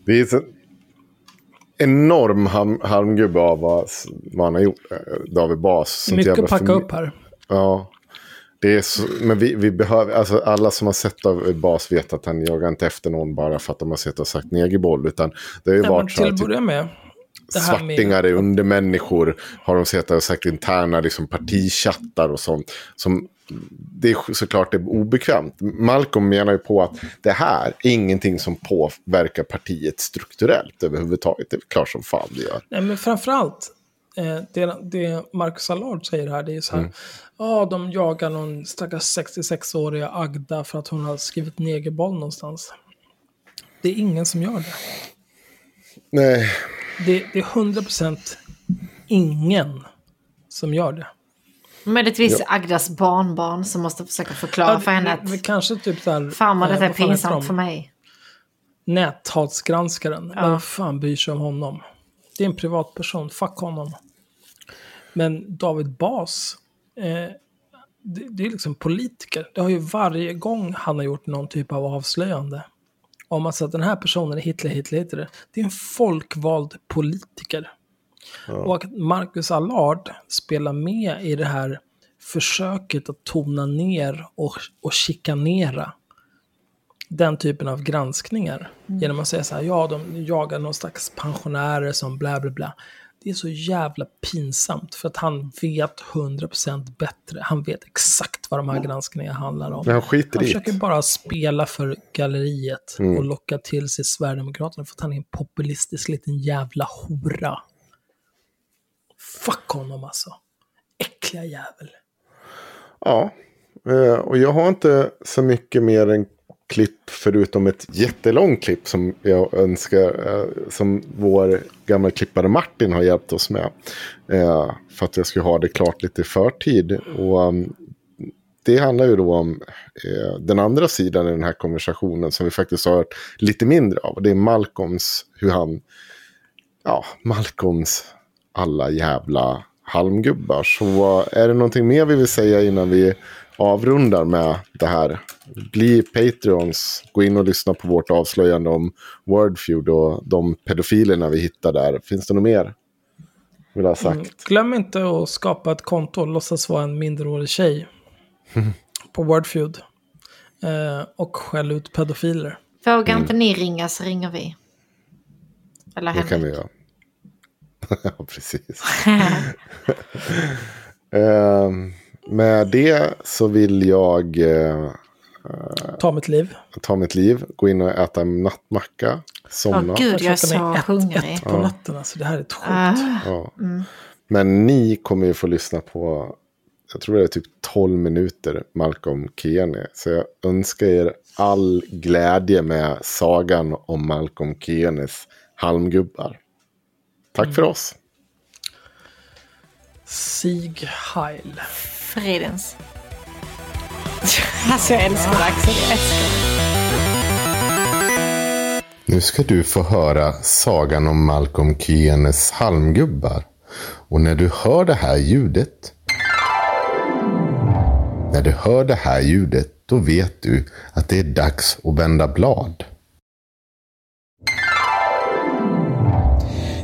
Det är så enorm ham- harmgubbe av vad, vad han har gjort, eh, David Bas. Mycket att packa upp här. Ja. Det är så, men vi, vi behöver, alltså alla som har sett David Bas vet att han jagar inte efter någon bara för att de har sett och sagt negerboll. Utan det har ju Nej, men varit så till att typ, börja med. Här med, svartingar är undermänniskor. Har de sett och sagt interna liksom, partichattar och sånt. Som, det är såklart det är obekvämt. Malcolm menar ju på att det här är ingenting som påverkar partiet strukturellt överhuvudtaget. Det är klart som fan det gör. nej, men framförallt, eh, det, det Marcus Allard säger här, det är så här. Mm. Ja, de jagar någon stackars 66-åriga Agda för att hon har skrivit negerboll någonstans. Det är ingen som gör det. Nej, Det, det är 100% ingen som gör det. Möjligtvis Agdas barnbarn som måste försöka förklara för henne att kanske typ så här... farmor eh, detta är pinsamt de? för mig. Näthatsgranskaren. Ja. Vem fan bryr sig om honom? Det är en privatperson, fuck honom. Men David Bas, eh, det, det är liksom politiker. Det har ju varje gång han har gjort någon typ av avslöjande. Om säger att den här personen är Hitler, Hitler, Hitler. Det är en folkvald politiker. Och att Marcus Allard spelar med i det här försöket att tona ner och, och chikanera den typen av granskningar. Genom att säga så här, ja, de jagar någon slags pensionärer som bla bla bla. Det är så jävla pinsamt för att han vet 100% bättre. Han vet exakt vad de här granskningarna handlar om. Men han skiter han försöker bara spela för galleriet Mm. och locka till sig Sverigedemokraterna för att han är en populistisk liten jävla hora. Fuck honom alltså. Äckliga jävel. Ja, eh, och jag har inte så mycket mer än klipp förutom ett jättelångt klipp som jag önskar, eh, som vår gamla klippare Martin har hjälpt oss med. Eh, för att jag skulle ha det klart lite i förtid. Och um, det handlar ju då om eh, den andra sidan i den här konversationen som vi faktiskt har hört lite mindre av. Och det är Malcolms, hur han, ja, Malcolms alla jävla halmgubbar. Så är det någonting mer vi vill säga innan vi avrundar med det här? Bli Patreons, gå in och lyssna på vårt avslöjande om Wordfeud och de pedofilerna vi hittar där. Finns det något mer? Vill ha sagt? Mm. Glöm inte att skapa ett konto och låtsas vara en minderårig tjej på Wordfeud. Eh, och skäll ut pedofiler. Vågar inte ni ringa så ringer vi. Eller Det kan vi Henrik. göra. ja, precis. Ehm, med det så vill jag eh, Ta mitt liv. ta mitt liv, gå in och äta en nattmacka, somna. Åh, gud, jag är så ett, hungrig. ett på natten. Alltså, det här är ett sjukt. Ah, Ja. Men ni kommer ju få lyssna på, jag tror det är typ 12 minuter, Malcolm Kiene. Så jag önskar er all glädje med sagan om Malcolm Kienes halmgubbar. Tack för oss. Sieg Heil. fredens. Alltså jag älskar Axel, jag älskar. Nu ska du få höra sagan om Malcolm Kienes halmgubbar. Och när du hör det här ljudet. När du hör det här ljudet, då vet du att det är dags att vända blad.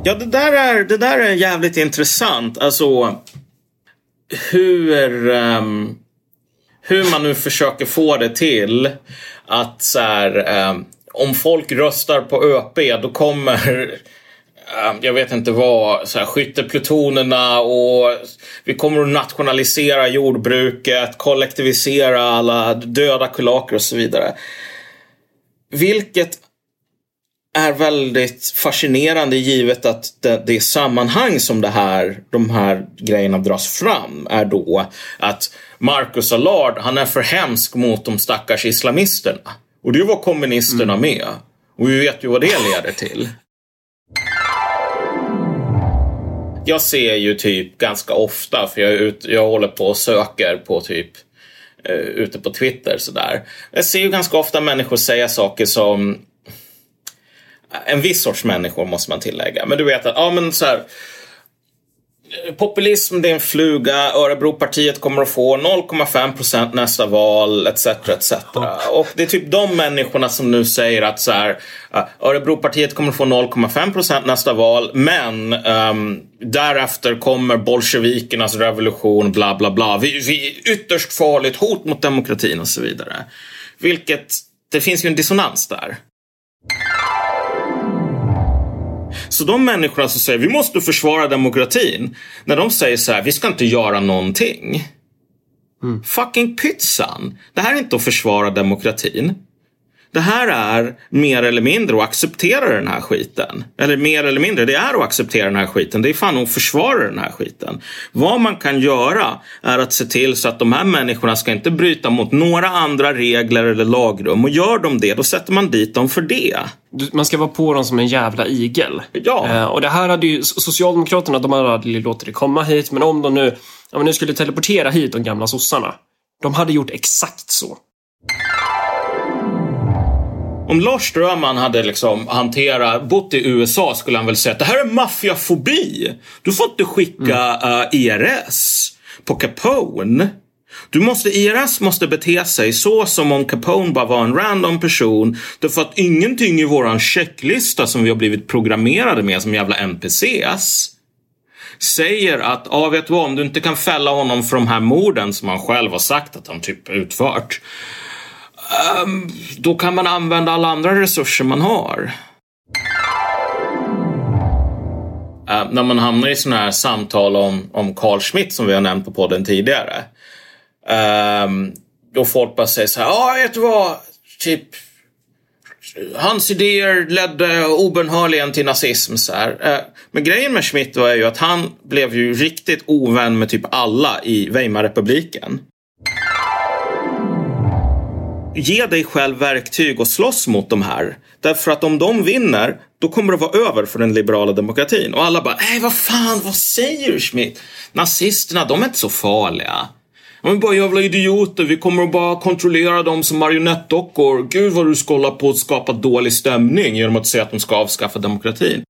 Ja, det där är, det där är jävligt intressant. Alltså hur, ehm, hur man nu försöker få det till att så här, eh, om folk röstar på ÖP då kommer eh, jag vet inte vad, så här, skytteplutonerna och vi kommer att nationalisera jordbruket, kollektivisera alla döda kulaker och så vidare. Vilket är väldigt fascinerande givet att det, det sammanhang som det här, de här grejerna dras fram är då att Marcus Allard, han är för hemsk mot de stackars islamisterna. Och det var kommunisterna med. Och vi vet ju vad det leder till. Jag ser ju typ ganska ofta, för jag, ut, jag håller på och söker på typ eh, ute på Twitter sådär. Jag ser ju ganska ofta människor säga saker som en viss sorts människor måste man tillägga. Men du vet att, ja men så här. Populism det är en fluga. Örebropartiet kommer att få 0,5 procent nästa val etc. etc. Och det är typ de människorna som nu säger att så här, Örebropartiet kommer att få 0,5 procent nästa val men ehm, därefter kommer bolsjevikernas revolution bla bla bla. Vi, vi ytterst farligt hot mot demokratin och så vidare. Vilket, det finns ju en dissonans där. Så de människorna som säger vi måste försvara demokratin. När de säger så här, vi ska inte göra någonting. Fucking pytsan. Det här är inte att försvara demokratin. Det här är mer eller mindre att acceptera den här skiten. Eller mer eller mindre, det är att acceptera den här skiten. Det är fan att försvara den här skiten. Vad man kan göra är att se till så att de här människorna ska inte bryta mot några andra regler eller lagrum. Och gör de det, då sätter man dit dem för det. Man ska vara på dem som en jävla igel. Ja. Eh, och det här hade ju Socialdemokraterna, de hade aldrig låtit det komma hit. Men om de nu, ja, men nu skulle teleportera hit de gamla sossarna. De hade gjort exakt så. Om Lars Strömman hade liksom hanterat, bott i USA skulle han väl säga att det här är maffiafobi. Du får inte skicka eh, uh, IRS på Capone. Du måste, IRS måste bete sig så som om Capone bara var en random person. Därför att ingenting i våran checklista som vi har blivit programmerade med som jävla NPCs säger att, ja vet du vad, om du inte kan fälla honom för de här morden som han själv har sagt att han typ utfört. Um, då kan man använda alla andra resurser man har. Uh, när man hamnar i sådana här samtal om, om Carl Schmitt som vi har nämnt på podden tidigare. Um, då folk bara säger så här, ja vet du vad, typ hans idéer ledde obönhörligen till nazism. Så här. Uh, men grejen med Schmitt var ju att han blev ju riktigt ovän med typ alla i Weimarrepubliken. Ge dig själv verktyg och slåss mot de här. Därför att om de vinner, då kommer det vara över för den liberala demokratin. Och alla bara, nej vad fan, vad säger du Schmidt? Nazisterna, de är inte så farliga. De är bara jävla idioter, vi kommer att bara kontrollera dem som marionettdockor. Gud vad du ska hålla på att skapa dålig stämning genom att säga att de ska avskaffa demokratin.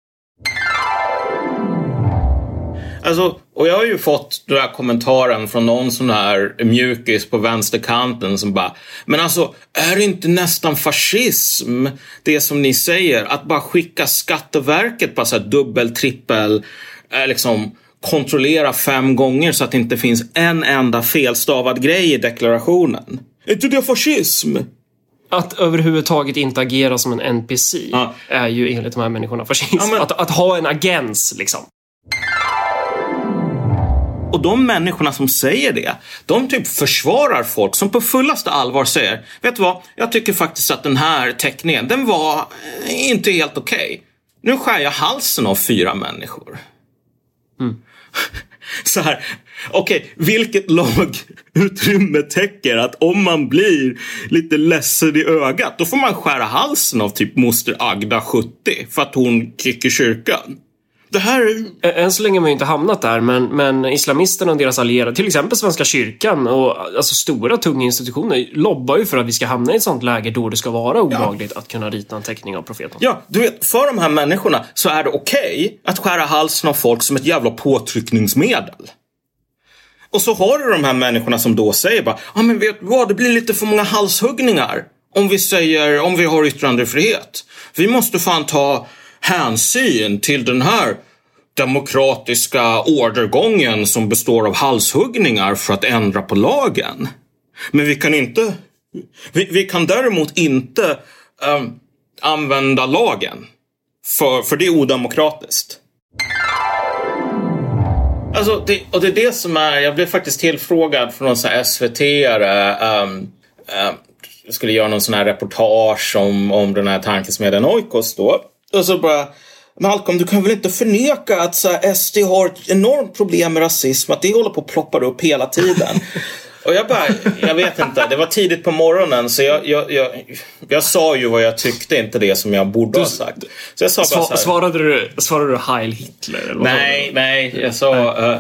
Alltså, och jag har ju fått den här kommentaren från någon sån här mjukis på vänsterkanten som bara Men alltså, är det inte nästan fascism det som ni säger? Att bara skicka Skatteverket på så här dubbel, trippel, eh, liksom kontrollera fem gånger så att det inte finns en enda felstavad grej i deklarationen. Är inte det fascism? Att överhuvudtaget inte agera som en NPC Ja. är ju enligt de här människorna fascism. Ja, men- att, att ha en agens liksom. Och de människorna som säger det, de typ försvarar folk som på fullaste allvar säger Vet du vad, jag tycker faktiskt att den här teckningen, den var eh, inte helt okej. Nu skär jag halsen av fyra människor. Så här, okej, vilket lagutrymme täcker att om man blir lite ledsen i ögat, då får man skära halsen av typ moster Agda 70 för att hon gick i kyrkan. Det här Än så länge har man ju inte hamnat där, men, men islamisterna och deras allierade, till exempel Svenska kyrkan och alltså stora tunga institutioner, lobbar ju för att vi ska hamna i ett sånt läge då det ska vara olagligt att kunna rita en teckning av profeten. Ja, du vet, för de här människorna så är det okej att skära halsen av folk som ett jävla påtryckningsmedel. Och så har du de här människorna som då säger bara, ja ah, men vet du vad, det blir lite för många halshuggningar om vi säger, om vi har yttrandefrihet. Vi måste fan ta hänsyn till den här demokratiska ordergången som består av halshuggningar för att ändra på lagen. Men vi kan inte, vi, vi kan däremot inte ehm, använda lagen. För, för det är odemokratiskt. Alltså, det, och det är det som är, jag blev faktiskt tillfrågad från någon sån här SVT-are. Um, ehm, um, ehm, jag skulle göra någon sån här reportage om, om den här tankesmedjan Oikos då. Och så bara, Malcolm, du kan väl inte förneka att så här, SD har ett enormt problem med rasism, att det håller på att ploppa upp hela tiden. Och jag bara, jag vet inte, det var tidigt på morgonen så jag, jag, jag, jag sa ju vad jag tyckte, inte det som jag borde ha sagt. Så jag sa bara så här, svarade, du, svarade du Heil Hitler? Eller vad Nej, nej, jag sa... eh,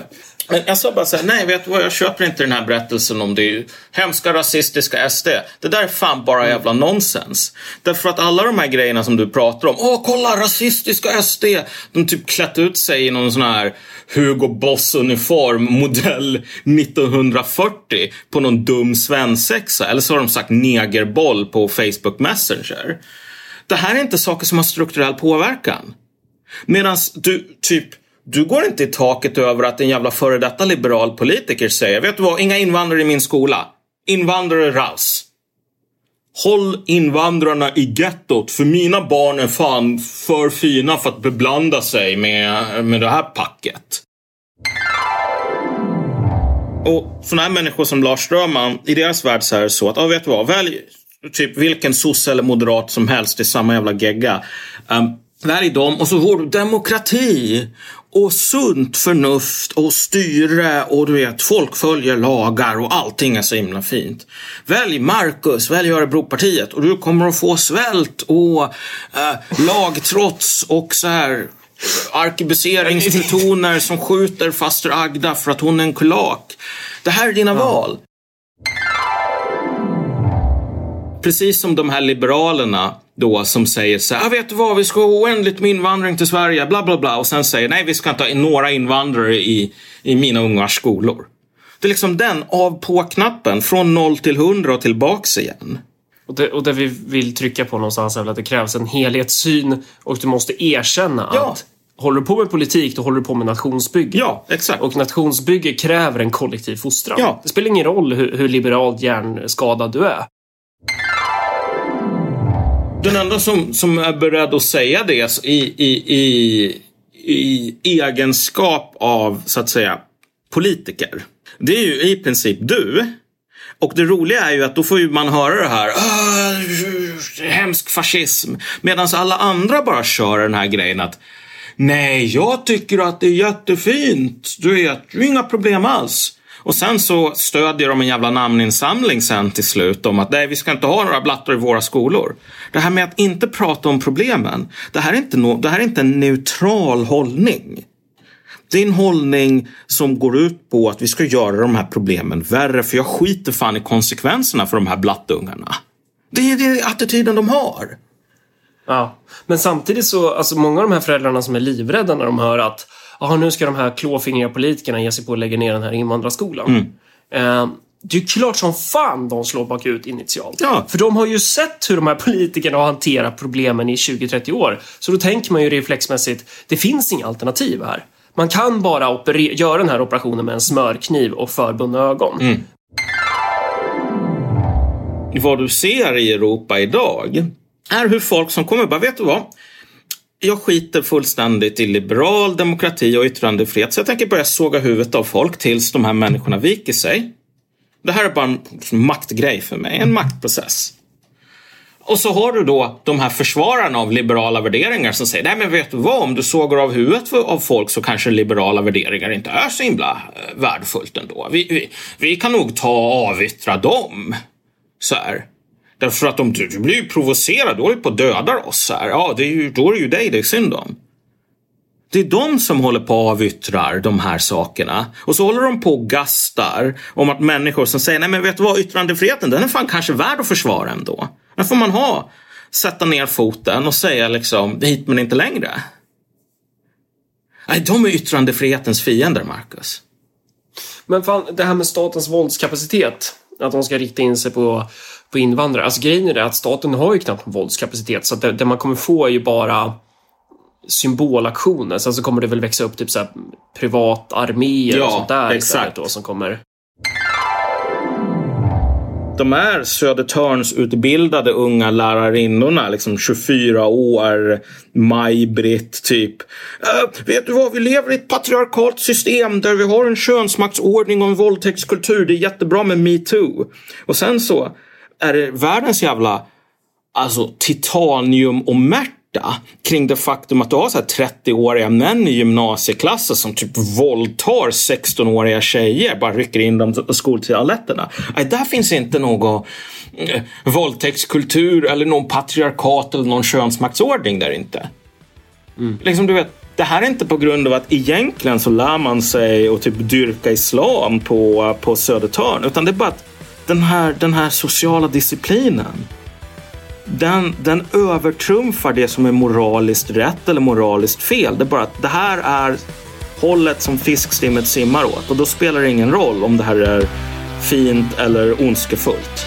men jag sa bara så här, nej vet du vad, jag köper inte den här berättelsen om det hemska rasistiska SD. Det där är fan bara jävla nonsens. Därför att alla de här grejerna som du pratar om, åh kolla rasistiska SD, de typ klätt ut sig i någon sån här Hugo Boss-uniform modell 1940 på någon dum svensexa. Eller så har de sagt negerboll på Facebook Messenger. Det här är inte saker som har strukturell påverkan. Medan du typ du går inte i taket över att en jävla före detta liberal politiker säger Vet du vad, inga invandrare i min skola. Invandrare raus. Håll invandrarna i gettot för mina barn är fan för fina för att beblanda sig med, med det här packet. Och sådana här människor som Lars Strömman, i deras värld så är det så att, ja vet du vad, välj typ vilken sosse eller moderat som helst, det är samma jävla gegga. Um, välj dem och så får du demokrati och sunt förnuft och styre och du vet, folk följer lagar och allting är så himla fint. Välj Marcus, välj Örebropartiet och du kommer att få svält och uh, lagtrots och så här arkebuseringsplutoner som skjuter faster Agda för att hon är en kulak. Det här är dina val. Precis som de här liberalerna då som säger så här, ah, vet du vad, vi ska ha oändligt med invandring till Sverige, bla bla bla. Och sen säger, nej vi ska inte ha några invandrare i, i mina ungars skolor. Det är liksom den av på-knappen från 0 till 100 och tillbaks igen. Och det, och det vi vill trycka på någonstans är väl att det krävs en helhetssyn och du måste erkänna Ja. att håller du på med politik, då håller du på med nationsbygge. Ja, exakt. Och nationsbygge kräver en kollektiv fostran. Ja. Det spelar ingen roll hur, hur liberalt hjärnskadad du är. Den enda som, som är beredd att säga det i, i, i, i egenskap av, så att säga, politiker. Det är ju i princip du. Och det roliga är ju att då får ju man höra det här. Ah, hemsk fascism. Medan alla andra bara kör den här grejen att Nej, jag tycker att det är jättefint. Du vet, inga problem alls. Och sen så stödjer de en jävla namninsamling sen till slut om att nej, vi ska inte ha några blattar i våra skolor. Det här med att inte prata om problemen. Det här är inte, no, det här är inte en neutral hållning. Det är en hållning som går ut på att vi ska göra de här problemen värre för jag skiter fan i konsekvenserna för de här blattungarna. Det är det attityden de har. Ja. Men samtidigt så, alltså många av de här föräldrarna som är livrädda när de hör att Jaha, nu ska de här klåfingriga politikerna ge sig på att lägga ner den här invandrarskolan. Eh, det är ju klart som fan de slår bakut initialt. Ja. För de har ju sett hur de här politikerna har hanterat problemen i 20-30 år. Så då tänker man ju reflexmässigt, det finns inga alternativ här. Man kan bara göra den här operationen med en smörkniv och förbundna ögon. vad du ser i Europa idag är hur folk som kommer bara, vet du vad? Jag skiter fullständigt i liberal demokrati och yttrandefrihet så jag tänker börja såga huvudet av folk tills de här människorna viker sig. Det här är bara en maktgrej för mig, en maktprocess. Och så har du då de här försvararna av liberala värderingar som säger, nej men vet du vad, om du sågar av huvudet av folk så kanske liberala värderingar inte är så himla eh, värdefullt ändå. Vi, vi, vi kan nog ta och avyttra dem. Så här. Därför att om du, du blir ju provocerad, då är du på att döda oss. Här. Ja, det är ju, då är det ju dig det är synd om. Det är de som håller på och avyttrar de här sakerna. Och så håller de på och gastar om att människor som säger nej men vet du vad, yttrandefriheten den är fan kanske värd att försvara ändå. Den får man ha. Sätta ner foten och säga liksom hit men inte längre. Nej, de är yttrandefrihetens fiender, Marcus. Men fan, det här med statens våldskapacitet. Att de ska rikta in sig på, på invandrare. Alltså grejen är det att staten har ju knappt våldskapacitet. Så att det, det man kommer få är ju bara symbolaktioner. Sen så kommer det väl växa upp typ så här privat arméer Ja, och sånt där exakt. då som kommer. de är Södertörnsutbildade unga lärarinnorna, liksom 24 år, Maj-Britt typ. "Äh, vet du vad, vi lever i ett patriarkalt system där vi har en könsmaktsordning och en våldtäktskultur. Det är jättebra med metoo. Och sen så är det världens jävla alltså titanium och märta kring det faktum att du har så här 30-åriga män i gymnasieklassen som typ våldtar 16-åriga tjejer, bara rycker in dem på skoltoaletterna. Där finns inte någon eh, våldtäktskultur eller någon patriarkat eller någon könsmaktsordning där inte. Liksom du vet, det här är inte på grund av att egentligen så lär man sig att typ dyrka islam på, på Södertörn, utan det är bara att den här, den här sociala disciplinen den, den övertrumfar det som är moraliskt rätt eller moraliskt fel. Det är bara att det här är hållet som fiskstimmet simmar åt och då spelar det ingen roll om det här är fint eller ondskefullt.